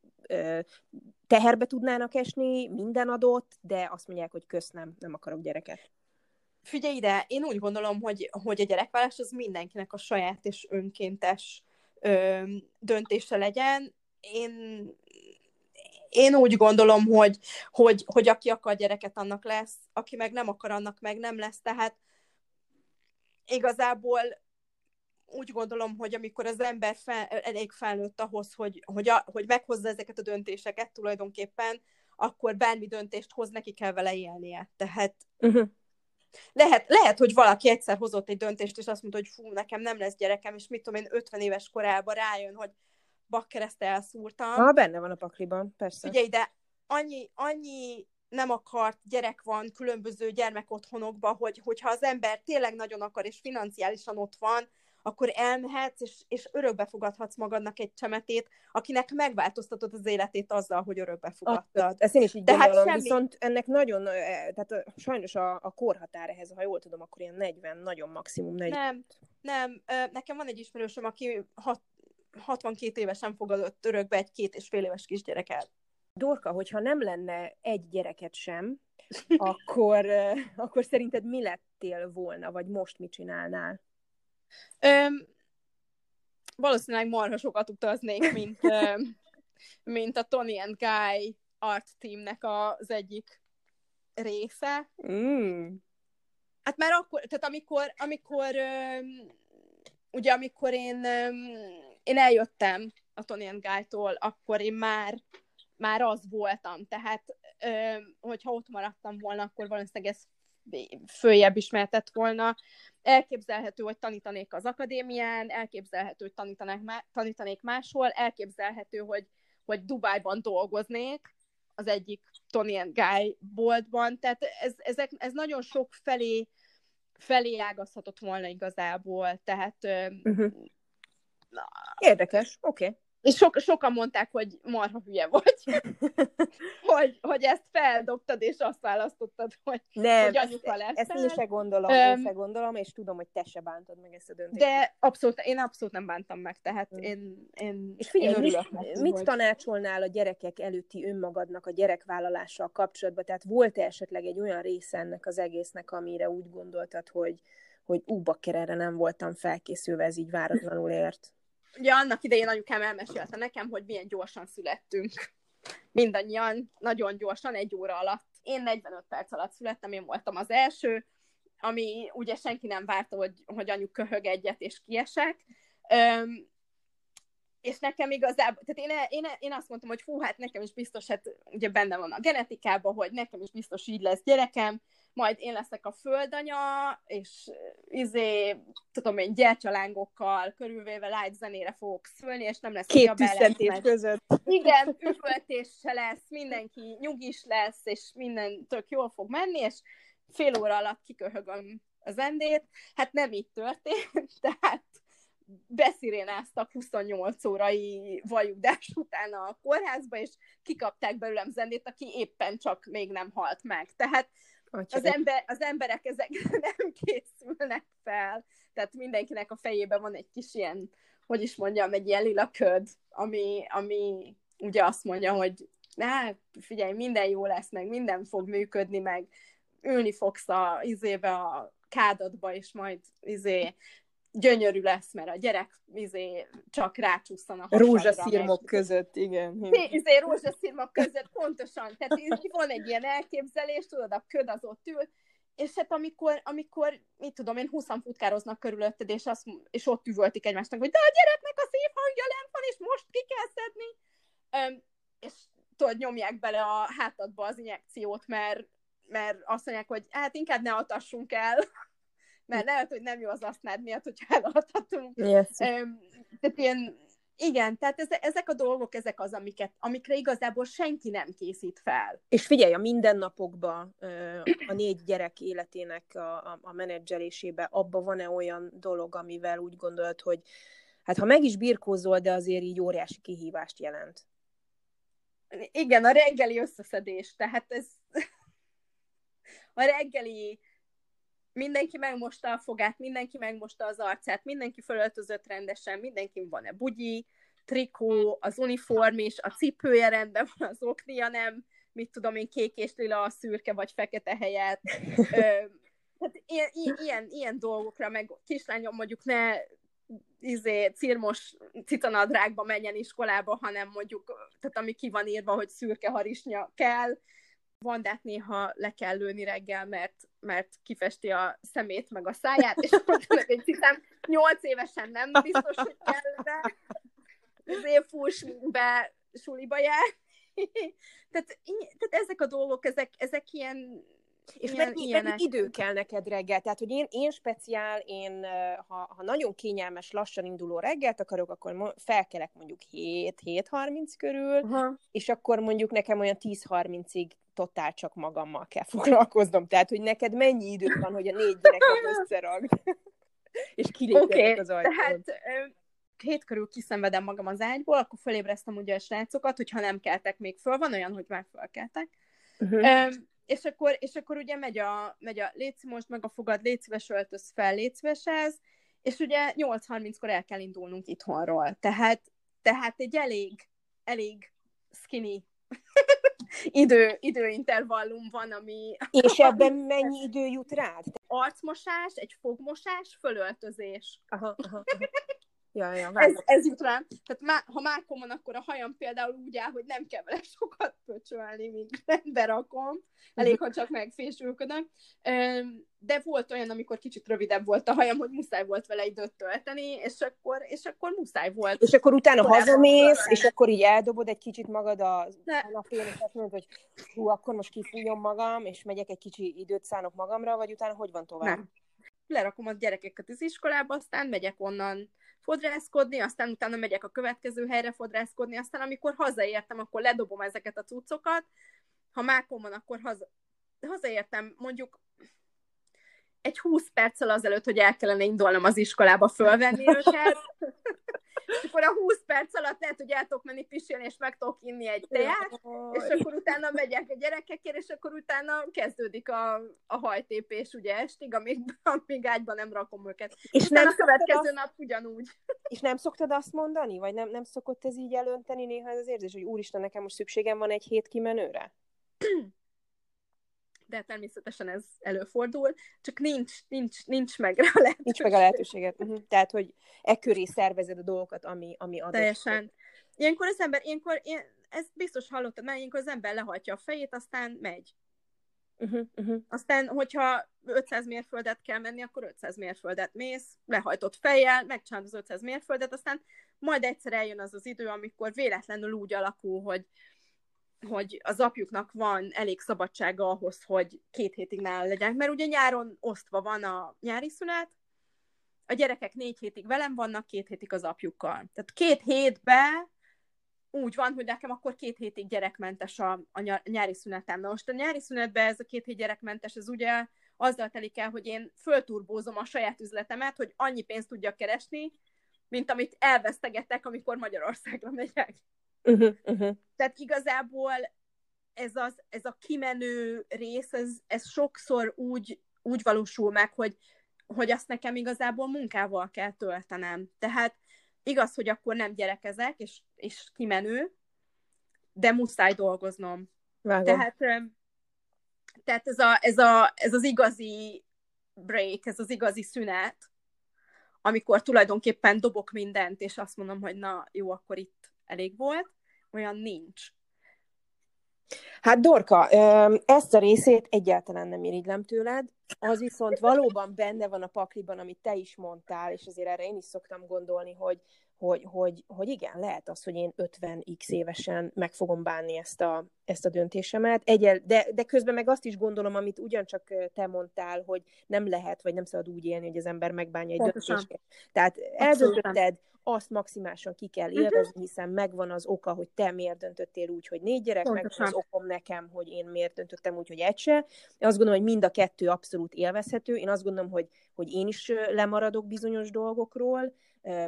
teherbe tudnának esni, minden adott, de azt mondják, hogy kösz nem, nem akarok gyereket. Figyelj ide, én úgy gondolom, hogy, hogy a gyerekvállás az mindenkinek a saját és önkéntes ö, döntése legyen. Én, én úgy gondolom, hogy, hogy, hogy aki akar gyereket, annak lesz, aki meg nem akar, annak meg nem lesz. Tehát igazából úgy gondolom, hogy amikor az ember fel, elég felnőtt ahhoz, hogy, hogy, a, hogy meghozza ezeket a döntéseket tulajdonképpen, akkor bármi döntést hoz, neki kell vele élnie. Tehát uh-huh. Lehet, lehet, hogy valaki egyszer hozott egy döntést, és azt mondta, hogy fú, nekem nem lesz gyerekem, és mit tudom én, 50 éves korában rájön, hogy bakkereszt elszúrtam. Ha, benne van a pakliban, persze. Ugye ide annyi, annyi nem akart gyerek van különböző gyermekotthonokban, hogy, hogyha az ember tényleg nagyon akar, és financiálisan ott van, akkor elmehetsz, és, és örökbe fogadhatsz magadnak egy csemetét, akinek megváltoztatod az életét azzal, hogy örökbe fogadtad. Ezt én is így De hát gondolom, semmi... viszont ennek nagyon, tehát sajnos a, a korhatár ehhez, ha jól tudom, akkor ilyen 40, nagyon maximum 40. Nem, nem, nekem van egy ismerősöm, aki hat, 62 évesen fogadott örökbe egy két és fél éves kisgyereket. Dorka, hogyha nem lenne egy gyereket sem, akkor, akkor szerinted mi lettél volna, vagy most mit csinálnál? Öm, valószínűleg marha sokat utaznék, mint, öm, mint a Tony and Guy art teamnek az egyik része. Mm. Hát már akkor, tehát amikor, amikor öm, ugye amikor én, én eljöttem a Tony and Guy-tól, akkor én már már az voltam, tehát hogyha ott maradtam volna, akkor valószínűleg ez följebb ismertett volna. Elképzelhető, hogy tanítanék az akadémián, elképzelhető, hogy tanítanék, tanítanék máshol, elképzelhető, hogy, hogy Dubájban dolgoznék, az egyik Tony and Guy boltban, tehát ez, ezek, ez nagyon sok felé, felé ágazhatott volna igazából, tehát uh-huh. na, Érdekes, oké. Okay. És so- sokan mondták, hogy marha hülye vagy, hogy, hogy ezt feldobtad, és azt választottad, hogy, Nem, hogy anyuka lesz. Ezt én se gondolom, um, én se gondolom, és tudom, hogy te se bántod meg ezt a döntést. De abszolút, én abszolút nem bántam meg, tehát mm. én, én És figyelj, én mit, neki, mit hogy... tanácsolnál a gyerekek előtti önmagadnak a gyerekvállalással kapcsolatban? Tehát volt-e esetleg egy olyan része ennek az egésznek, amire úgy gondoltad, hogy, hogy ú, bakker, erre nem voltam felkészülve, ez így váratlanul ért? ugye annak idején anyukám elmesélte nekem, hogy milyen gyorsan születtünk. Mindannyian, nagyon gyorsan, egy óra alatt. Én 45 perc alatt születtem, én voltam az első, ami ugye senki nem várta, hogy, hogy anyuk köhög egyet és kiesek. Öm, és nekem igazából, tehát én, én, én azt mondtam, hogy hú, hát nekem is biztos, hát ugye benne van a genetikában, hogy nekem is biztos így lesz gyerekem, majd én leszek a földanya, és izé, tudom én, gyertyalángokkal körülvéve light zenére fogok szülni, és nem lesz Két tüsszentés meg... között. Igen, üvöltés se lesz, mindenki nyugis lesz, és minden tök jól fog menni, és fél óra alatt kiköhögöm az endét. Hát nem így történt, tehát beszirénáztak 28 órai vajudás után a kórházba, és kikapták belőlem zendét, aki éppen csak még nem halt meg. Tehát az, ember, az emberek ezekre nem készülnek fel, tehát mindenkinek a fejében van egy kis ilyen, hogy is mondjam, egy ilyen lila köd, ami, ami ugye azt mondja, hogy na, figyelj, minden jó lesz, meg minden fog működni, meg ülni fogsz a izébe a kádatba, és majd izé gyönyörű lesz, mert a gyerek izé, csak rácsúsztan a Rózsaszírmok között, igen. Izé, rózsaszírmok között, pontosan. Tehát van egy ilyen elképzelés, tudod, a köd az ott ül, és hát amikor, amikor, mit tudom én, 20 futkároznak körülötted, és, azt, és ott üvöltik egymásnak, hogy de a gyereknek a szívhangja lent van, és most ki kell szedni. Öm, és tudod, nyomják bele a hátadba az injekciót, mert, mert azt mondják, hogy hát inkább ne atassunk el mert lehet, hogy nem jó az asztnád miatt, hogyha eladhatunk. Yes. Tehát ilyen igen, tehát ez, ezek a dolgok, ezek az, amiket, amikre igazából senki nem készít fel. És figyelj, a mindennapokban a négy gyerek életének a, a, a menedzselésébe, abban van-e olyan dolog, amivel úgy gondolod, hogy hát ha meg is birkózol, de azért így óriási kihívást jelent? Igen, a reggeli összeszedés, tehát ez a reggeli mindenki megmosta a fogát, mindenki megmosta az arcát, mindenki fölöltözött rendesen, mindenki van-e bugyi, trikó, az uniform is, a cipője rendben van, az oknia nem, mit tudom én, kék és lila a szürke vagy fekete helyet. tehát ilyen, ilyen, ilyen dolgokra, meg kislányom mondjuk ne izé, cirmos cicanadrágba menjen iskolába, hanem mondjuk, tehát ami ki van írva, hogy szürke harisnya kell, Vandát néha le kell lőni reggel, mert, mert kifesti a szemét meg a száját, és akkor egy hiszem, nyolc évesen nem biztos, hogy kellene azért fuss be suliba jár. tehát, tehát ezek a dolgok, ezek, ezek ilyen és ilyen, mennyi, mennyi idő kell neked reggel? Tehát, hogy én, én speciál, én ha, ha nagyon kényelmes, lassan induló reggelt akarok, akkor felkelek mondjuk 7-7.30 körül, uh-huh. és akkor mondjuk nekem olyan 10.30-ig totál csak magammal kell foglalkoznom. Tehát, hogy neked mennyi idő van, hogy a négy gyereket összeragd, és kilépjetek okay, az ajtón. tehát hét körül kiszenvedem magam az ágyból, akkor fölébreztem ugye a srácokat, hogyha nem keltek még föl, van olyan, hogy már fölkeltek. Uh-huh. Um, és akkor, és akkor ugye megy a, megy a léci most meg a fogad, létszíves öltöz fel, létszíveshez, és ugye 8.30-kor el kell indulnunk itthonról. Tehát, tehát egy elég, elég skinny idő, időintervallum van, ami... És ebben mennyi idő jut rád? Arcmosás, egy fogmosás, fölöltözés. Aha, aha, aha. Ja, ja, ez, ez jut rám. Tehát má, ha mákom van, akkor a hajam például úgy áll, hogy nem kell vele sokat pöcsölni, míg berakom. Elég, ha csak megfésülködöm. De volt olyan, amikor kicsit rövidebb volt a hajam, hogy muszáj volt vele időt tölteni, és akkor, és akkor muszáj volt. És akkor utána hazamész, és akkor így eldobod egy kicsit magad a napén, és azt mondod, hogy hú, akkor most kifújom magam, és megyek egy kicsi időt szánok magamra, vagy utána hogy van tovább? Nem. Lerakom a gyerekeket az iskolába, aztán megyek onnan fodrászkodni, aztán utána megyek a következő helyre fodrászkodni, aztán amikor hazaértem, akkor ledobom ezeket a cuccokat, ha mákon van, akkor haza, hazaértem mondjuk egy 20 perccel azelőtt, hogy el kellene indulnom az iskolába fölvenni őket, és akkor a 20 perc alatt lehet, hogy el tudok menni pisilni, és meg tudok inni egy teát, és akkor utána megyek a gyerekekért, és akkor utána kezdődik a, a hajtépés ugye estig, amíg, amíg ágyban nem rakom őket. És nem a következő azt, nap ugyanúgy. És nem szoktad azt mondani, vagy nem, nem szokott ez így elönteni néha ez az érzés, hogy úristen, nekem most szükségem van egy hét kimenőre? de természetesen ez előfordul, csak nincs, nincs, nincs meg a lehetőség. Nincs meg a lehetőséget. Uh-huh. Tehát, hogy e köré szervezed a dolgokat, ami, ami adott. Teljesen. Ilyenkor az ember, ilyenkor, ilyen, ezt biztos hallottad, mert ilyenkor az ember lehajtja a fejét, aztán megy. Uh-huh, uh-huh. Aztán, hogyha 500 mérföldet kell menni, akkor 500 mérföldet mész, lehajtott fejjel, megcsinálod az 500 mérföldet, aztán majd egyszer eljön az az idő, amikor véletlenül úgy alakul, hogy hogy az apjuknak van elég szabadsága ahhoz, hogy két hétig nála legyenek, mert ugye nyáron osztva van a nyári szünet, a gyerekek négy hétig velem vannak, két hétig az apjukkal. Tehát két hétbe úgy van, hogy nekem akkor két hétig gyerekmentes a, a nyári szünetem. Na most a nyári szünetben ez a két hét gyerekmentes, ez ugye azzal telik el, hogy én fölturbózom a saját üzletemet, hogy annyi pénzt tudjak keresni, mint amit elvesztegetek, amikor Magyarországra megyek. Uh-huh, uh-huh. Tehát igazából ez, az, ez a kimenő rész, ez, ez sokszor úgy, úgy valósul meg, hogy, hogy azt nekem igazából munkával kell töltenem. Tehát igaz, hogy akkor nem gyerekezek, és, és kimenő, de muszáj dolgoznom. Vágom. Tehát, tehát ez, a, ez, a, ez az igazi break, ez az igazi szünet, amikor tulajdonképpen dobok mindent, és azt mondom, hogy na, jó, akkor itt elég volt, olyan nincs. Hát Dorka, ezt a részét egyáltalán nem irigylem tőled, az viszont valóban benne van a pakliban, amit te is mondtál, és azért erre én is szoktam gondolni, hogy, hogy, hogy, hogy igen, lehet az, hogy én 50x évesen meg fogom bánni ezt a, ezt a döntésemet, Egyel, de, de közben meg azt is gondolom, amit ugyancsak te mondtál, hogy nem lehet, vagy nem szabad úgy élni, hogy az ember megbánja egy döntést. Tehát eldöntötted, azt maximálisan ki kell mhm. élvezni, uh-huh. hiszen megvan az oka, hogy te miért döntöttél úgy, hogy négy gyerek, Pontosan. megvan az okom nekem, hogy én miért döntöttem úgy, hogy egy se. Én azt gondolom, hogy mind a kettő abszolút élvezhető. Én azt gondolom, hogy, hogy én is lemaradok bizonyos dolgokról,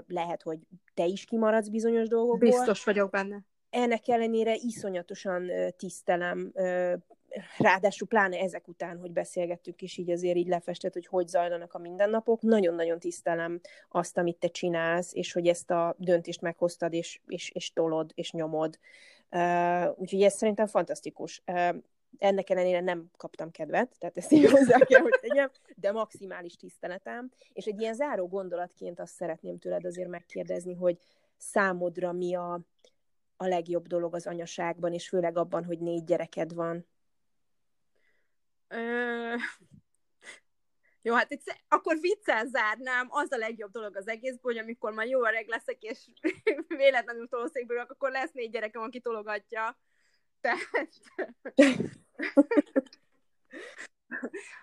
lehet, hogy te is kimaradsz bizonyos dolgokból. Biztos vagyok benne. Ennek ellenére iszonyatosan tisztelem ráadásul pláne ezek után, hogy beszélgettük, és így azért így lefestett, hogy hogy zajlanak a mindennapok, nagyon-nagyon tisztelem azt, amit te csinálsz, és hogy ezt a döntést meghoztad, és, és, és tolod, és nyomod. Uh, úgyhogy ez szerintem fantasztikus. Uh, ennek ellenére nem kaptam kedvet, tehát ezt így hozzá kell, hogy tegyem, de maximális tiszteletem. És egy ilyen záró gondolatként azt szeretném tőled azért megkérdezni, hogy számodra mi a, a legjobb dolog az anyaságban, és főleg abban, hogy négy gyereked van? Ö... Jó, hát itt, akkor viccel zárnám, az a legjobb dolog az egészből, hogy amikor már jó öreg leszek, és véletlenül tolószékből, akkor lesz négy gyerekem, aki tologatja. Tehát...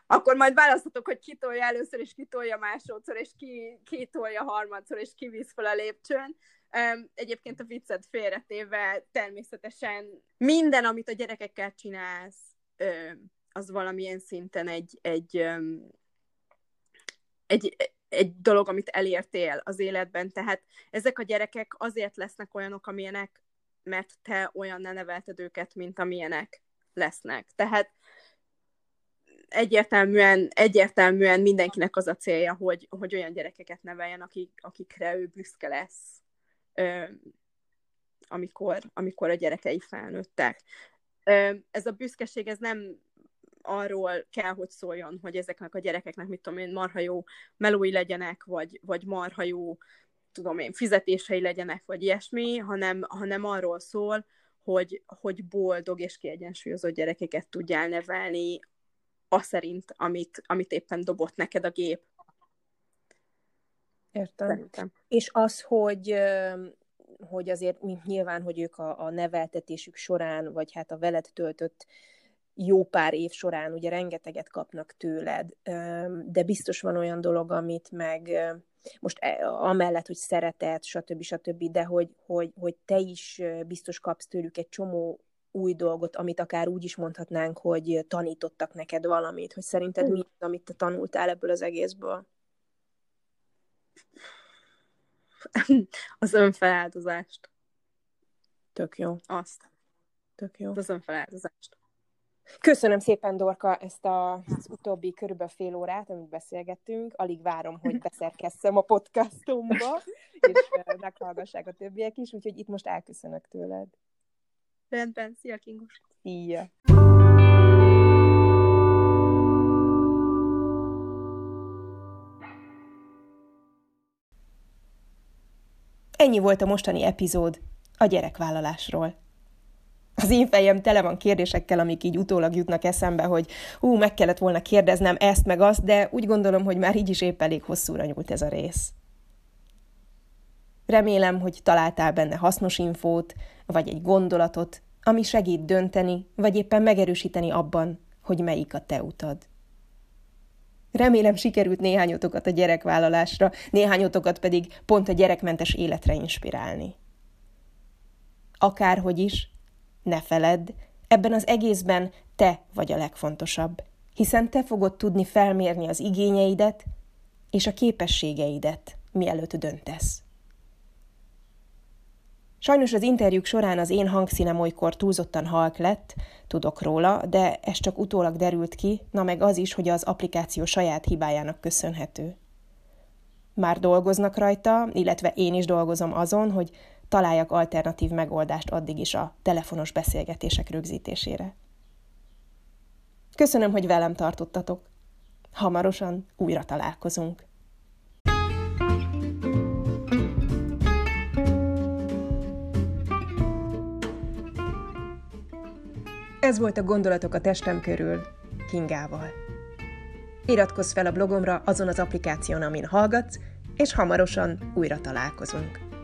akkor majd választhatok, hogy kitolja először, és kitolja másodszor, és ki, kitolja harmadszor, és kivisz fel a lépcsőn. Egyébként a viccet félretéve természetesen minden, amit a gyerekekkel csinálsz, az valamilyen szinten egy, egy, egy, egy dolog, amit elértél az életben. Tehát ezek a gyerekek azért lesznek olyanok, amilyenek, mert te olyan ne nevelted őket, mint amilyenek lesznek. Tehát egyértelműen, egyértelműen mindenkinek az a célja, hogy, hogy olyan gyerekeket neveljen, akik, akikre ő büszke lesz, ö, amikor, amikor a gyerekei felnőttek. Ö, ez a büszkeség, ez nem arról kell, hogy szóljon, hogy ezeknek a gyerekeknek, mit tudom én, marha jó melói legyenek, vagy, vagy marha jó, tudom én, fizetései legyenek, vagy ilyesmi, hanem, hanem arról szól, hogy, hogy boldog és kiegyensúlyozott gyerekeket tudjál nevelni, az szerint, amit, amit éppen dobott neked a gép. Értem. Szerintem. És az, hogy hogy azért nyilván, hogy ők a, a neveltetésük során, vagy hát a veled töltött jó pár év során ugye rengeteget kapnak tőled, de biztos van olyan dolog, amit meg most e, amellett, hogy szeretet, stb. stb., de hogy, hogy, hogy te is biztos kapsz tőlük egy csomó új dolgot, amit akár úgy is mondhatnánk, hogy tanítottak neked valamit, hogy szerinted mi az, amit te tanultál ebből az egészből? Az önfeláldozást. Tök jó. Azt. Tök jó. Az önfeláldozást. Köszönöm szépen, Dorka, ezt a, az utóbbi körülbelül fél órát, amit beszélgettünk. Alig várom, hogy beszerkesszem a podcastomba, és meghallgassák a többiek is, úgyhogy itt most elköszönök tőled. Rendben, szia Kingos! Szia! Ennyi volt a mostani epizód a gyerekvállalásról az én fejem tele van kérdésekkel, amik így utólag jutnak eszembe, hogy ú, meg kellett volna kérdeznem ezt meg azt, de úgy gondolom, hogy már így is épp elég hosszúra nyúlt ez a rész. Remélem, hogy találtál benne hasznos infót, vagy egy gondolatot, ami segít dönteni, vagy éppen megerősíteni abban, hogy melyik a te utad. Remélem sikerült néhányotokat a gyerekvállalásra, néhányotokat pedig pont a gyerekmentes életre inspirálni. Akárhogy is, ne feledd, ebben az egészben te vagy a legfontosabb, hiszen te fogod tudni felmérni az igényeidet és a képességeidet, mielőtt döntesz. Sajnos az interjúk során az én hangszínem olykor túlzottan halk lett, tudok róla, de ez csak utólag derült ki, na meg az is, hogy az applikáció saját hibájának köszönhető. Már dolgoznak rajta, illetve én is dolgozom azon, hogy találjak alternatív megoldást addig is a telefonos beszélgetések rögzítésére. Köszönöm, hogy velem tartottatok. Hamarosan újra találkozunk. Ez volt a Gondolatok a testem körül, Kingával. Iratkozz fel a blogomra azon az applikáción, amin hallgatsz, és hamarosan újra találkozunk.